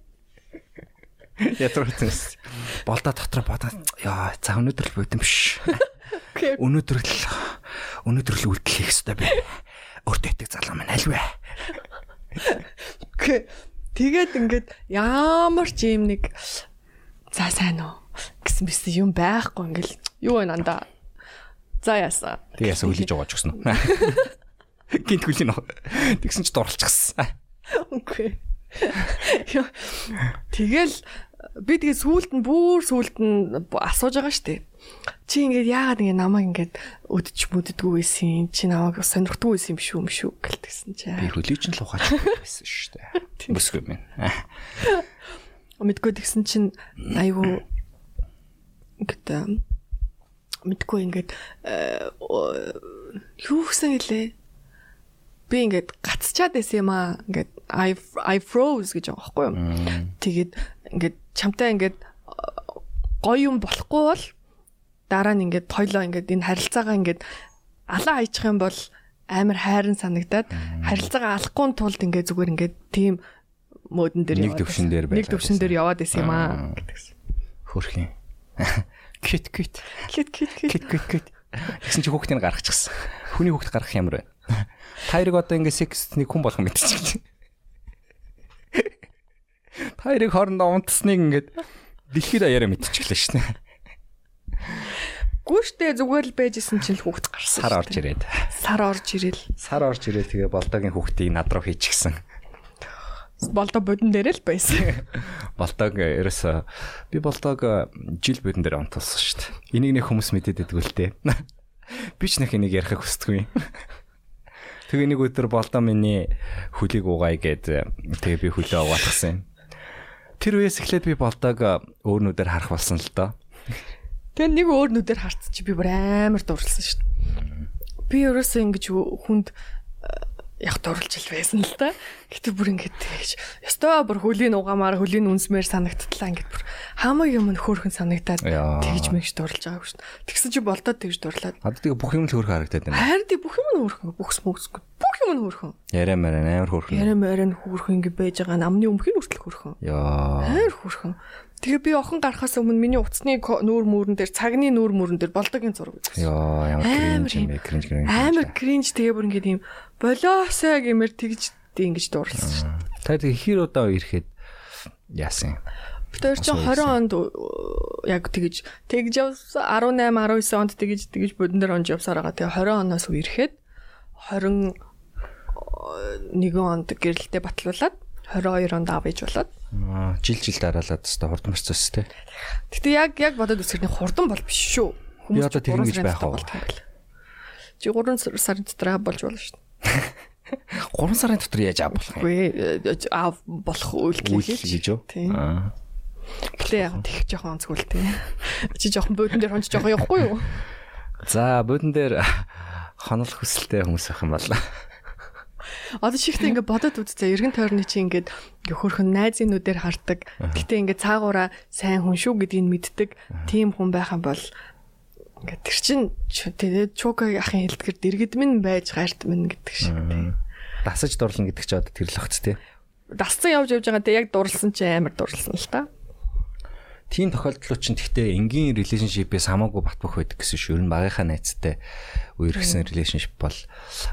Ядрагтс. Болдоо дотор бодоод яа за өнөөдөр л бод юм биш. Өнөөдөр л өнөөдөр л үйлдэл хийх ёстой бэ. Өөртөө итэг залуу маань аль вэ? Тэгээд ингээд ямар ч юм нэг за сайн уу гэсэн биз юм байхгүй ингээл юу вэ нанда. За яасан. Тэгээс үлээж угааж өгсөн үү? Гинт хүлийн нөө. Тэгсэн чи дурлцчихсан. Яа, Тэгэл би тэгээ сүулт нь бүр сүулт нь асууж байгаа штэ. Чи ингээд яагаад ингэ намайг ингээд өдч мүддгүү байсан чи намайг сонирхдгүй байсан юм шүү юм шүү гэлтгсэн чи. Би хүлээж нь л ухаач байсан шүү дээ. Бүсгүй минь. Мэдгүй тэгсэн чин айгу ингээд мэдгүй ингээд юу гэсэн хэлээ. Би ингээд гацчаад байсан юм аа. Ингээд I I froze гэж байгаа байхгүй юу? Тэгээд ингээд чамтай ингээд гоё юм болохгүй бол дараа нь ингээд тойлоо ингээд энэ харилцаагаа ингээд алаа хайчих юм бол амар хайрын санагдаад харилцаагаа алахгүй тулд ингээд зүгээр ингээд тийм модон дээр Нэг төвшин дээр нэг байлаа төвшин дээр яваад байсан юм аа Аа. гэдэгсэн. Хөрхийн. Кит кит. Кит кит кит. Кит кит кит. Тэгсэн чи хүүхдийг гаргачихсан. Хүний хүүхд гаргах ямар вэ? Тайрыг одоо ингээ секс нэг хүн болох мэдчихэж. Тайрыг хоорондоо унтсныг ингээд дэлхийд аяараа мэдчихлээ шнэ. Гүүштэй зүгээр л байжсэн чинь л хүүхд гарсан. Сар орж ирээд. Сар орж ирэл. Сар орж ирээд тэгээ болдогийн хүүхдийг над руу хийчихсэн. болдоо бодон дээрээ л байсан. Болдог ерөөсө би болдог жил бодон дээр онтолсон дээ. Энийг нэг хүмүүс мэдээд байдаг л дээ. Би ч нэг энийг ярихыг хүсдэггүй. Тэгээ нэг өдөр болдоо миний хөлийг угаая гэд тэгээ би хөлөө угаалгасан юм. Тэр үеэс эхлээд би болдог өөрнүүдээр харах болсон л доо. Тэгээ нэг өөр нүдээр харц чи би бүр амар дурлсан шүү дээ. Би ерөөсөө ингэж хүнд яг дурлж ил байсан л да. Гэтэ бүр ингэж тэгэж. Ёстой бүр хөлийн угаамаар хөлийн үнсмээр санагдлаа ингэж бүр хамаг юм нь хөөрхөн санагдаад тэгж мэгж дурлж байгаагүй шүү дээ. Тэгсэн чи болдоод тэгж дурлаад. Одоо тэгээ бүх юм л хөөрхөн харагдаад байна. Харин тий бүх юм нь хөөрхөн. Бүхс мөксгүй. Бүх юм нь хөөрхөн. Яриа мараа амар хөөрхөн. Яриа мараа хөөрхөн ингэ байж байгаа. Намны өмхийг хүртэл хөөрхөн. Яа. Амар хөөрхөн. Тэгээ би охон гарахаас өмнө миний утасны нүүр мөрөн дээр цагны нүүр мөрөн дээр болдогийн зураг үзсэн. Йоо ямар кринж юм бэ? Кринж кринж. Амар кринж тэгээ бүр ингээд юм болоосоо гэмээр тэгж ингэж дуурласан шүү дээ. Та тэгээ хэр удаа ирэхэд яасан юм? Хоёр чинь 20 онд яг тэгж тэгж явсан 18 19 онд тэгж тэгж бодон дээр онж явсаар байгаа. Тэгээ 20 оноос үерхэд 21 онд гэрэлтэй батлуулаад 22 онд аав ээж болоод жил жил дараалаад өстой хурдан процесс те. Гэтэ яг яг бодоод үсгэрний хурдан бол биш шүү. Хүмүүс одоо тэр ингэж байх уу? Чи 3 сарын дотор болж болно шүү дээ. 3 сарын дотор яаж аав болох юм? Үгүй аав болох үйлдэл хийж юу? Аа. Гэтэ яг тех жоохон онцгой те. Чи жоохон буудан дээр хонч жоохон явахгүй юу? За буудан дээр хонол хүсэлтэй хүмүүс байх юм байна. Одоо чихтэй ингээд бодоод үзтээ эргэн тойрны чи ингээд ингээ хөрхөн найзын нүдээр хардаг. Гэтэ ингээд цаагаараа сайн хүн шүү гэдгийг мэддэг. Тийм хүн байх юм бол ингээд тэр чин тэгээд чука ахын хэлдгэр дэргэд минь байж гарт минь гэдэг шиг тийм. Дасаж дурлна гэдэг чи одоо тэр л багц тий. Дасцсан явж явж байгаа тэ яг дурлсан чи амар дурлсан л та. Тийм тохиолдлууд чинь гэхдээ энгийн relationship-ээс хамаагүй батбах байдаг гэсэн шүү. Ер нь багийнхаа найзтай үерхсэн relationship бол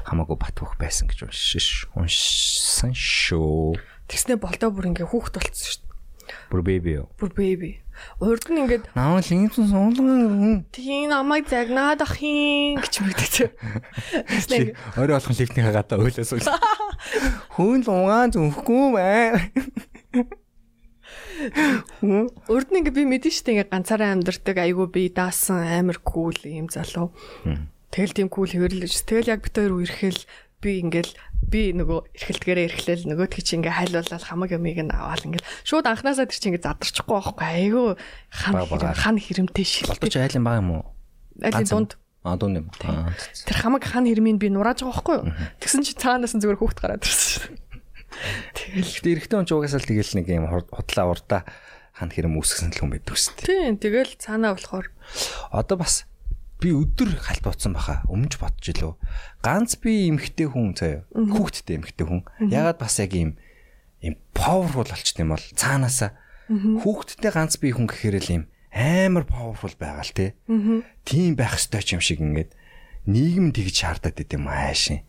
хамаагүй батбах байсан гэж уншиш уншсан шүү. Тэгснэ болдоо бүр ингээ хүүхд болцсон шүү. Бүр baby юу? Бүр baby. Урд нь ингээд наавал ингэсэн суулган тийм намайг загнаад ахын гэж мэддэг. Тэгснэ орой болох лифтний гадаа ойлоос үл. Хүн л угаан зүнхгүй бай. Урд нь ингээ би мэдэн штэ ингээ ганцаараа амьдардаг айгу би даасан амар кул юм залуу. Тэгэл тийм кул хэвэрлэж. Тэгэл яг бит хоёр үерхэл би ингээл би нөгөө эрхэлдгээрээ эрхлээл нөгөөдгий чи ингээ хайлуулаад хамаг юмыг нь аваад ингээл шууд анханасаа тэр чи ингээ задарчихгүй байхгүй айгу хан хан хэрэмтэй шил. Болдож айлын баг юм уу? Айлын дунд. А дунд юм. Тэр хамаг хан хэрмийг би нурааж байгаа байхгүй юу? Тэгсэн чи цаанаас нь зүгээр хүүхд гараад ирсэн. Тэгэл ихтэй эрэгтэй хүн ч угаасаа л тэгэл нэг юм худлаа урдаа хан хэрэм үүсгэсэн л хүн байдаг шүү дээ. Тийм тэгэл цаанаа болохоор одоо бас би өдөр халт бодсон баха өмнөж бодож илөө. Ганц би эмхтэй хүн заяа. Хүүхдтэй эмхтэй хүн. Ягаад бас яг юм юм powerful болчт юм бол цаанаасаа хүүхдтэй ганц би хүн гэхээр л юм амар powerful байгаа л те. Тийм байх ёстой юм шиг ингээд нийгэм тэгж шаардаад идэм аашийн.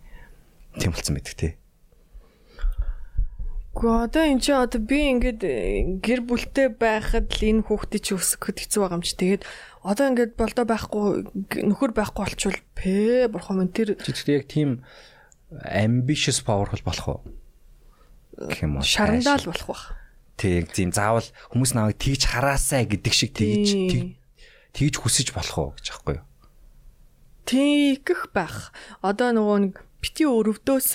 Тийм болсон мэддэг те. Гэхдээ одоо эн чинь одоо би ингээд э, гэр бүлтэй байхад л энэ хүүхдийг чи өсгөхөд хэцүү байгаа юм чи. Тэгээд одоо ингээд болдоо байхгүй нөхөр байхгүй болчвол пэ бурхан минь тэр чи яг тийм ambitious powerful болох уу? Гэх юм уу? Шарандаа л болох бах. Тэг тийм заавал хүмүүс намайг тэгж хараасаа гэдэг шиг тэгж тэгж хүсэж болох уу гэж аахгүй юу? Тэгэх байх. Одоо нөгөө нэг бити өрөвдөөс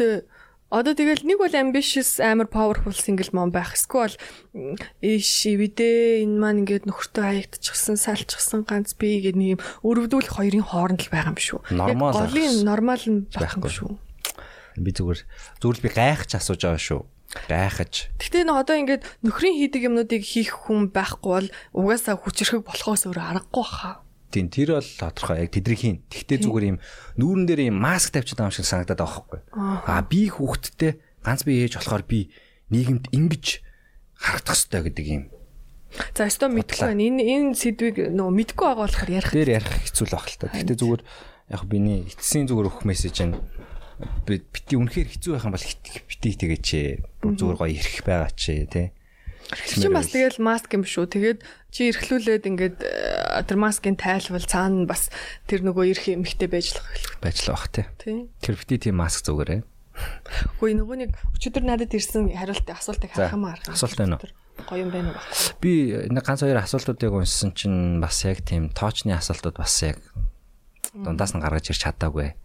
Одоо тэгэл нэг бол ambitious амар powerful single mom байх. Эсвэл иш ивдээ энэ маань ингээд нөхөртөө хаягдчихсан, салчихсан ганц би гэдэг нэг юм өрөвдүүлэх хоёрын хооронд л байгаа юм шүү. Нормал. Голын нормал нь байх юм шүү. Би зүгээр зүгээр би гайхаж асууж байгаа шүү. Гайхаж. Гэтэ нэг одоо ингээд нөхрийн хийдэг юмнуудыг хийх хүн байхгүй бол угаасаа хүчрхэг болохоос өөр аргагүй хаа. Тийм тэр бол тодорхой яг тэдрийг хийн. Тэгтээ зүгээр юм нүүрэн дээр юм маск тавьчихсан юм шиг санагдаад байгаа байхгүй. Аа би хүүхдтэй ганц би ээж болохоор би нийгэмд ингэж харагдах хэрэгтэй гэдэг юм. За өстө мэдгүй байна. Энэ энэ сэдвийг нөө мэдгүй байгаа болохоор ярих. Дээр ярих хэцүү л баг л та. Гэтэ зүгээр яг биний эцсийн зүгээр өгөх мессеж нь бити үнэхээр хэцүү байх юм бол бити тэгээч. Зүгээр гоё ирэх байгаа чи тий. Чи бас тэгэл маск юм шүү. Тэгээд чи эрхлүүлээд ингээд э, тэр маскын тайлбал цаана бас тэр нөгөө ирэх эмхтэй байж л байж л бах тий. Тэр бити тийм маск зүгээрээ. Хөөе нөгөө нэг өчигдөр надад ирсэн хариулт асуултыг харах юм аа. Асуулт байна уу? Гоё юм байна уу? Би нэг ганц хоёр асуултуудыг уншсан чинь бас яг тийм тоочны асуултууд бас яг дундаас нь гаргаж ирч чадаагүй.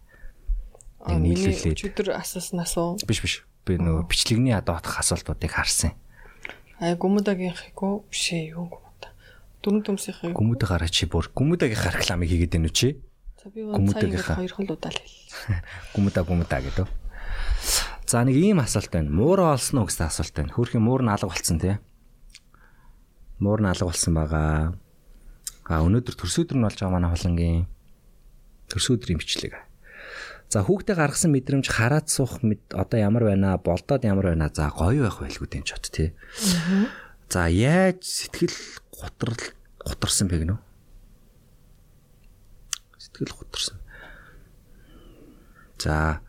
Нэг нийлүүлээд. Өчигдөр асууснаас уу? Биш биш. Би нөгөө бичлэгний доотх асуултуудыг харсан. Аа гүмүдагийнхыг үү? Биш ээ юу гүмүдаа. Дөрөв төмсийнхийг. Гүмүдэг гараа чи бүр гүмүдагийнхаа рекламыг хийгээд байна уу чи? За би гүмүдагийнхаа хоёр хол удаа л хэл. Гүмүдаа гүмүдаа гэдэг. За нэг ийм асуулт байна. Муураа олсон уу гэсэн асуулт байна. Хөрхийн муур нь алга болсон тий. Муур нь алга болсон байгаа. А өнөөдөр төрсөдөр нь болж байгаа манай холонгийн төрсөдрийн бичлэг. За хүүхдээ гаргасан мэдрэмж хараад суух мэд одоо ямар байна болдоод ямар байна за гоё байх байлгүй дээ ч бод тий. За яаж сэтгэл готрол готорсон бэ үү? Сэтгэл готорсон. За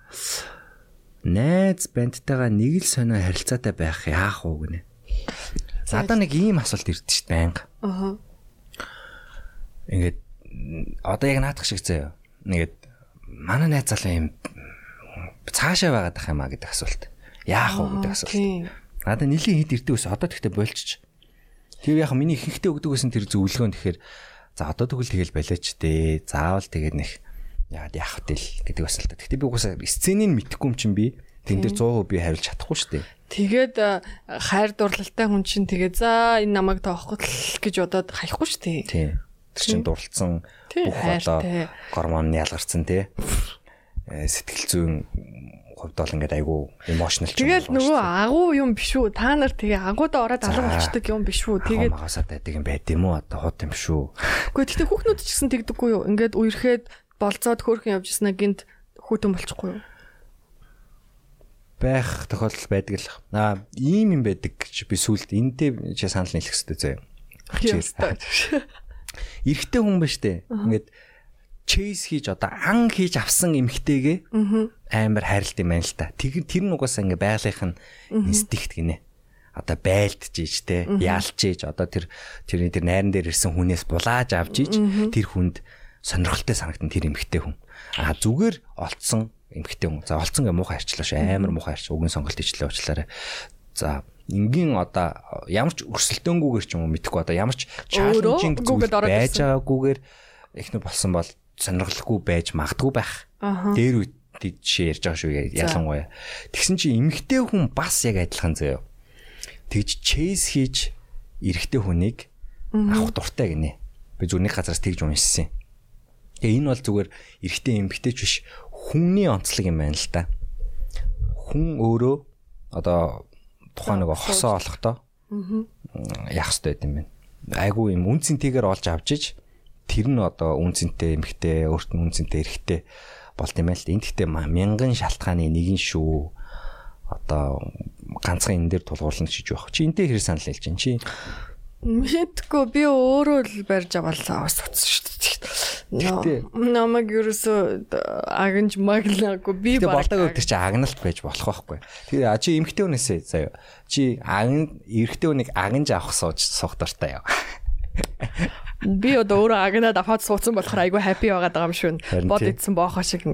найз бандтайгаа нэг л сонио харилцаатай байх яах вэ гинэ. Надаа нэг ийм асуулт ирдэ шүү дээ байнга. Аа. Ингээд одоо яг наадах шиг заяа. Нэгэд манай найз залуу юм цаашаа байгаад ах юм а гэдэг асуулт. Яах вэ гэдэг асуулт. Надаа нэлийн хэд ирдэ ус одоо тэгтээ болчих. Тэр яг миний ихэнхдээ өгдөг гэсэн тэр зөвлөгөөн тэгэхээр за одоо тэгвэл тэгэл балиач дээ. Заавал тэгээд нэг яагаад яах вэ гэдэг л та. Гэтэ би угаасаа сценыг мэдхгүй юм чинь би тэн дээр 100% би хариулж чадахгүй шүү дээ. Тэгээд хайр дурлалтай хүн чинь тэгээд за энэ намайг тоохгүй гэж бодоод хаяхгүй шүү дээ. Тийм. Тэр чинь дурлцсан бүх одоо гормон нь ялгарсан тий. Э, сэтгэл зүйн хувьд бол ингээд айгүй эмошнл ч юм. Тэгэл нөгөө агуу юм биш үү? Та нар тэгээ агуудаа ороод алга болчдөг юм биш үү? Тэгээд магасаа байдаг юм байд юм уу? Одоо хот юм биш үү? Гэхдээ тэгтээ хүүхнүүд ч гэсэн тэгдэггүй юу? Ингээд үерхэд болцоод хөөрхөн явж яснаа гинт хүүтэн болчихгүй юу? байх тохиолдол байдаг л. Аа ийм юм байдаг гэж би сүулт энтэй санал нийлэх хэрэгтэй зөө. Эрэгтэй хүн ба штэ. Ингээд чейс хийж одоо ан хийж авсан эмхтэйгээ амар хайрлт юм байна л та. Тэр тэр нь угаасаа ингээ байгалийнх нь инстинкт гинэ. Одоо байлдж ийж те яалч ийж одоо тэр тэрний тэр найран дээр ирсэн хүнээс булааж авч ийж тэр хүнд сонирхолтой санагдан тэр эмхтэй хүн. А зүгээр олцсон эмхтэй хүн. За олцсон гэ муухай арчлаа ш амар муухай арч үгийн сонголт ичлээ уучлаарай. За энгийн одоо ямар ч өрсөлдөөнгүйгээр ч юм уу мэдхгүй одоо ямар ч чаленжинг байж байгаагүйгээр ихнэ болсон бол сонирхолгүй байж магадгүй байх. Дээр үед жишээ ярьж байгаа шүү ялангуяа. Тэгсэн чи эмгтэй хүн бас яг адилхан заяа. Тэгж чейс хийж эрэгтэй хүнийг авах дуртай гинэ. Би зүрхний газараас тэгж уншсан. Тэгээ энэ бол зүгээр эрэгтэй эмгтэй ч биш хүнний онцлог юм байна л да. Хүн өөрөө одоо тухайн нэг хосоо олохдоо яах хэрэгтэй юм бэ? Айгу юм үнцэнтэйгээр олж авчиж тэр нь одоо үнцэнтэй эмхтэй, өөрт нь үнцэнтэй эрэхтэй болт юм байл. Энд гэхдээ мянган шалтгааны нэг нь шүү. Одоо ганцхан энэ дээр тулгуурлана гэж байх. Чи энтэй хэр санал хэлж чинь чи Мэдгүй би өөрөө л барьж аваалаа бас утсан шүү дээ. Намайг ерөөсө агнж маглаагүй би баг болдог өдөр чи агналт байж болох байхгүй. Тэгээ чи эмхтэй хүнээсээ заяа. Чи агн эрэгтэй хүнийг агнж авах сууж суух дуртай яа. Би одоо өөрөө агнаад аваад суудсан болохоор айгүй хаппи байгаад байгаа юм шүү. Бод идсэн боохоо шиг.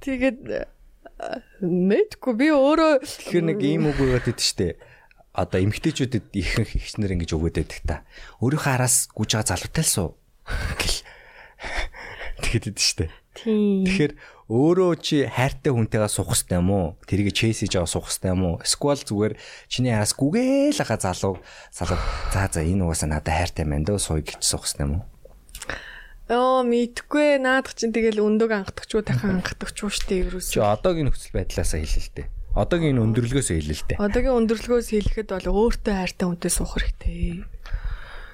Тэгээд мэдгүй би өөрөө тэгэхээр нэг ийм үг өгөөд идэв штэ одоо эмгтээчүүдэд ихэнх ихснэр ингэж өгөөд байдаг та. Өөрийнхөө араас гүж байгаа залуутай л суу гэл. Тэгэхэд идэв штэ. Тэгэхээр өөрөө чи хайртай хүнтэйгээ суух хэрэгтэй юм уу? Тэрийг чейсэж аваа суух хэрэгтэй юм уу? Эсвэл зүгээр чиний араас гүгээл ага залуу залуу за за энэ угаасаа надад хайртай байна дөө сууя гэж суух хэрэгтэй юм уу? Оо мэдгүй наадах чинь тэгэл өндөг ангатгчгүй дахин ангатгчгүй штэ ерөөсөө. Чи одоогийн нөхцөл байдлаасаа хэлээ л дээ. Одоогийн энэ өндөрлгөөс дээ. Одоогийн өндөрлгөөс хэлэхэд бол өөртөө хайртай хүнтэй суух хэрэгтэй.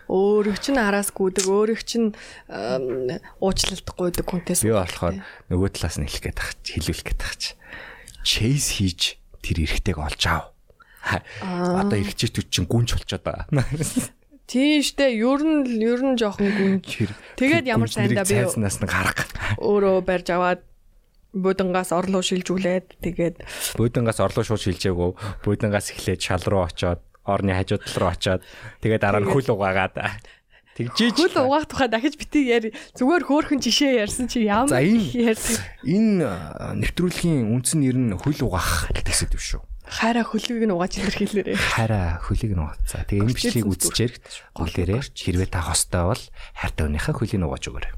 Өөрөг чинь араас гүдэг, өөрөг чинь уучлалт гуйдаг хүнтэй суух. Би болохоор нөгөө талаас нь хэлэх гээд тахч, хэлүүлэх гээд тахч. Чейз хийж тэр эрэгтэйг олж аав. Одоо эрэгчүүд чинь гүнж болчиход байгаа. Тийм штэ ер нь ер нь жоохон гүнж. Тэгээд ямар сайндаа би цайснаас нь гарга. Өөрөө барьж аваад буудангаас орлоо шилжүүлээд тэгээд буудангаас орлоо шууд шилжээгөө буудангаас эхлээд шал руу очоод орны хажууд тал руу очоод тэгээд дараа нь хөл угаагаад Тэгжээч. Хөл угаах тухай дахиж бити яри. Зүгээр хөөхөн жишээ ярьсан чи ямар ярьсан. Энэ нэвтрүүлгийн үндсэн нэр нь хөл угаах гэдэг сэдв шүү. Хайраа хөлийг нь угааж илэрхийлээрээ. Хараа хөлийг нь угаацаа. Тэгээ энэ бичлэгийг үзчихээр гүлээрээ хэрвээ та хостой бол хайртай хүнийхээ хөлийг нь угааж өгөөрэй.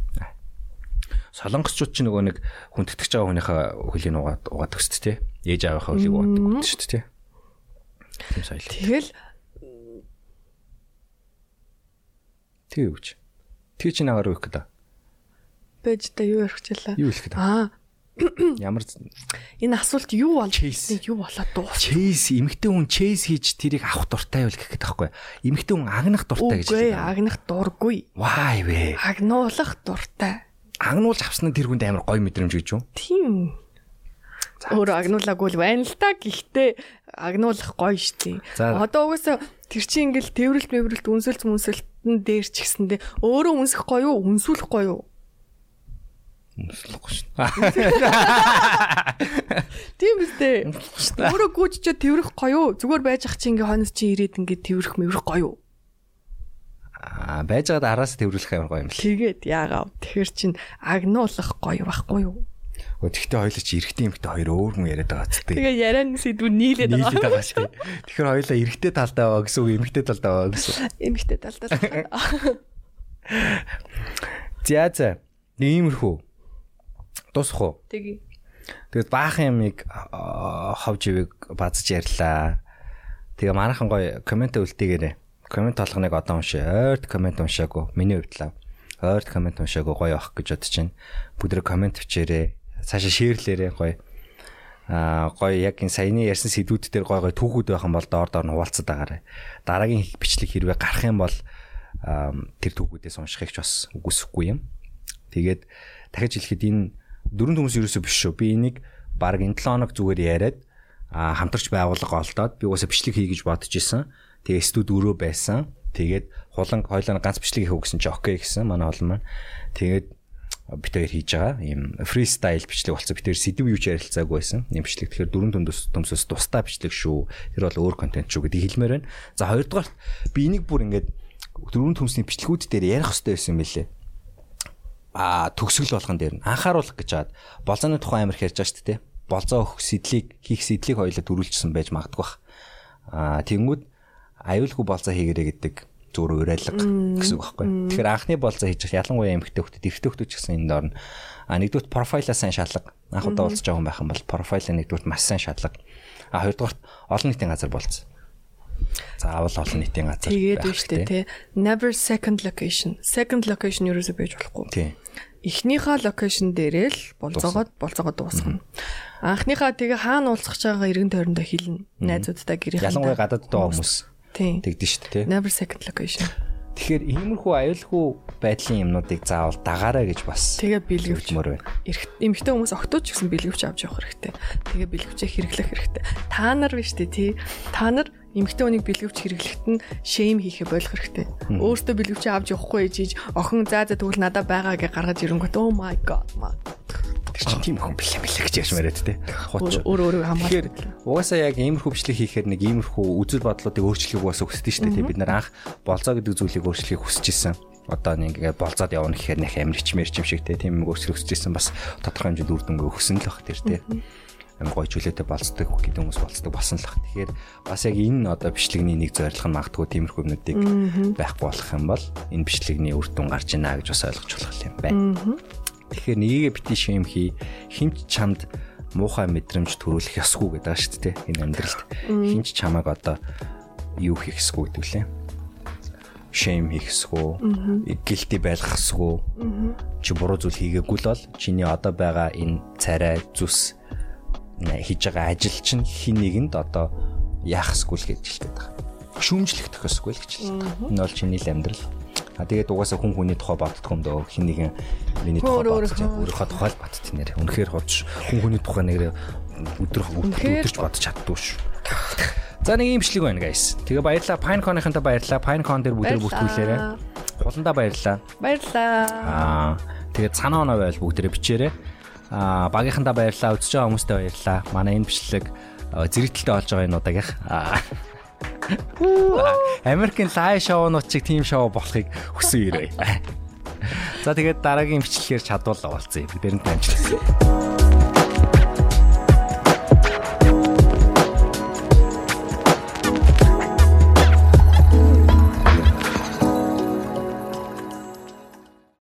Солонгосчууд ч нөгөө нэг хүндэтгэж байгаа хүнийхээ хөлийг угаад угаадаг шүү дээ. Ээж аавынхаа хөлийг угаадаг гэдэг шүү дээ. Тийм соёл. Тэгэл Тэг юу гэж. Тэг чи нагаар өгөх гэдэг. байж та юу ярих гэлээ. Юу хэлэх гэдэг. Аа, Ямар энэ асуулт юу бол юу болоод дуу. чейз эмэгтэй хүн чейз хийж тэрийг авах дуртай байл гэх гэдэг байхгүй. Эмэгтэй хүн агнах дуртай гэж Үгүй хэлдэг. агнах дургүй. Вай вэ. Агнуулах дуртай. Агнуулж авсан нь тэр хүнд амар гоё мэдрэмж гэж юу? Тийм. Өөр агнуулаагүй л байна л та. Гэхдээ агнуулах гоё штий. За. Одоо угаасаа тэр чинь ингээл тэрвэрлт мэвэрлт үнсэлт мүнсэлтэн дээр ч гэсэндээ өөрөө үнсэх гоё юу, үнсүүлэх гоё юу? Үнслэхгүй шүү. Тийм үстэй. Өөрөө гүйччээ тэрвэрх гоё юу? Зүгээр байж ах чи ингээ хонос чи ирээд ингээ тэрвэрх мэврэх гоё юу? Байж байгаад араас төвөрлөх амар гоё юм л. Тэгээд яагаад тэгэхэр чин агнуулах гоё байхгүй юу? Өө тэгтээ хоёул чи эргэтэй эмэгтэй хоёр өөр хүн яриад байгаа ч тийм. Тэгээ ярианы сэдвүүд нийлээд нийлээд байгаа. байгаа шүү. Тэгэхээр хоёулаа эргэтэй талдаа байгаа гэсэн үг эмэгтэй талдаа байгаа гэсэн. Эмхтэй талдаа. За за. Иймэрхүү. Дуусах уу? Тэгээ. Тэгээд баахан ямиг аа, ховж ивэг базж ярьлаа. Тэгээ манайхан гоё комент үлдээгээрэй. Комент толгоныг одоо уншаа. Ойрт комент уншаагүй. Миний хувьд л. Ойрт комент уншаагүй гоё авах гэж бодож байна. Бүгд комент бичээрэй. Цаашаа шеэрлээрэй гоё. Аа гоё яг энэ саяны ярьсан сэдвүүд дээр гоё гоё түүхүүд байх юм бол доор доор нь хуваалцаад байгаарай. Дараагийн бичлэг хэрвээ гарах юм бол тэр түүхүүдээс уншихыг ч бас үгүйсэхгүй юм. Тэгээд дахиж хэлэхэд энэ дөрөв хүмүүс ерөөсөө биш шүү. Би энийг баг энэ 7 хоног зүгээр яриад хамтарч байгууллага олдоод би угаасаа бичлэг хий гэж бодож исэн. Тэгээ студ өрөө байсан. Тэгээд хулан хойлоо ганц бичлэг хийх гэсэн чи окей гэсэн манай олон маань. Тэгээд бит хоёр хийж байгаа. Ийм фристайл бичлэг болсон. Бит хоёр сэдв юу ч ярилцаагүй байсан. Ийм бичлэг тэгэхээр дөрөв төмдөс төмсөс тустай бичлэг шүү. Тэр бол өөр контент шүү гэдэг хэлмээр байна. За хоёрдугаар би энийг бүр ингээд дөрөв төмсний бичлэгүүд дээр ярих хэрэгтэй байсан юм билээ а төгсгөл болгон дээр нь анхааруулах гэж хаад болзооны тухай амар ярьж байгаа шүү дээ. Болзоо өгөх сэдлийг хийх сэдлийг хоёулаа төрүүлчихсэн байж магадгүй бах. А тэнгүүд аюулгүй болзоо хийгэрэй гэдэг зүгээр уриалга гэсэн үг байхгүй. Тэгэхээр анхны болзоо хийж ялангуяа эмэгтэй хөлтөд эрэгтэй хөлтөд ч гэсэн энэ доор нь а нэгдүгээр профайлаа сайн шатлаг. Анх удаа уулзж байгаа хүн байх юм бол профайлаа нэгдүгээр маш сайн шатлаг. А хоёрдугаар олон нийтийн газар болцсон. Заавал олон нийтийн газар. Тэгээд үү штэ хэрэгтэй. тий. Never second location. Second location ерөөсөө байж болохгүй. Тийм. Эхнийхээ локейшн дээрээ л болцоогоод болцоогоо дуусгана. Анхныхаа тэгээ хаана уулзах чагаа эргэн тойрондоо хэлнэ. Найзуудтай гэрийнхээ. Ялангуяа гадаадд байгаа хүмүүс. Тэгдэж шүү дээ. Never second location. Тэгэхээр иймэрхүү аюулгүй байдлын юмнуудыг заавал дагаарай гэж бас Тэгээ бэлгэвч. хэлмээр байна. Эмэгтэй хүмүүс октооч гэсэн бэлгэвч авч явах хэрэгтэй. Тэгээ бэлгэвчээ хэрэглэх хэрэгтэй. Та нар биш үү тий. Та нар эмэгтэй хүнийг бэлгэвч хэрэглэхэд нь шейм хийхэ болох хэрэгтэй. Өөртөө бэлгэвчээ авч явахгүй ээжиж охин заа за тэгвэл надад байгаа гэж гаргаж ирэнгүүт oh my god my Тэр чинь тийм хүн бэлээ бэлээ гэж ярьж мээрээ тэ. Хуч. өөр өөр Тэгэхээр хамгаалдаг. угаасаа яг иймэрхүү бичлэг хийхээр нэг иймэрхүү үзэл бодлуудыг өөрчлөхийг бас хүсдэг шүү дээ. Бид нар анх болцоо гэдэг зүйлийг өөрчлөхийг хүсэж исэн. Одоо нэг ингээд болцоод явна гэхээр нэх амир хичмэрч юм шиг те тийм юм өөрчлөх хүсэж исэн бас тодорхой хэмжээнд үр дүнгээ өгсөн л баг тэр те. Ам гой чөлөөтэй болцдог гэдэг хүмүүс болцдог болсон л баг. Тэгэхээр бас яг энэ одоо бичлэгний нэг зорилго нь магадгүй тиймэрхүү юмнуудыг байхгүй болох юм бол энэ бичлэгний үр дүн гарч ийна гэж бас ойлгож болох юм байна. Тэгэхээр нёгийг бити шим хий хинч чамд муухай мэдрэмж төрүүлэх ёсгүй гэдэг байгаа шүү дээ энэ амьдралд. Хинч чамайг одоо юу хийх ёсгүй гэдэг лээ. Шэм хийх ёсгүй, гилти байлгах ёсгүй. Чи буруу зүйл хийгээгүй л бол чиний одоо байгаа энэ царай зүс хийж байгаа ажил чинь хин нэгэнд одоо яах ёсгүй л гэж хэлдэг. Шүүмжлэх тохиосгүй л гэж хэлдэг. Энэ бол чиний л амьдрал. А тэгээд угаасаа хүн хүний тухай боддог юм дөө хин нэгэн миний тухай бодож өөрийнхөө. тухай л бодт нэр. Үнэхээр ховч хүн хүний тухай нэр өдөр өдөрч бодож чаддгүй шүү. За нэг юм шлиг байна guys. Тэгээ баярлалаа Pinecon-ынхантай баярлалаа. Pinecon дээр бүгд бүртгүүлээрээ. Хуландаа баярлалаа. Баярлаа. Аа тэгээд санаа оноо байл бүгдээрээ бичээрэй. Аа багийнхандаа баярлалаа. Үзэж байгаа хүмүүстээ баярлалаа. Манай энэ бичлэг э, зэрэгтэлтэй болж байгаа энэ удаагийнх. Аа Америкийн лайв шоунууд чиг тим шоу болохыг хүсэн ирээ. За тэгээд дараагийн бичлэгээр чадвал уулзъя. Бид энд амжилт.